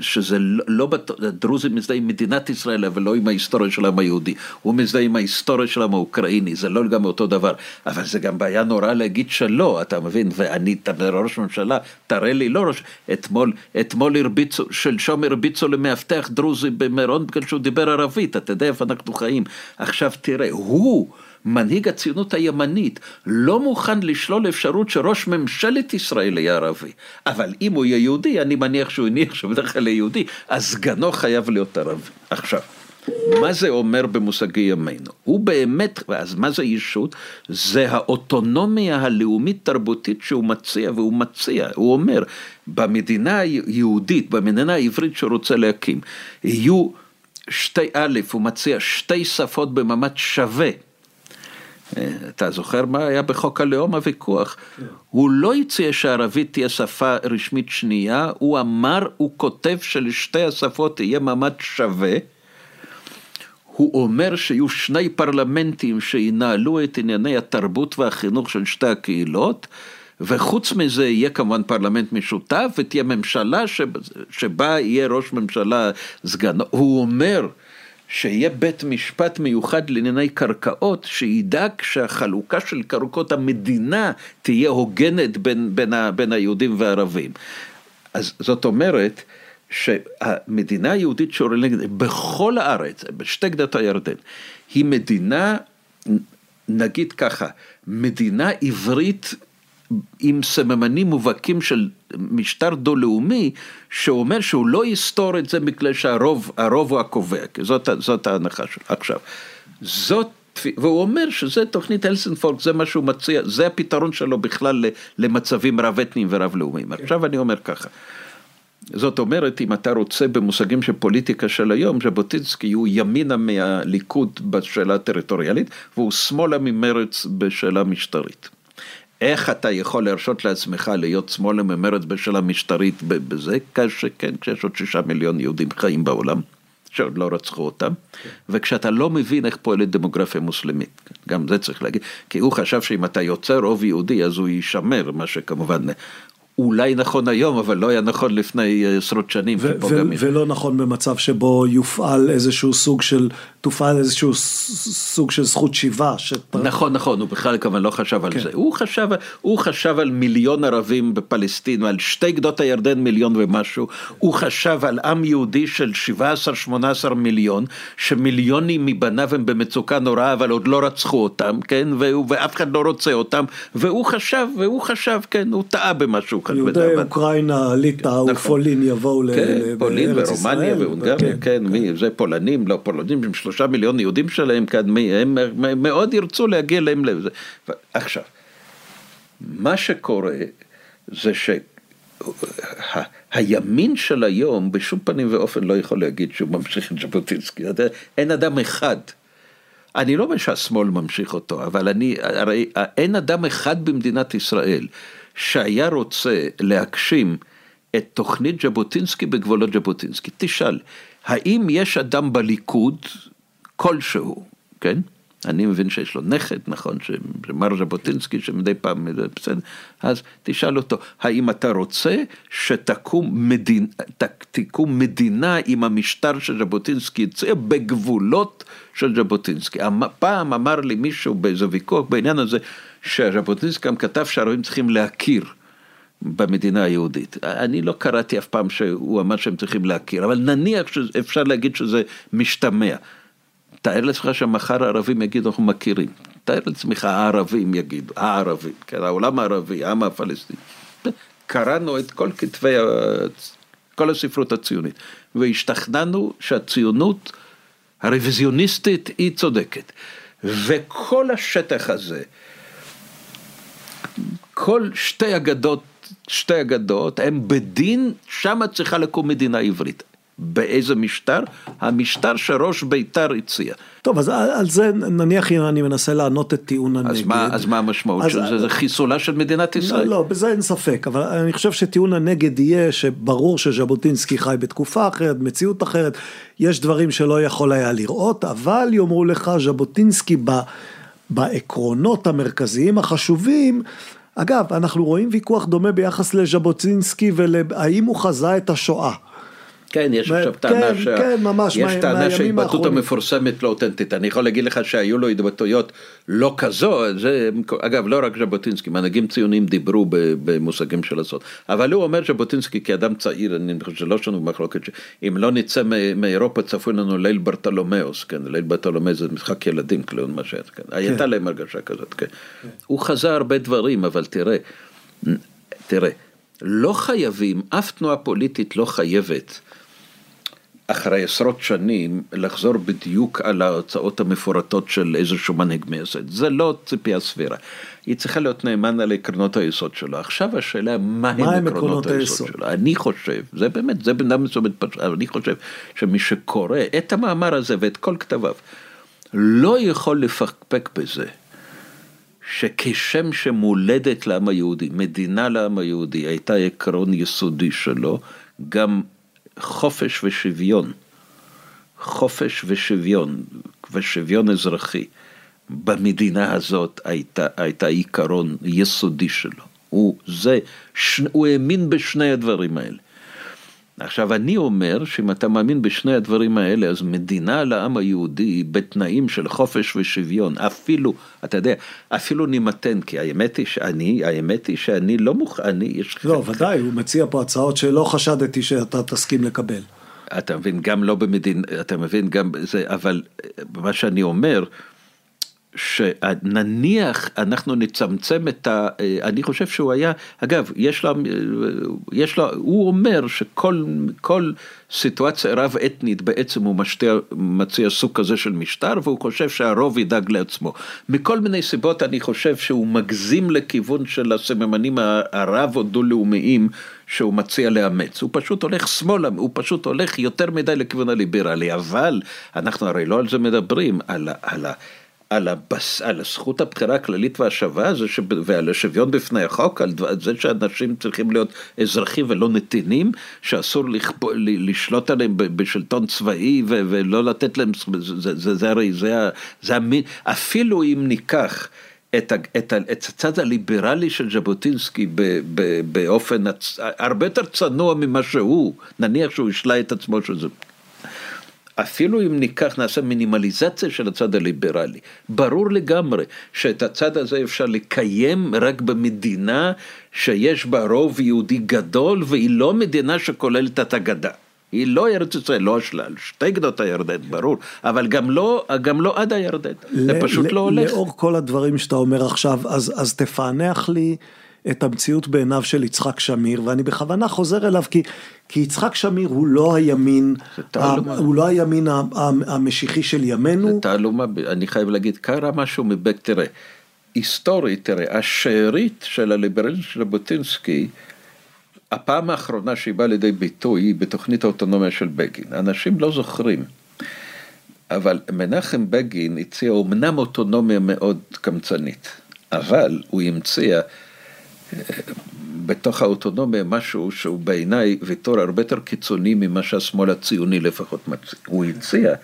שזה לא, לא הדרוזים מזדהה עם מדינת ישראל, אבל לא עם ההיסטוריה של העם היהודי. הוא מזדהה עם ההיסטוריה של העם האוקראיני, זה לא לגמרי אותו דבר. אבל זה גם בעיה נורא להגיד שלא, אתה מבין? ואני, אתה ראש ממשלה, תראה לי, לא ראש, אתמול, אתמול הרביצו, שלשום הרביצו למאבטח דרוזי במירון בגלל שהוא דיבר ערבית, אתה יודע איפה אנחנו חיים. עכשיו תראה, הוא... מנהיג הציונות הימנית, לא מוכן לשלול אפשרות שראש ממשלת ישראל יהיה ערבי. אבל אם הוא יהיה יהודי, אני מניח שהוא הניח שבדרך כלל יהודי, אז סגנו חייב להיות ערבי. עכשיו, מה זה אומר במושגי ימינו? הוא באמת, אז מה זה ישות? זה האוטונומיה הלאומית-תרבותית שהוא מציע, והוא מציע, הוא אומר, במדינה היהודית, במדינה העברית שהוא רוצה להקים, יהיו שתי א', הוא מציע שתי שפות במעמד שווה. אתה זוכר מה היה בחוק הלאום הוויכוח? Yeah. הוא לא הציע שערבית תהיה שפה רשמית שנייה, הוא אמר, הוא כותב שלשתי השפות יהיה מעמד שווה. הוא אומר שיהיו שני פרלמנטים שינהלו את ענייני התרבות והחינוך של שתי הקהילות, וחוץ מזה יהיה כמובן פרלמנט משותף ותהיה ממשלה שבה יהיה ראש ממשלה סגן. הוא אומר שיהיה בית משפט מיוחד לענייני קרקעות, שידאג שהחלוקה של קרקעות המדינה תהיה הוגנת בין, בין, ה, בין היהודים והערבים. אז זאת אומרת, שהמדינה היהודית שעורלת בכל הארץ, בשתי גדות הירדן, היא מדינה, נגיד ככה, מדינה עברית עם סממנים מובהקים של משטר דו-לאומי, שאומר שהוא לא יסתור את זה בגלל שהרוב הוא הקובע, כי זאת, זאת ההנחה שלו. עכשיו, זאת, והוא אומר שזה תוכנית הלסנפולק, זה מה שהוא מציע, זה הפתרון שלו בכלל למצבים רב-אתניים ורב-לאומיים. כן. עכשיו אני אומר ככה. זאת אומרת, אם אתה רוצה במושגים של פוליטיקה של היום, ז'בוטינסקי הוא ימינה מהליכוד בשאלה הטריטוריאלית, והוא שמאלה ממרץ בשאלה משטרית. איך אתה יכול להרשות לעצמך להיות שמאלה ממרץ בשאלה משטרית בזה, כשכן, כשיש עוד שישה מיליון יהודים חיים בעולם, שעוד לא רצחו אותם, וכשאתה לא מבין איך פועלת דמוגרפיה מוסלמית, גם זה צריך להגיד, כי הוא חשב שאם אתה יוצר רוב יהודי אז הוא יישמר, מה שכמובן אולי נכון היום, אבל לא היה נכון לפני אה, עשרות שנים. ו- ו- ולא נכון במצב שבו יופעל איזשהו סוג של תופעל איזשהו סוג של זכות שיבה. שפ... נכון, נכון, הוא בכלל כמובן לא חשב על כן. זה. הוא חשב, הוא חשב על מיליון ערבים בפלסטין, על שתי גדות הירדן מיליון ומשהו. הוא חשב על עם יהודי של 17-18 מיליון, שמיליונים מבניו הם במצוקה נוראה, אבל עוד לא רצחו אותם, כן? והוא, ואף אחד לא רוצה אותם. והוא חשב, והוא חשב, כן, הוא טעה במשהו כאן. יהודי אוקראינה, ליטא נכון. ופולין יבואו כן, לארץ ישראל. כן, פולין ורומניה והונגריה, כן, כן, מי, זה פולנים, לא פולנים, שלושה מיליון יהודים שלהם כאן, הם מאוד ירצו להגיע להם לזה. עכשיו, מה שקורה זה שהימין של היום בשום פנים ואופן לא יכול להגיד שהוא ממשיך את ז'בוטינסקי, אין אדם אחד. אני לא אומר שהשמאל ממשיך אותו, אבל אני, הרי אין אדם אחד במדינת ישראל שהיה רוצה להגשים את תוכנית ז'בוטינסקי בגבולות ז'בוטינסקי. תשאל, האם יש אדם בליכוד כלשהו, כן? אני מבין שיש לו נכד, נכון, שמר ז'בוטינסקי שמדי פעם, בסדר, אז תשאל אותו, האם אתה רוצה שתקום מדינ... תקום מדינה עם המשטר של ז'בוטינסקי הציע בגבולות של ז'בוטינסקי. פעם אמר לי מישהו באיזה ויכוח בעניין הזה, שז'בוטינסקי גם כתב שהערבים צריכים להכיר. במדינה היהודית. אני לא קראתי אף פעם שהוא אמר שהם צריכים להכיר, אבל נניח שאפשר להגיד שזה משתמע. תאר לעצמך שמחר הערבים יגידו אנחנו מכירים. תאר לעצמך הערבים יגידו, הערבים, כן, העולם הערבי, העם הפלסטיני. קראנו את כל כתבי, כל הספרות הציונית, והשתכנענו שהציונות הרוויזיוניסטית היא צודקת. וכל השטח הזה, כל שתי אגדות, שתי אגדות, הם בדין, שמה צריכה לקום מדינה עברית. באיזה משטר? המשטר שראש בית"ר הציע. טוב, אז על זה נניח אם אני מנסה לענות את טיעון הנגד. אז מה, אז מה המשמעות של זה? זה חיסולה של מדינת לא, ישראל? לא, לא, בזה אין ספק, אבל אני חושב שטיעון הנגד יהיה שברור שז'בוטינסקי חי בתקופה אחרת, מציאות אחרת, יש דברים שלא יכול היה לראות, אבל יאמרו לך, ז'בוטינסקי ב, בעקרונות המרכזיים החשובים, אגב, אנחנו רואים ויכוח דומה ביחס לז'בוטינסקי ולהאם הוא חזה את השואה. כן, יש עכשיו טענה, כן, שה... כן, ממש, יש טענה שההתבטאות המפורסמת לא אותנטית, אני יכול להגיד לך שהיו לו התבטאויות לא כזו, זה, אגב לא רק ז'בוטינסקי, מנהיגים ציונים דיברו במושגים של הסוד, אבל הוא אומר ז'בוטינסקי כאדם צעיר, אני חושב שלא יש לנו מחלוקת, שאם לא נצא מאירופה צפוי לנו ליל ברטלומאוס, כן, ליל ברטלומאוס זה משחק ילדים, כאילו, מה שהיה, כן, כן. הייתה להם הרגשה כזאת, כן. כן. הוא חזה הרבה דברים, אבל תראה, תראה, לא חייבים, אף תנועה פוליטית לא חייבת. אחרי עשרות שנים לחזור בדיוק על ההוצאות המפורטות של איזשהו מנהיג מייסד. זה לא ציפייה סבירה. היא צריכה להיות נאמנה לעקרונות היסוד שלו. עכשיו השאלה, מה הם עקרונות היסוד שלו? אני חושב, זה באמת, זה בן אדם מסוים, אבל אני חושב שמי שקורא את המאמר הזה ואת כל כתביו, לא יכול לפקפק בזה. שכשם שמולדת לעם היהודי, מדינה לעם היהודי, הייתה עקרון יסודי שלו, גם חופש ושוויון, חופש ושוויון, ושוויון אזרחי, במדינה הזאת הייתה, הייתה עיקרון יסודי שלו. הוא, זה, ש, הוא האמין בשני הדברים האלה. עכשיו אני אומר שאם אתה מאמין בשני הדברים האלה אז מדינה לעם היהודי בתנאים של חופש ושוויון אפילו אתה יודע אפילו נימתן כי האמת היא שאני האמת היא שאני לא מוכן אני יש לא ודאי הוא מציע פה הצעות שלא חשדתי שאתה תסכים לקבל. אתה מבין גם לא במדין אתה מבין גם זה אבל מה שאני אומר. שנניח אנחנו נצמצם את ה... אני חושב שהוא היה, אגב, יש לו, יש לו, הוא אומר שכל כל סיטואציה רב אתנית בעצם הוא משתיע, מציע סוג כזה של משטר והוא חושב שהרוב ידאג לעצמו. מכל מיני סיבות אני חושב שהוא מגזים לכיוון של הסממנים הרב או דו-לאומיים שהוא מציע לאמץ, הוא פשוט הולך שמאלה, הוא פשוט הולך יותר מדי לכיוון הליברלי, אבל אנחנו הרי לא על זה מדברים, על, על, על, הבס, על הזכות הבחירה הכללית והשווה ש... ועל השוויון בפני החוק, על זה שאנשים צריכים להיות אזרחים ולא נתינים, שאסור לכפ... לשלוט עליהם בשלטון צבאי ו... ולא לתת להם, זה, זה, זה הרי, זה, זה המין, אפילו אם ניקח את, ה... את, ה... את הצד הליברלי של ז'בוטינסקי ב... ב... באופן הצ... הרבה יותר צנוע ממה שהוא, נניח שהוא השלה את עצמו שזה. אפילו אם ניקח, נעשה מינימליזציה של הצד הליברלי, ברור לגמרי שאת הצד הזה אפשר לקיים רק במדינה שיש בה רוב יהודי גדול והיא לא מדינה שכוללת את הגדה. היא לא ארץ ישראל, לא השלל, שתי גדות הירדן, ברור, אבל גם לא, גם לא עד הירדן, זה פשוט לא הולך. לאור כל הדברים שאתה אומר עכשיו, אז, אז תפענח לי את המציאות בעיניו של יצחק שמיר, ואני בכוונה חוזר אליו כי, כי יצחק שמיר הוא לא הימין, ה, הוא לא הימין המשיחי של ימינו. זה תעלומה, אני חייב להגיד, קרה משהו מבק, תראה, היסטורית, תראה, השארית של הליברליזם של ז'בוטינסקי, הפעם האחרונה שהיא באה לידי ביטוי היא בתוכנית האוטונומיה של בגין. אנשים לא זוכרים. אבל מנחם בגין הציע אומנם אוטונומיה מאוד קמצנית, אבל הוא המציע בתוך האוטונומיה משהו שהוא בעיניי ויתור הרבה יותר קיצוני ממה שהשמאל הציוני לפחות מציע. הוא הציע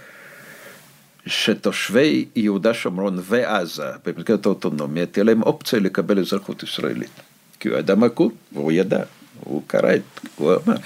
שתושבי יהודה שומרון ועזה במסגרת האוטונומיה תהיה להם אופציה לקבל אזרחות ישראלית. כי הוא מה קורה, והוא ידע, הוא קרא את, הוא אמר.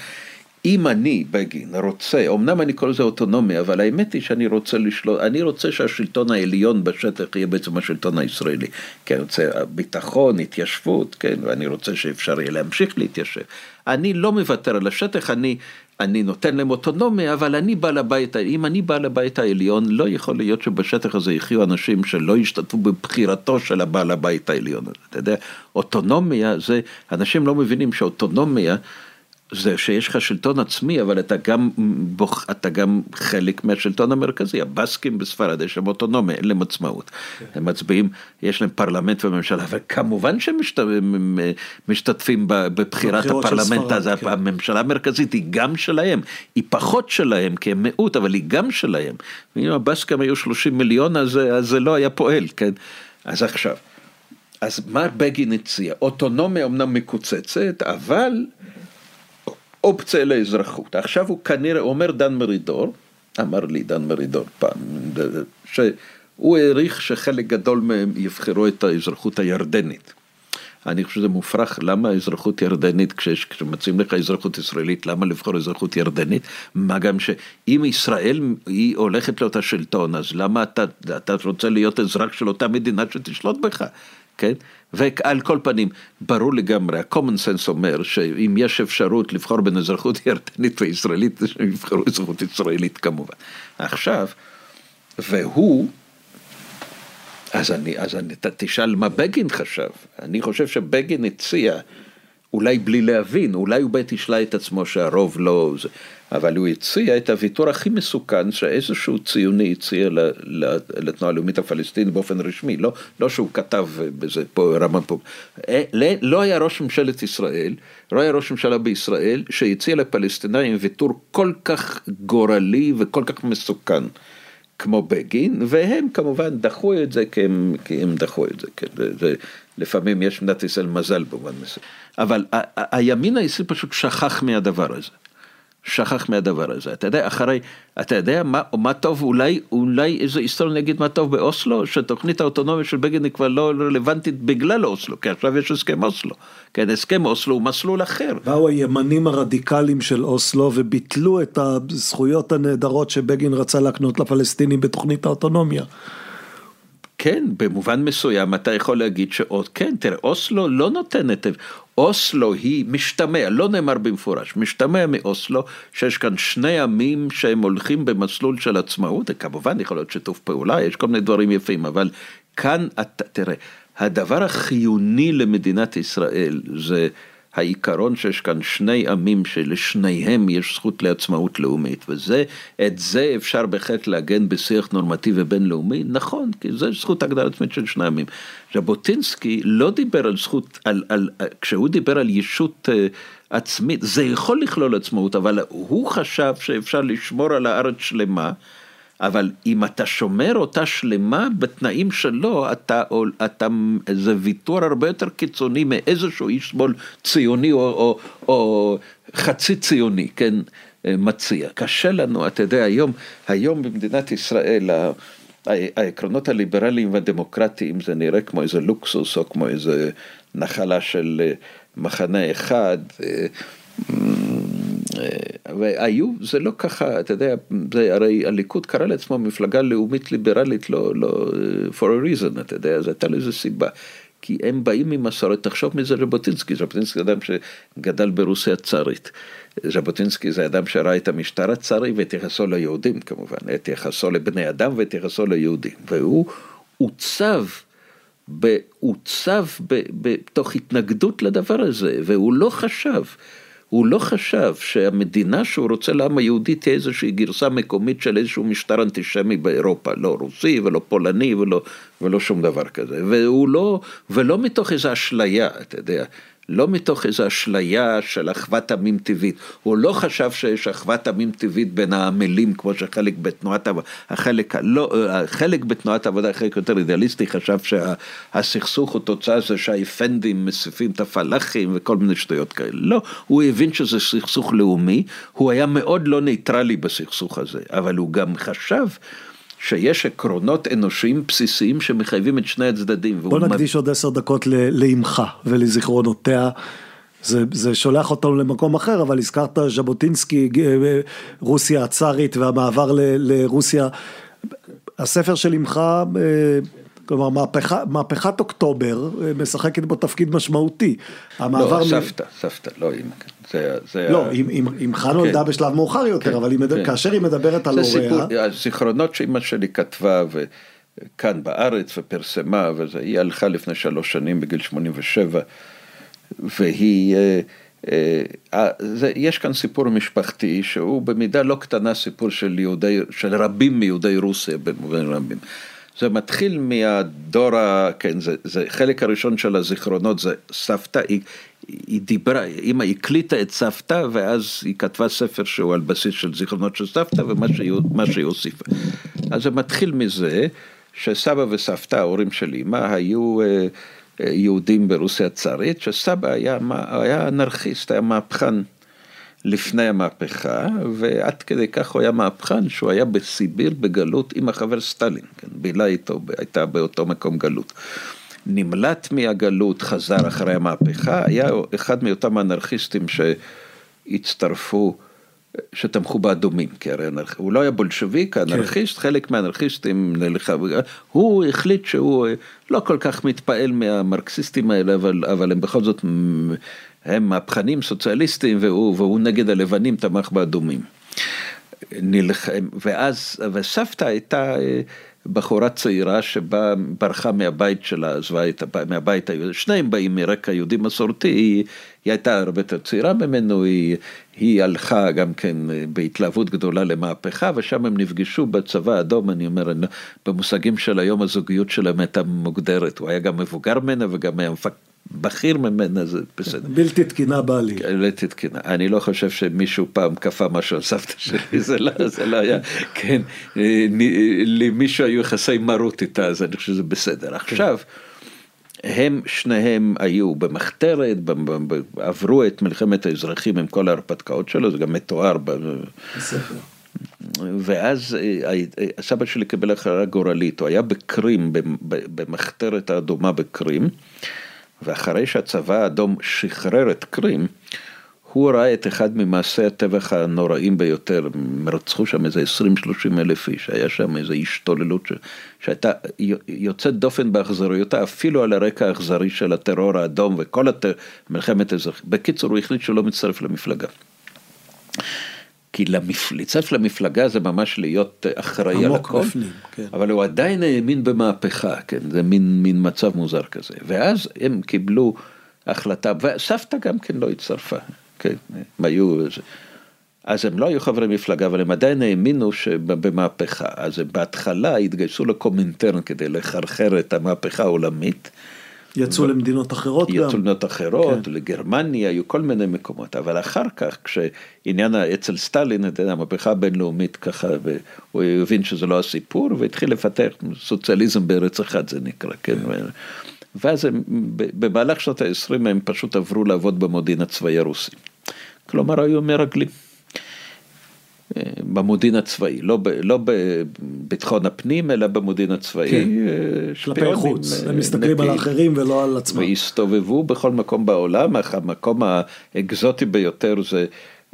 אם אני, בגין, רוצה, אמנם אני קורא לזה אוטונומיה, אבל האמת היא שאני רוצה לשלוט, אני רוצה שהשלטון העליון בשטח יהיה בעצם השלטון הישראלי. כי אני רוצה ביטחון, התיישבות, כן, ואני רוצה שאפשר יהיה להמשיך להתיישב. אני לא מוותר על השטח, אני, אני נותן להם אוטונומיה, אבל אני בעל הבית, אם אני בעל הבית העליון, לא יכול להיות שבשטח הזה יחיו אנשים שלא ישתתפו בבחירתו של הבעל הבית העליון. אתה יודע, אוטונומיה זה, אנשים לא מבינים שאוטונומיה, זה שיש לך שלטון עצמי, אבל אתה גם, בוח, אתה גם חלק מהשלטון המרכזי. הבסקים בספרד יש להם אוטונומיה, אין להם עצמאות. כן. הם מצביעים, יש להם פרלמנט וממשלה, וכמובן שהם משת, משתתפים בבחירת הפרלמנט הזה. כן. הממשלה המרכזית היא גם שלהם, היא פחות שלהם, כי הם מיעוט, אבל היא גם שלהם. ואם הבסקים היו 30 מיליון, אז, אז זה לא היה פועל, כן? אז עכשיו, אז מה בגין הציע? אוטונומיה אמנם מקוצצת, אבל... אופציה לאזרחות. עכשיו הוא כנראה, אומר דן מרידור, אמר לי דן מרידור פעם, שהוא העריך שחלק גדול מהם יבחרו את האזרחות הירדנית. אני חושב שזה מופרך, למה אזרחות ירדנית, כשיש, כשמציעים לך אזרחות ישראלית, למה לבחור אזרחות ירדנית? מה גם שאם ישראל היא הולכת לאותה שלטון, אז למה אתה, אתה רוצה להיות אזרח של אותה מדינה שתשלוט בך? כן? ועל כל פנים, ברור לגמרי, ה-common sense אומר שאם יש אפשרות לבחור בין אזרחות ירדנית וישראלית, שהם יבחרו אזרחות ישראלית כמובן. עכשיו, והוא, אז אני, אז אני, תשאל מה בגין חשב. אני חושב שבגין הציע, אולי בלי להבין, אולי הוא בית השלה את עצמו שהרוב לא... זה, אבל הוא הציע את הוויתור הכי מסוכן שאיזשהו ציוני הציע לתנועה הלאומית הפלסטינית באופן רשמי, לא, לא שהוא כתב בזה פה רמה פה, אה, לא היה ראש ממשלת ישראל, לא היה ראש ממשלה בישראל שהציע לפלסטינאים ויתור כל כך גורלי וכל כך מסוכן. כמו בגין, והם כמובן דחו את זה כי הם, כי הם דחו את זה, כן, זה, לפעמים יש במדינת ישראל מזל במובן מסוים, אבל הימין הישראלי פשוט שכח מהדבר הזה. שכח מהדבר הזה. אתה יודע, אחרי, אתה יודע מה, מה טוב, אולי, אולי איזה היסטוריון יגיד מה טוב באוסלו, שתוכנית האוטונומיה של בגין היא כבר לא רלוונטית בגלל אוסלו, כי עכשיו יש הסכם אוסלו. כן, הסכם אוסלו הוא מסלול אחר. באו הימנים הרדיקליים של אוסלו וביטלו את הזכויות הנהדרות שבגין רצה להקנות לפלסטינים בתוכנית האוטונומיה. כן, במובן מסוים אתה יכול להגיד שעוד, כן, תראה, אוסלו לא נותנת, אוסלו היא משתמע, לא נאמר במפורש, משתמע מאוסלו שיש כאן שני עמים שהם הולכים במסלול של עצמאות, כמובן יכול להיות שיתוף פעולה, יש כל מיני דברים יפים, אבל כאן, אתה, תראה, הדבר החיוני למדינת ישראל זה העיקרון שיש כאן שני עמים שלשניהם יש זכות לעצמאות לאומית, וזה, את זה אפשר בהחלט לעגן בשיח נורמטיבי בינלאומי, נכון, כי זה זכות הגדרה עצמית של שני עמים. ז'בוטינסקי לא דיבר על זכות, על, על, כשהוא דיבר על ישות uh, עצמית, זה יכול לכלול עצמאות, אבל הוא חשב שאפשר לשמור על הארץ שלמה. אבל אם אתה שומר אותה שלמה בתנאים שלו, אתה, אתה, זה ויתור הרבה יותר קיצוני מאיזשהו איש שמאל ציוני או, או, או חצי ציוני, כן, מציע. קשה לנו, אתה יודע, היום, היום במדינת ישראל, העקרונות הליברליים והדמוקרטיים זה נראה כמו איזה לוקסוס או כמו איזה נחלה של מחנה אחד. והיו, זה לא ככה, אתה יודע, זה, הרי הליכוד קרא לעצמו מפלגה לאומית ליברלית, לא, לא, for a reason, אתה יודע, אז הייתה לזה סיבה. כי הם באים ממסורת, תחשוב מי זה ז'בוטינסקי, ז'בוטינסקי זה אדם שגדל ברוסיה הצארית. ז'בוטינסקי זה אדם שראה את המשטר הצארי ואת יחסו ליהודים כמובן, את יחסו לבני אדם ואת יחסו ליהודים. והוא עוצב, עוצב בתוך התנגדות לדבר הזה, והוא לא חשב. הוא לא חשב שהמדינה שהוא רוצה לעם היהודי תהיה איזושהי גרסה מקומית של איזשהו משטר אנטישמי באירופה, לא רוסי ולא פולני ולא, ולא שום דבר כזה, והוא לא, ולא מתוך איזו אשליה, אתה יודע, לא מתוך איזו אשליה של אחוות עמים טבעית, הוא לא חשב שיש אחוות עמים טבעית בין העמלים כמו שחלק בתנועת העבודה, החלק, לא, החלק בתנועת העבודה, החלק יותר אידיאליסטי, חשב שהסכסוך הוא תוצאה זה שהאפנדים מוסיפים את הפלאחים וכל מיני שטויות כאלה, לא, הוא הבין שזה סכסוך לאומי, הוא היה מאוד לא ניטרלי בסכסוך הזה, אבל הוא גם חשב שיש עקרונות אנושיים בסיסיים שמחייבים את שני הצדדים. בוא נקדיש עוד עשר דקות לאמך ולזיכרונותיה. זה, זה שולח אותנו למקום אחר, אבל הזכרת ז'בוטינסקי, אה, רוסיה הצארית והמעבר ל, לרוסיה. הספר של אמך, אה, כלומר מהפכה, מהפכת אוקטובר, אה, משחקת בו תפקיד משמעותי. לא, סבתא, סבתא, לא אמא. זה, זה לא, אמך נולדה כן. בשלב מאוחר יותר, כן, אבל היא מדבר, כן. כאשר היא מדברת על הוריה... הזיכרונות שאמא שלי כתבה, וכאן בארץ, ופרסמה, וזה, היא הלכה לפני שלוש שנים בגיל 87, והיא... אה, אה, זה, יש כאן סיפור משפחתי שהוא במידה לא קטנה סיפור של יהודי, של רבים מיהודי רוסיה במובן רבים. זה מתחיל מהדור, ה... כן, זה, זה חלק הראשון של הזיכרונות, זה סבתא, היא, היא דיברה, אמא הקליטה את סבתא ואז היא כתבה ספר שהוא על בסיס של זיכרונות של סבתא ומה שהיא, הוסיפה. אז זה מתחיל מזה שסבא וסבתא, ההורים של אמא, היו אה, אה, יהודים ברוסיה הצארית, שסבא היה, היה אנרכיסט, היה מהפכן לפני המהפכה, ועד כדי כך הוא היה מהפכן שהוא היה בסיביר בגלות עם החבר סטלין, כן, בילה איתו, הייתה באותו מקום גלות. נמלט מהגלות, חזר אחרי המהפכה, היה אחד מאותם אנרכיסטים שהצטרפו, שתמכו באדומים, כי הרי אנרכ... הוא לא היה בולשביק, כן. אנרכיסט, כן. חלק מהאנרכיסטים נלכה, הוא החליט שהוא לא כל כך מתפעל מהמרקסיסטים האלה, אבל, אבל הם בכל זאת, הם מהפכנים סוציאליסטים, והוא, והוא נגד הלבנים תמך באדומים. נלחם, ואז, וסבתא הייתה בחורה צעירה שבאה, ברחה מהבית שלה, עזבה את הבית, מהבית היהודי, שניהם באים מרקע יהודי מסורתי, היא, היא הייתה הרבה יותר צעירה ממנו, היא, היא הלכה גם כן בהתלהבות גדולה למהפכה, ושם הם נפגשו בצבא האדום, אני אומר, במושגים של היום הזוגיות שלהם הייתה מוגדרת, הוא היה גם מבוגר ממנה וגם היה מפק... בכיר ממנה זה בסדר. בלתי תקינה בעלי. כן, בלתי תקינה. אני לא חושב שמישהו פעם כפה משהו על סבתא שלי, זה לא, זה לא היה, כן, למישהו היו יחסי מרות איתה, אז אני חושב שזה בסדר. כן. עכשיו, הם שניהם היו במחתרת, עברו את מלחמת האזרחים עם כל ההרפתקאות שלו, זה גם מתואר. בספר. ואז אה, אה, סבא שלי קיבל הכרעה גורלית, הוא היה בקרים, במחתרת האדומה בקרים, ואחרי שהצבא האדום שחרר את קרים, הוא ראה את אחד ממעשי הטבח הנוראים ביותר, הם רצחו שם איזה 20-30 אלף איש, היה שם איזו השתוללות ש... שהייתה יוצאת דופן באכזריותה, אפילו על הרקע האכזרי של הטרור האדום וכל הת... מלחמת האזרחים. בקיצור, הוא החליט שהוא לא מצטרף למפלגה. כי למפ... להצטרף למפלגה זה ממש להיות אחראי על הכל, בפנים, כן. אבל הוא עדיין האמין במהפכה, כן, זה מין, מין מצב מוזר כזה. ואז הם קיבלו החלטה, וסבתא גם כן לא הצטרפה. כן, הם היו, אז הם לא היו חברי מפלגה, אבל הם עדיין האמינו שבמהפכה. אז הם בהתחלה התגייסו לקומינטרן כדי לחרחר את המהפכה העולמית. יצאו ו... למדינות אחרות יצאו גם. יצאו למדינות אחרות, כן. לגרמניה, היו כל מיני מקומות, אבל אחר כך, כשעניין אצל סטלין, אתה יודע, המהפכה הבינלאומית ככה, והוא הבין שזה לא הסיפור, והתחיל לפתח סוציאליזם בארץ אחת, זה נקרא, כן. כן. ואז הם, במהלך שנות ה-20 הם פשוט עברו לעבוד במודיעין הצבאי הרוסי. כלומר היו מרגלים. אה, במודיעין הצבאי, לא, ב, לא בביטחון הפנים, אלא במודיעין הצבאי. כן, אה, כלפי חוץ, הם מסתכלים על האחרים ולא על עצמם. והסתובבו בכל מקום בעולם, אך המקום האקזוטי ביותר זה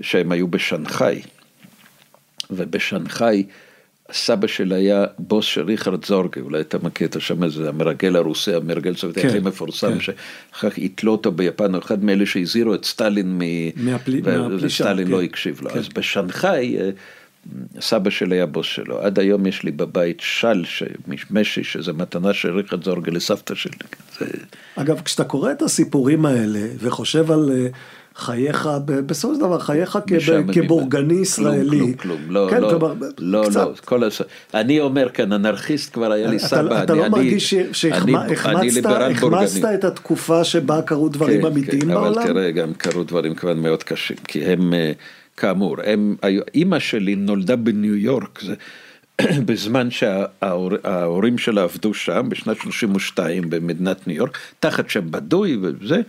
שהם היו בשנגחאי. ובשנגחאי סבא שלה היה בוס של ריכרד זורגה, אולי אתה מכיר את השם הזה, המרגל הרוסי, המרגל הסובייטי כן, הכי מפורסם, כן. שאחר כך יתלו אותו ביפן, הוא אחד מאלה שהזהירו את סטלין, וסטלין כן. לא הקשיב לו. כן. אז בשנגחאי, אה, סבא שלי היה בוס שלו. עד היום יש לי בבית של, משי, שזה מתנה של ריכרד זורגה לסבתא שלי. אגב, כשאתה קורא את הסיפורים האלה וחושב על... חייך, בסופו של דבר חייך כבורגני ישראלי. כלום, כלום, לא, כן, לא, כלומר, לא, קצת. לא, כל הש... אני אומר כאן, אנרכיסט כבר היה לי אתה, סבא. אתה אני, לא אני, מרגיש שהחמצת את התקופה שבה קרו דברים כן, אמיתיים כן, בעולם? אבל תראה, גם קרו דברים כבר מאוד קשים, כי הם, אה, כאמור, הם, אימא שלי נולדה בניו יורק, זה... בזמן שההורים שלה עבדו שם, בשנת 32 במדינת ניו יורק, תחת שם בדוי וזה,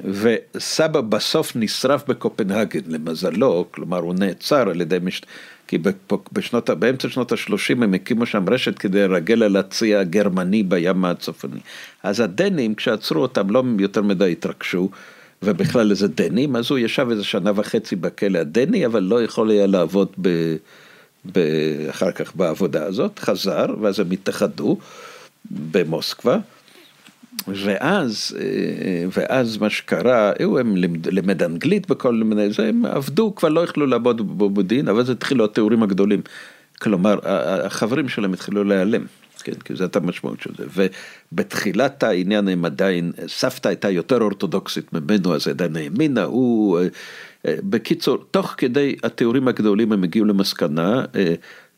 וסבא בסוף נשרף בקופנהגן למזלו, כלומר הוא נעצר על ידי מש... כי בשנות, באמצע שנות ה-30 הם הקימו שם רשת כדי לרגל על הצי הגרמני בים הצפוני. אז הדנים כשעצרו אותם לא יותר מדי התרגשו, ובכלל איזה דנים, אז הוא ישב איזה שנה וחצי בכלא הדני, אבל לא יכול היה לעבוד ב... ב... אחר כך בעבודה הזאת, חזר, ואז הם התאחדו במוסקבה. ואז, אה, ואז מה שקרה, היו הם לימד אנגלית בכל מיני, זה, הם עבדו, כבר לא יכלו לעבוד במודיעין, אבל אז התחילו התיאורים הגדולים. כלומר, החברים שלהם התחילו להיעלם, כן, כי זאת המשמעות של זה. ובתחילת העניין הם עדיין, סבתא הייתה יותר אורתודוקסית ממנו, אז עדיין האמינה, הוא... אה, אה, בקיצור, תוך כדי התיאורים הגדולים הם הגיעו למסקנה,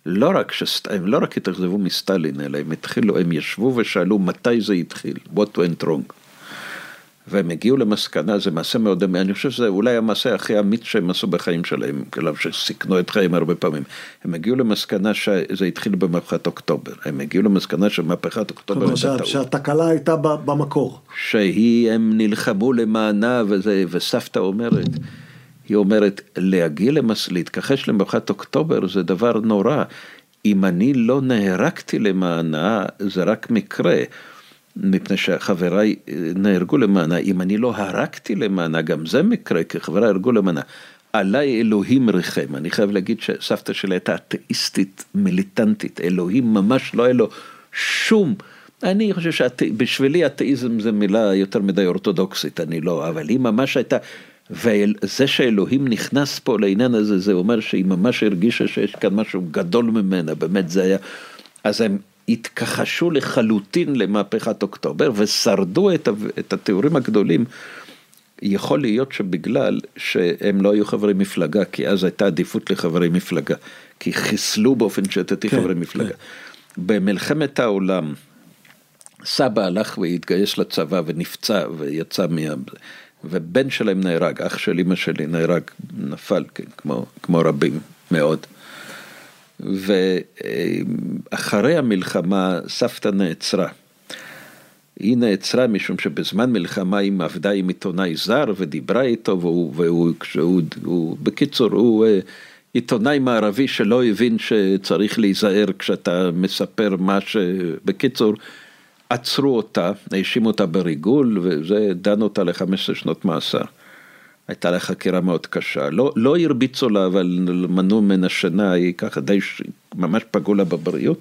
לא רק שסט... הם לא רק התאכזבו מסטלין, אלא הם התחילו, הם ישבו ושאלו מתי זה התחיל, what went wrong. והם הגיעו למסקנה, זה מעשה מאוד דמי, אני חושב שזה אולי המעשה הכי אמיץ שהם עשו בחיים שלהם, כאילו שסיכנו את חיים הרבה פעמים. הם הגיעו למסקנה שזה התחיל במהפכת אוקטובר, הם הגיעו למסקנה שמהפכת אוקטובר הייתה טעות. שהתקלה הייתה במקור. שהיא, הם נלחמו למענה וזה, וסבתא אומרת. היא אומרת, להגיע, למס... להתכחש למחאת אוקטובר זה דבר נורא. אם אני לא נהרגתי למענה, זה רק מקרה. מפני שחבריי אה, נהרגו למענה, אם אני לא הרגתי למענה, גם זה מקרה, כי חבריי הרגו למענה. עליי אלוהים ריחם, אני חייב להגיד שסבתא שלי הייתה אתאיסטית מיליטנטית, אלוהים ממש לא היה לו שום, אני חושב שבשבילי אתאיזם זה מילה יותר מדי אורתודוקסית, אני לא, אבל היא ממש הייתה וזה שאלוהים נכנס פה לעניין הזה, זה אומר שהיא ממש הרגישה שיש כאן משהו גדול ממנה, באמת זה היה, אז הם התכחשו לחלוטין למהפכת אוקטובר ושרדו את, את התיאורים הגדולים. יכול להיות שבגלל שהם לא היו חברי מפלגה, כי אז הייתה עדיפות לחברי מפלגה, כי חיסלו באופן שיטתי כן, חברי מפלגה. כן. במלחמת העולם, סבא הלך והתגייס לצבא ונפצע ויצא מה... ובן שלהם נהרג, אח של אמא שלי נהרג, נפל, כן, כמו, כמו רבים מאוד. ואחרי המלחמה סבתא נעצרה. היא נעצרה משום שבזמן מלחמה היא עבדה עם עיתונאי זר ודיברה איתו, והוא, והוא שהוא, הוא, בקיצור, הוא אה, עיתונאי מערבי שלא הבין שצריך להיזהר כשאתה מספר מה ש... בקיצור, עצרו אותה, האשימו אותה בריגול, וזה דן אותה ל-15 שנות מאסר. הייתה לה חקירה מאוד קשה, לא, לא הרביצו לה, אבל מנעו ממנה שינה, היא ככה די, ממש פגעו לה בבריאות.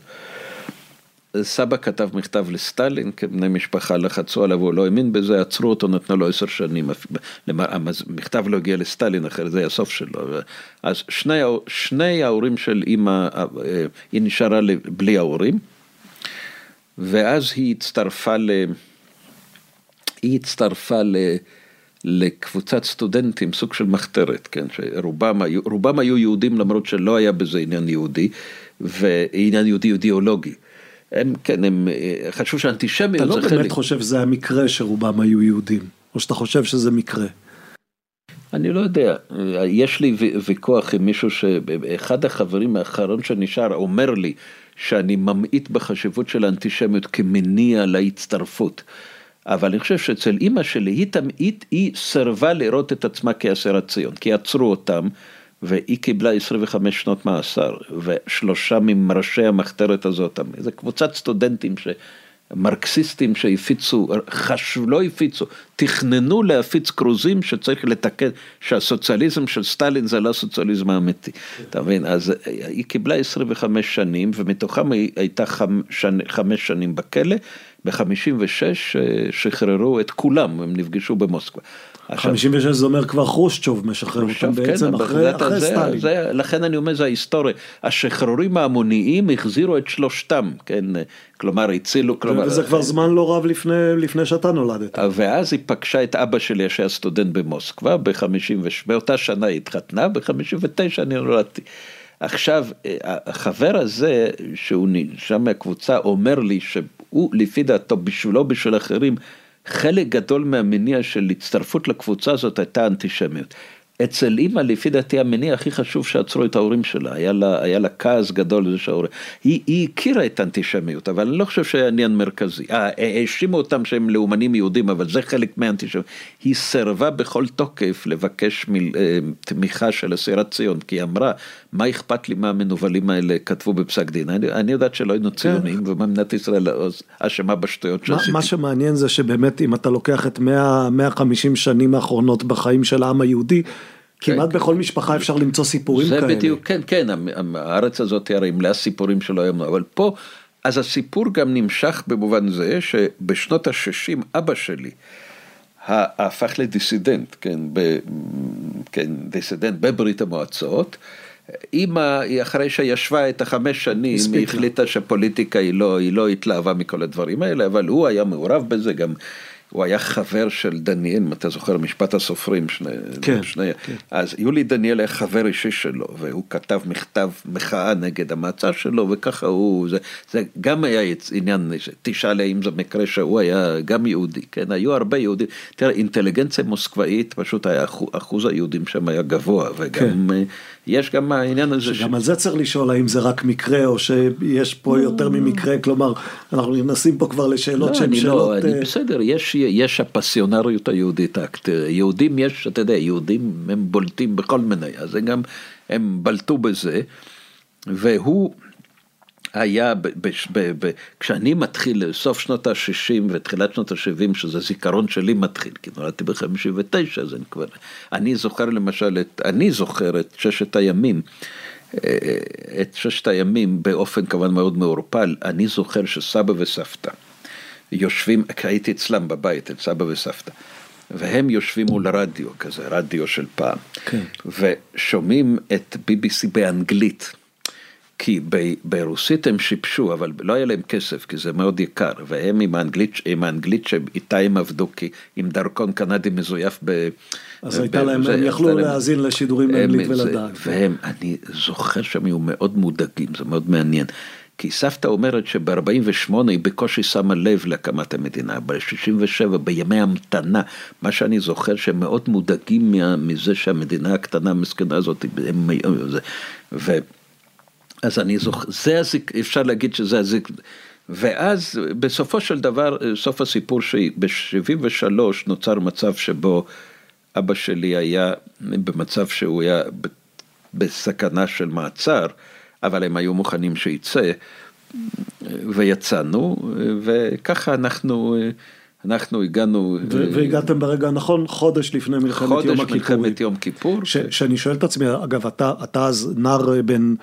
סבא כתב מכתב לסטלין, כבני משפחה לחצו עליו, הוא לא האמין בזה, עצרו אותו, נתנו לו עשר שנים. המכתב לא הגיע לסטלין, אחרי זה היה הסוף שלו. אז שני, שני ההורים של אימא, היא נשארה בלי ההורים, ואז היא הצטרפה ל... היא הצטרפה ל... לקבוצת סטודנטים, סוג של מחתרת, כן, שרובם היו, רובם היו יהודים למרות שלא היה בזה עניין יהודי, ועניין יהודי אידיאולוגי. הם, כן, הם, חשבו שאנטישמיות זה חלק. אתה לא באמת חושב שזה המקרה שרובם היו יהודים, או שאתה חושב שזה מקרה? אני לא יודע, יש לי ויכוח עם מישהו שאחד החברים האחרון שנשאר אומר לי שאני ממעיט בחשיבות של האנטישמיות כמניע להצטרפות. אבל אני חושב שאצל אימא שלי, היא תמיד, היא סירבה לראות את עצמה כאסירת ציון, כי עצרו אותם, והיא קיבלה 25 שנות מאסר, ושלושה מראשי המחתרת הזאת, זו קבוצת סטודנטים ש... מרקסיסטים שהפיצו, חשבו, לא הפיצו, תכננו להפיץ כרוזים שצריך לתקן, שהסוציאליזם של סטלין זה לא הסוציאליזם האמיתי, אתה מבין? אז היא קיבלה 25 שנים ומתוכם היא הייתה חמש, חמש שנים בכלא, ב-56 אה, שחררו את כולם, הם נפגשו במוסקבה. 56 זה אומר כבר חרושצ'וב משחרר אותם כן, בעצם אחרי, אחרי זה, סטלין. זה, לכן אני אומר זה ההיסטוריה, השחרורים ההמוניים החזירו את שלושתם, כן, כלומר הצילו, כלומר... וזה כבר זמן לא רב לפני, לפני שאתה נולדת. ואז היא פגשה את אבא שלי שהיה סטודנט במוסקבה, ב-56, באותה שנה היא התחתנה, ב-59 אני נולדתי. עכשיו, החבר הזה, שהוא שם מהקבוצה, אומר לי שהוא, לפי דעתו, בשבילו, בשביל אחרים, חלק גדול מהמניע של הצטרפות לקבוצה הזאת הייתה אנטישמיות. אצל אימא, לפי דעתי, המניע הכי חשוב שעצרו את ההורים שלה, היה לה, היה לה כעס גדול לזה שההורים, היא, היא הכירה את האנטישמיות, אבל אני לא חושב שהיה עניין מרכזי. אה, האשימו אותם שהם לאומנים יהודים, אבל זה חלק מהאנטישמיות. היא סירבה בכל תוקף לבקש מיל, אה, תמיכה של אסירת ציון, כי היא אמרה, מה אכפת לי מה המנוולים האלה כתבו בפסק דין? אני, אני יודעת שלא היינו כן. ציונים, כן. ומה מדינת ישראל אשמה בשטויות שעשיתי. מה שמעניין זה שבאמת, אם אתה לוקח את 100, 150 שנים האחרונות בחיים של העם היהודי, כמעט כן. בכל משפחה אפשר למצוא סיפורים כאלה. זה בדיוק, כן, כן, הארץ הזאת הרי מלאה סיפורים שלא היו, אבל פה, אז הסיפור גם נמשך במובן זה שבשנות ה-60 אבא שלי הפך לדיסידנט, כן, ב, כן, דיסידנט בברית המועצות. אימא, אחרי שישבה את החמש שנים, היא החליטה שפוליטיקה היא לא, היא לא התלהבה מכל הדברים האלה, אבל הוא היה מעורב בזה גם. הוא היה חבר של דניאל, אם אתה זוכר, משפט הסופרים, שני, כן, שני, כן. אז יולי דניאל היה חבר אישי שלו, והוא כתב מכתב מחאה נגד המעצר שלו, וככה הוא, זה, זה גם היה עניין, תשאל האם זה מקרה שהוא היה גם יהודי, כן, היו הרבה יהודים, תראה, אינטליגנציה מוסקבאית, פשוט היה אחוז, אחוז היהודים שם היה גבוה, וגם, כן. יש גם העניין הזה. שגם ש... על זה צריך לשאול האם זה רק מקרה, או שיש פה יותר ממקרה, כלומר, אנחנו נכנסים פה כבר לשאלות לא, שהן לא, שאלות... לא, אני בסדר, יש יש הפסיונריות היהודית, יהודים יש, אתה יודע, יהודים הם בולטים בכל מיני, אז הם גם, הם בלטו בזה, והוא היה, ב, ב, ב, ב, כשאני מתחיל, סוף שנות ה-60 ותחילת שנות ה-70, שזה זיכרון שלי מתחיל, כי נולדתי ב-59, אז אני כבר, אני זוכר למשל, את, אני זוכר את ששת הימים. אה, את ששת הימים באופן כמובן מאוד מעורפל, אני זוכר שסבא וסבתא יושבים, הייתי אצלם בבית, את סבא וסבתא, והם יושבים מול רדיו כזה, רדיו של פעם, כן. ושומעים את BBC באנגלית. כי ברוסית הם שיבשו, אבל לא היה להם כסף, כי זה מאוד יקר, והם עם האנגלית, עם האנגלית שאיתה הם עבדו, כי עם דרכון קנדי מזויף ב... אז ב, הייתה להם, זה, הם יכלו להם, להאזין לשידורים באנגלית ולדעת. והם, אני זוכר שהם היו מאוד מודאגים, זה מאוד מעניין. כי סבתא אומרת שב-48 היא בקושי שמה לב להקמת המדינה, ב-67 בימי המתנה, מה שאני זוכר שהם מאוד מודאגים מזה שהמדינה הקטנה המסכנה הזאת, הם, זה, ו... אז אני זוכר, זה הזיק, אפשר להגיד שזה הזיק, ואז בסופו של דבר, סוף הסיפור שב-73 נוצר מצב שבו אבא שלי היה במצב שהוא היה בסכנה של מעצר, אבל הם היו מוכנים שיצא, ויצאנו, וככה אנחנו... אנחנו הגענו... והגעתם ברגע הנכון, חודש לפני מלחמת יום הכיפורים. חודש מלחמת יום כיפור. שאני שואל את עצמי, אגב, אתה, אתה אז נער בן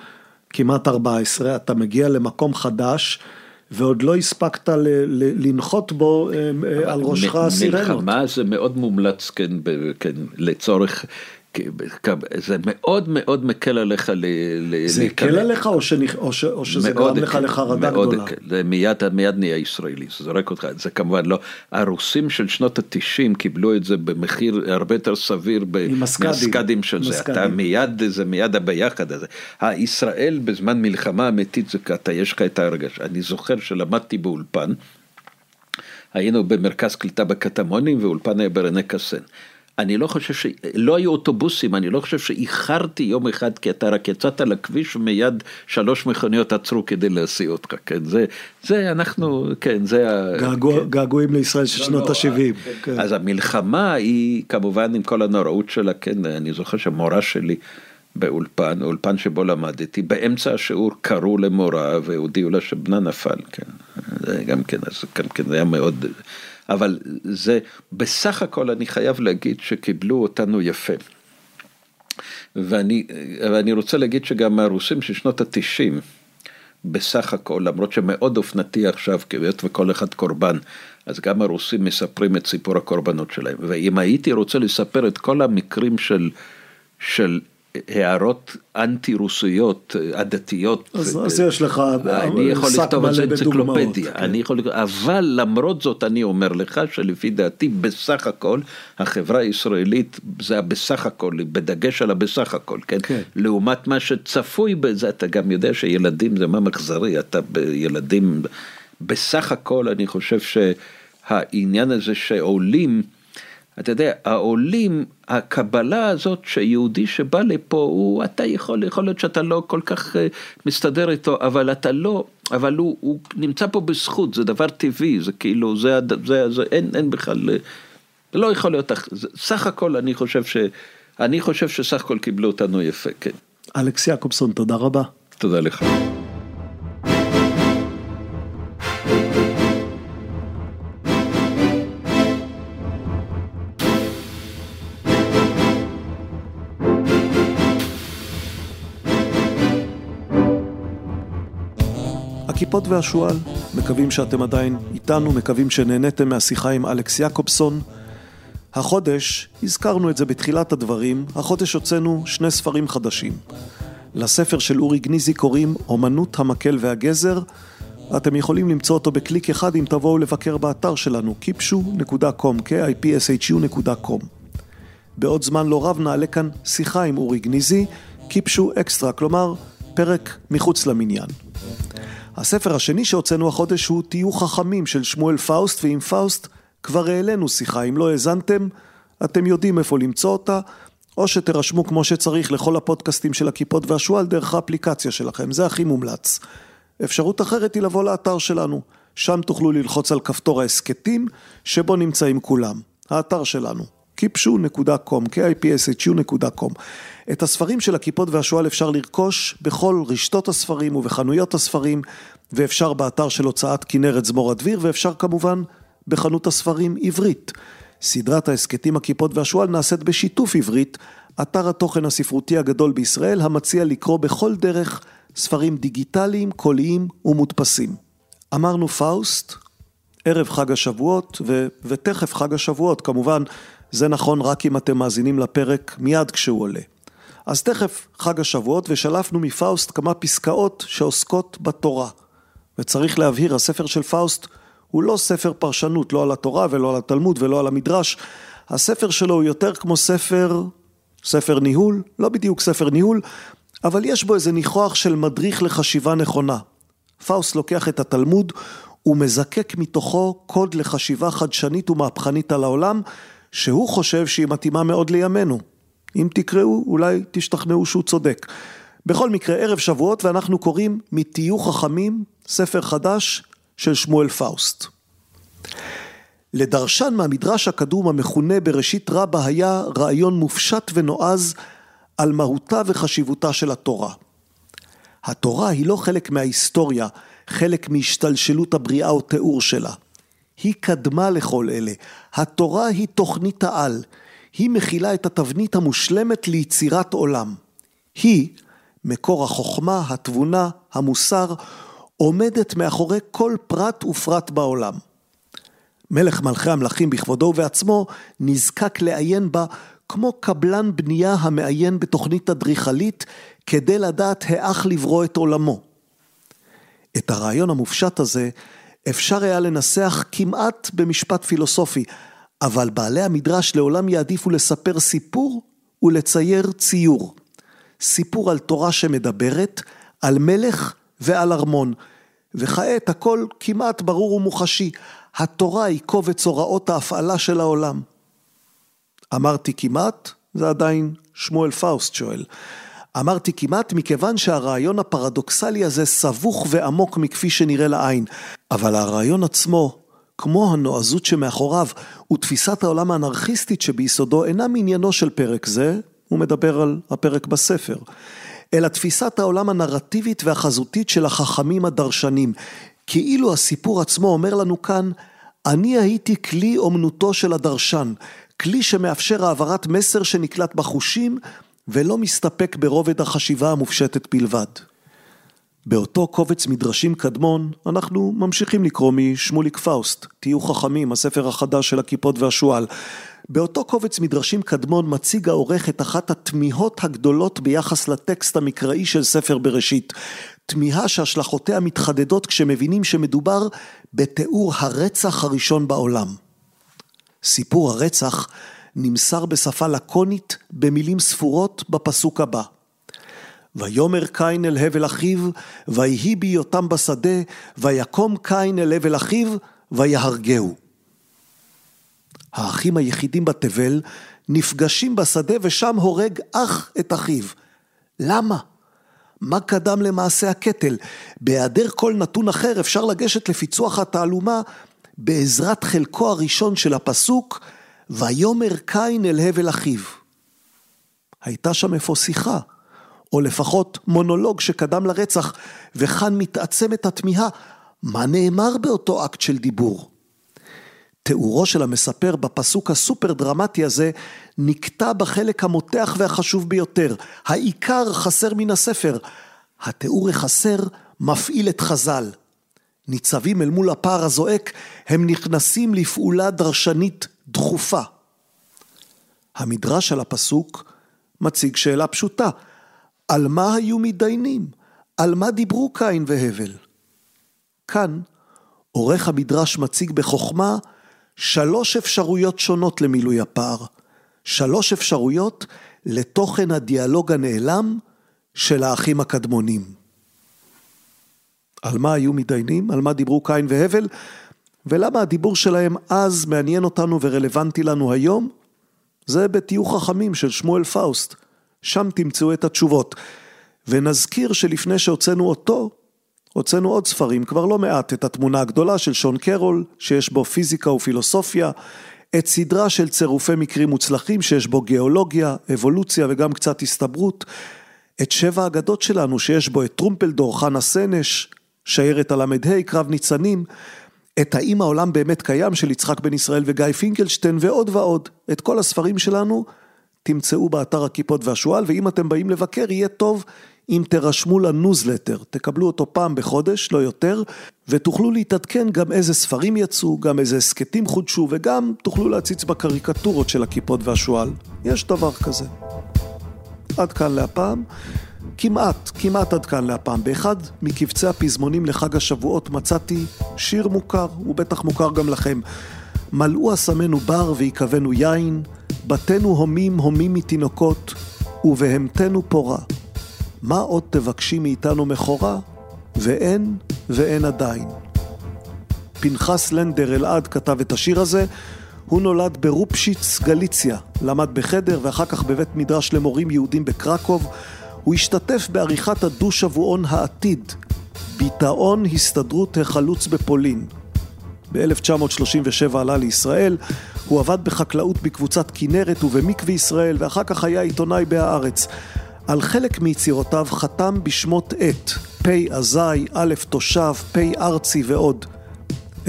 כמעט 14, אתה מגיע למקום חדש, ועוד לא הספקת ל, ל, לנחות בו על ראשך סירנות. מלחמה זה מאוד מומלץ, כן, כן לצורך זה מאוד מאוד מקל עליך ל... זה הקל עליך או, שנכ... או, ש... או שזה גרם לך לחרדה גדולה? הקל, זה מיד, מיד נהיה ישראלי, זה זורק אותך, זה כמובן לא, הרוסים של שנות התשעים קיבלו את זה במחיר הרבה יותר סביר במסקדים של זה, אתה מיד, זה מיד הביחד הזה. הישראל בזמן מלחמה אמיתית זה אתה יש לך את ההרגש, אני זוכר שלמדתי באולפן, היינו במרכז קליטה בקטמונים ואולפן היה ברנה קסן. אני לא חושב ש... לא היו אוטובוסים, אני לא חושב שאיחרתי יום אחד כי אתה רק יצאת לכביש ומיד שלוש מכוניות עצרו כדי להסיע אותך, כן, זה, זה אנחנו, כן, זה ה... געגוע, כן. געגועים לישראל של לא, שנות לא, ה-70. כן. כן. אז המלחמה היא כמובן עם כל הנוראות שלה, כן, אני זוכר שהמורה שלי באולפן, אולפן שבו למדתי, באמצע השיעור קראו למורה והודיעו לה שבנה נפל, כן, זה גם כן, אז גם כן זה היה מאוד... אבל זה, בסך הכל אני חייב להגיד שקיבלו אותנו יפה. ואני, ואני רוצה להגיד שגם הרוסים של שנות התשעים, בסך הכל, למרות שמאוד אופנתי עכשיו, כי היות וכל אחד קורבן, אז גם הרוסים מספרים את סיפור הקורבנות שלהם. ואם הייתי רוצה לספר את כל המקרים של, של הערות אנטי רוסיות, עדתיות. אז, אז יש לך אני יכול לכתוב על זה אנציקלופדיה, כן. אני יכול, אבל למרות זאת אני אומר לך שלפי דעתי בסך הכל החברה הישראלית זה הבסך הכל, בדגש על הבסך הכל, כן? כן. לעומת מה שצפוי בזה, אתה גם יודע שילדים זה מה מחזרי, אתה בילדים, בסך הכל אני חושב שהעניין הזה שעולים אתה יודע, העולים, הקבלה הזאת שיהודי שבא לפה, הוא, אתה יכול, יכול להיות שאתה לא כל כך אה, מסתדר איתו, אבל אתה לא, אבל הוא, הוא נמצא פה בזכות, זה דבר טבעי, זה כאילו, זה, זה, זה אין, אין בכלל, אה, לא יכול להיות, סך הכל אני חושב ש, אני חושב שסך הכל קיבלו אותנו יפה, כן. אלכס יעקובסון, תודה רבה. תודה לך. הכיפות והשועל, מקווים שאתם עדיין איתנו, מקווים שנהניתם מהשיחה עם אלכס יעקובסון. החודש, הזכרנו את זה בתחילת הדברים, החודש הוצאנו שני ספרים חדשים. לספר של אורי גניזי קוראים אומנות המקל והגזר. אתם יכולים למצוא אותו בקליק אחד אם תבואו לבקר באתר שלנו, kipshu.com, kipshu.com. בעוד זמן לא רב נעלה כאן שיחה עם אורי גניזי, קיפשו אקסטרה, כלומר פרק מחוץ למניין. הספר השני שהוצאנו החודש הוא תהיו חכמים של שמואל פאוסט, ועם פאוסט כבר העלינו שיחה. אם לא האזנתם, אתם יודעים איפה למצוא אותה, או שתירשמו כמו שצריך לכל הפודקאסטים של הכיפות והשועל דרך האפליקציה שלכם, זה הכי מומלץ. אפשרות אחרת היא לבוא לאתר שלנו, שם תוכלו ללחוץ על כפתור ההסכתים, שבו נמצאים כולם. האתר שלנו, kipshu.com, kipshu.com. את הספרים של הכיפות והשועל אפשר לרכוש בכל רשתות הספרים ובחנויות הספרים, ואפשר באתר של הוצאת כנרת זמורה דביר, ואפשר כמובן בחנות הספרים עברית. סדרת ההסכתים הכיפות והשועל נעשית בשיתוף עברית, אתר התוכן הספרותי הגדול בישראל, המציע לקרוא בכל דרך ספרים דיגיטליים, קוליים ומודפסים. אמרנו פאוסט, ערב חג השבועות, ו- ותכף חג השבועות, כמובן, זה נכון רק אם אתם מאזינים לפרק מיד כשהוא עולה. אז תכף חג השבועות ושלפנו מפאוסט כמה פסקאות שעוסקות בתורה. וצריך להבהיר, הספר של פאוסט הוא לא ספר פרשנות, לא על התורה ולא על התלמוד ולא על המדרש. הספר שלו הוא יותר כמו ספר, ספר ניהול, לא בדיוק ספר ניהול, אבל יש בו איזה ניחוח של מדריך לחשיבה נכונה. פאוסט לוקח את התלמוד ומזקק מתוכו קוד לחשיבה חדשנית ומהפכנית על העולם, שהוא חושב שהיא מתאימה מאוד לימינו. אם תקראו, אולי תשתכנעו שהוא צודק. בכל מקרה, ערב שבועות ואנחנו קוראים מתהיו חכמים, ספר חדש של שמואל פאוסט. לדרשן מהמדרש הקדום המכונה בראשית רבה היה רעיון מופשט ונועז על מהותה וחשיבותה של התורה. התורה היא לא חלק מההיסטוריה, חלק מהשתלשלות הבריאה או תיאור שלה. היא קדמה לכל אלה. התורה היא תוכנית העל. היא מכילה את התבנית המושלמת ליצירת עולם. היא, מקור החוכמה, התבונה, המוסר, עומדת מאחורי כל פרט ופרט בעולם. מלך מלכי המלכים בכבודו ובעצמו נזקק לעיין בה כמו קבלן בנייה המעיין בתוכנית אדריכלית כדי לדעת האח לברוא את עולמו. את הרעיון המופשט הזה אפשר היה לנסח כמעט במשפט פילוסופי, אבל בעלי המדרש לעולם יעדיפו לספר סיפור ולצייר ציור. סיפור על תורה שמדברת, על מלך ועל ארמון. וכעת הכל כמעט ברור ומוחשי, התורה היא קובץ הוראות ההפעלה של העולם. אמרתי כמעט, זה עדיין שמואל פאוסט שואל. אמרתי כמעט מכיוון שהרעיון הפרדוקסלי הזה סבוך ועמוק מכפי שנראה לעין, אבל הרעיון עצמו, כמו הנועזות שמאחוריו ותפיסת העולם האנרכיסטית שביסודו אינם עניינו של פרק זה, הוא מדבר על הפרק בספר, אלא תפיסת העולם הנרטיבית והחזותית של החכמים הדרשנים, כאילו הסיפור עצמו אומר לנו כאן, אני הייתי כלי אומנותו של הדרשן, כלי שמאפשר העברת מסר שנקלט בחושים ולא מסתפק ברובד החשיבה המופשטת בלבד. באותו קובץ מדרשים קדמון, אנחנו ממשיכים לקרוא משמוליק פאוסט, תהיו חכמים, הספר החדש של הכיפות והשועל. באותו קובץ מדרשים קדמון מציג העורך את אחת התמיהות הגדולות ביחס לטקסט המקראי של ספר בראשית. תמיהה שהשלכותיה מתחדדות כשמבינים שמדובר בתיאור הרצח הראשון בעולם. סיפור הרצח נמסר בשפה לקונית במילים ספורות בפסוק הבא. ויאמר קין אל הבל אחיו, ויהי בהיותם בשדה, ויקום קין אל הבל אחיו, ויהרגהו. האחים היחידים בתבל נפגשים בשדה ושם הורג אח את אחיו. למה? מה קדם למעשה הקטל? בהיעדר כל נתון אחר אפשר לגשת לפיצוח התעלומה בעזרת חלקו הראשון של הפסוק, ויאמר קין אל הבל אחיו. הייתה שם אפוא שיחה, או לפחות מונולוג שקדם לרצח, וכאן מתעצמת התמיהה, מה נאמר באותו אקט של דיבור? תיאורו של המספר בפסוק הסופר דרמטי הזה נקטע בחלק המותח והחשוב ביותר. העיקר חסר מן הספר. התיאור החסר מפעיל את חז"ל. ניצבים אל מול הפער הזועק, הם נכנסים לפעולה דרשנית דחופה. המדרש על הפסוק מציג שאלה פשוטה, על מה היו מתדיינים? על מה דיברו קין והבל? כאן עורך המדרש מציג בחוכמה שלוש אפשרויות שונות למילוי הפער, שלוש אפשרויות לתוכן הדיאלוג הנעלם של האחים הקדמונים. על מה היו מתדיינים? על מה דיברו קין והבל? ולמה הדיבור שלהם אז מעניין אותנו ורלוונטי לנו היום? זה בתהיו חכמים של שמואל פאוסט, שם תמצאו את התשובות. ונזכיר שלפני שהוצאנו אותו, הוצאנו עוד ספרים, כבר לא מעט, את התמונה הגדולה של שון קרול, שיש בו פיזיקה ופילוסופיה, את סדרה של צירופי מקרים מוצלחים, שיש בו גיאולוגיה, אבולוציה וגם קצת הסתברות, את שבע האגדות שלנו, שיש בו את טרומפלדור, חנה סנש, שיירת הל"ה, קרב ניצנים, את האם העולם באמת קיים של יצחק בן ישראל וגיא פינקלשטיין ועוד ועוד. את כל הספרים שלנו תמצאו באתר הכיפות והשועל, ואם אתם באים לבקר יהיה טוב אם תירשמו לניוזלטר, תקבלו אותו פעם בחודש, לא יותר, ותוכלו להתעדכן גם איזה ספרים יצאו, גם איזה הסכתים חודשו, וגם תוכלו להציץ בקריקטורות של הכיפות והשועל. יש דבר כזה. עד כאן להפעם. כמעט, כמעט עד כאן להפעם. באחד מקבצי הפזמונים לחג השבועות מצאתי שיר מוכר, הוא בטח מוכר גם לכם. מלאו אסמינו בר ויקבינו יין, בתינו הומים הומים מתינוקות, ובהמתנו פורה. מה עוד תבקשי מאיתנו מכורה? ואין, ואין עדיין. פנחס לנדר אלעד כתב את השיר הזה, הוא נולד ברופשיץ, גליציה, למד בחדר ואחר כך בבית מדרש למורים יהודים בקרקוב. הוא השתתף בעריכת הדו-שבועון העתיד, ביטאון הסתדרות החלוץ בפולין. ב-1937 עלה לישראל, הוא עבד בחקלאות בקבוצת כנרת ובמקווה ישראל, ואחר כך היה עיתונאי בהארץ. על חלק מיצירותיו חתם בשמות עת, פ' אזי, א' תושב, פ' ארצי ועוד.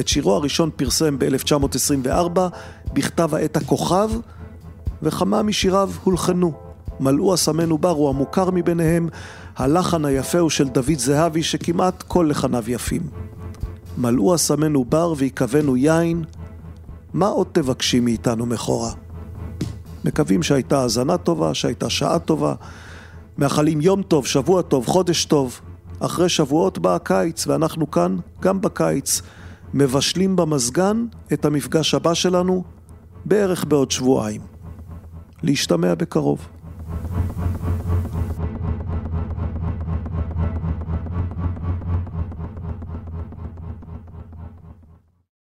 את שירו הראשון פרסם ב-1924 בכתב העת הכוכב, וכמה משיריו הולחנו. מלאו אסמנו בר הוא המוכר מביניהם, הלחן היפה הוא של דוד זהבי שכמעט כל לחניו יפים. מלאו אסמנו בר ויקבנו יין, מה עוד תבקשי מאיתנו מכורה? מקווים שהייתה האזנה טובה, שהייתה שעה טובה, מאחלים יום טוב, שבוע טוב, חודש טוב. אחרי שבועות בא הקיץ, ואנחנו כאן, גם בקיץ, מבשלים במזגן את המפגש הבא שלנו בערך בעוד שבועיים. להשתמע בקרוב. Thank you.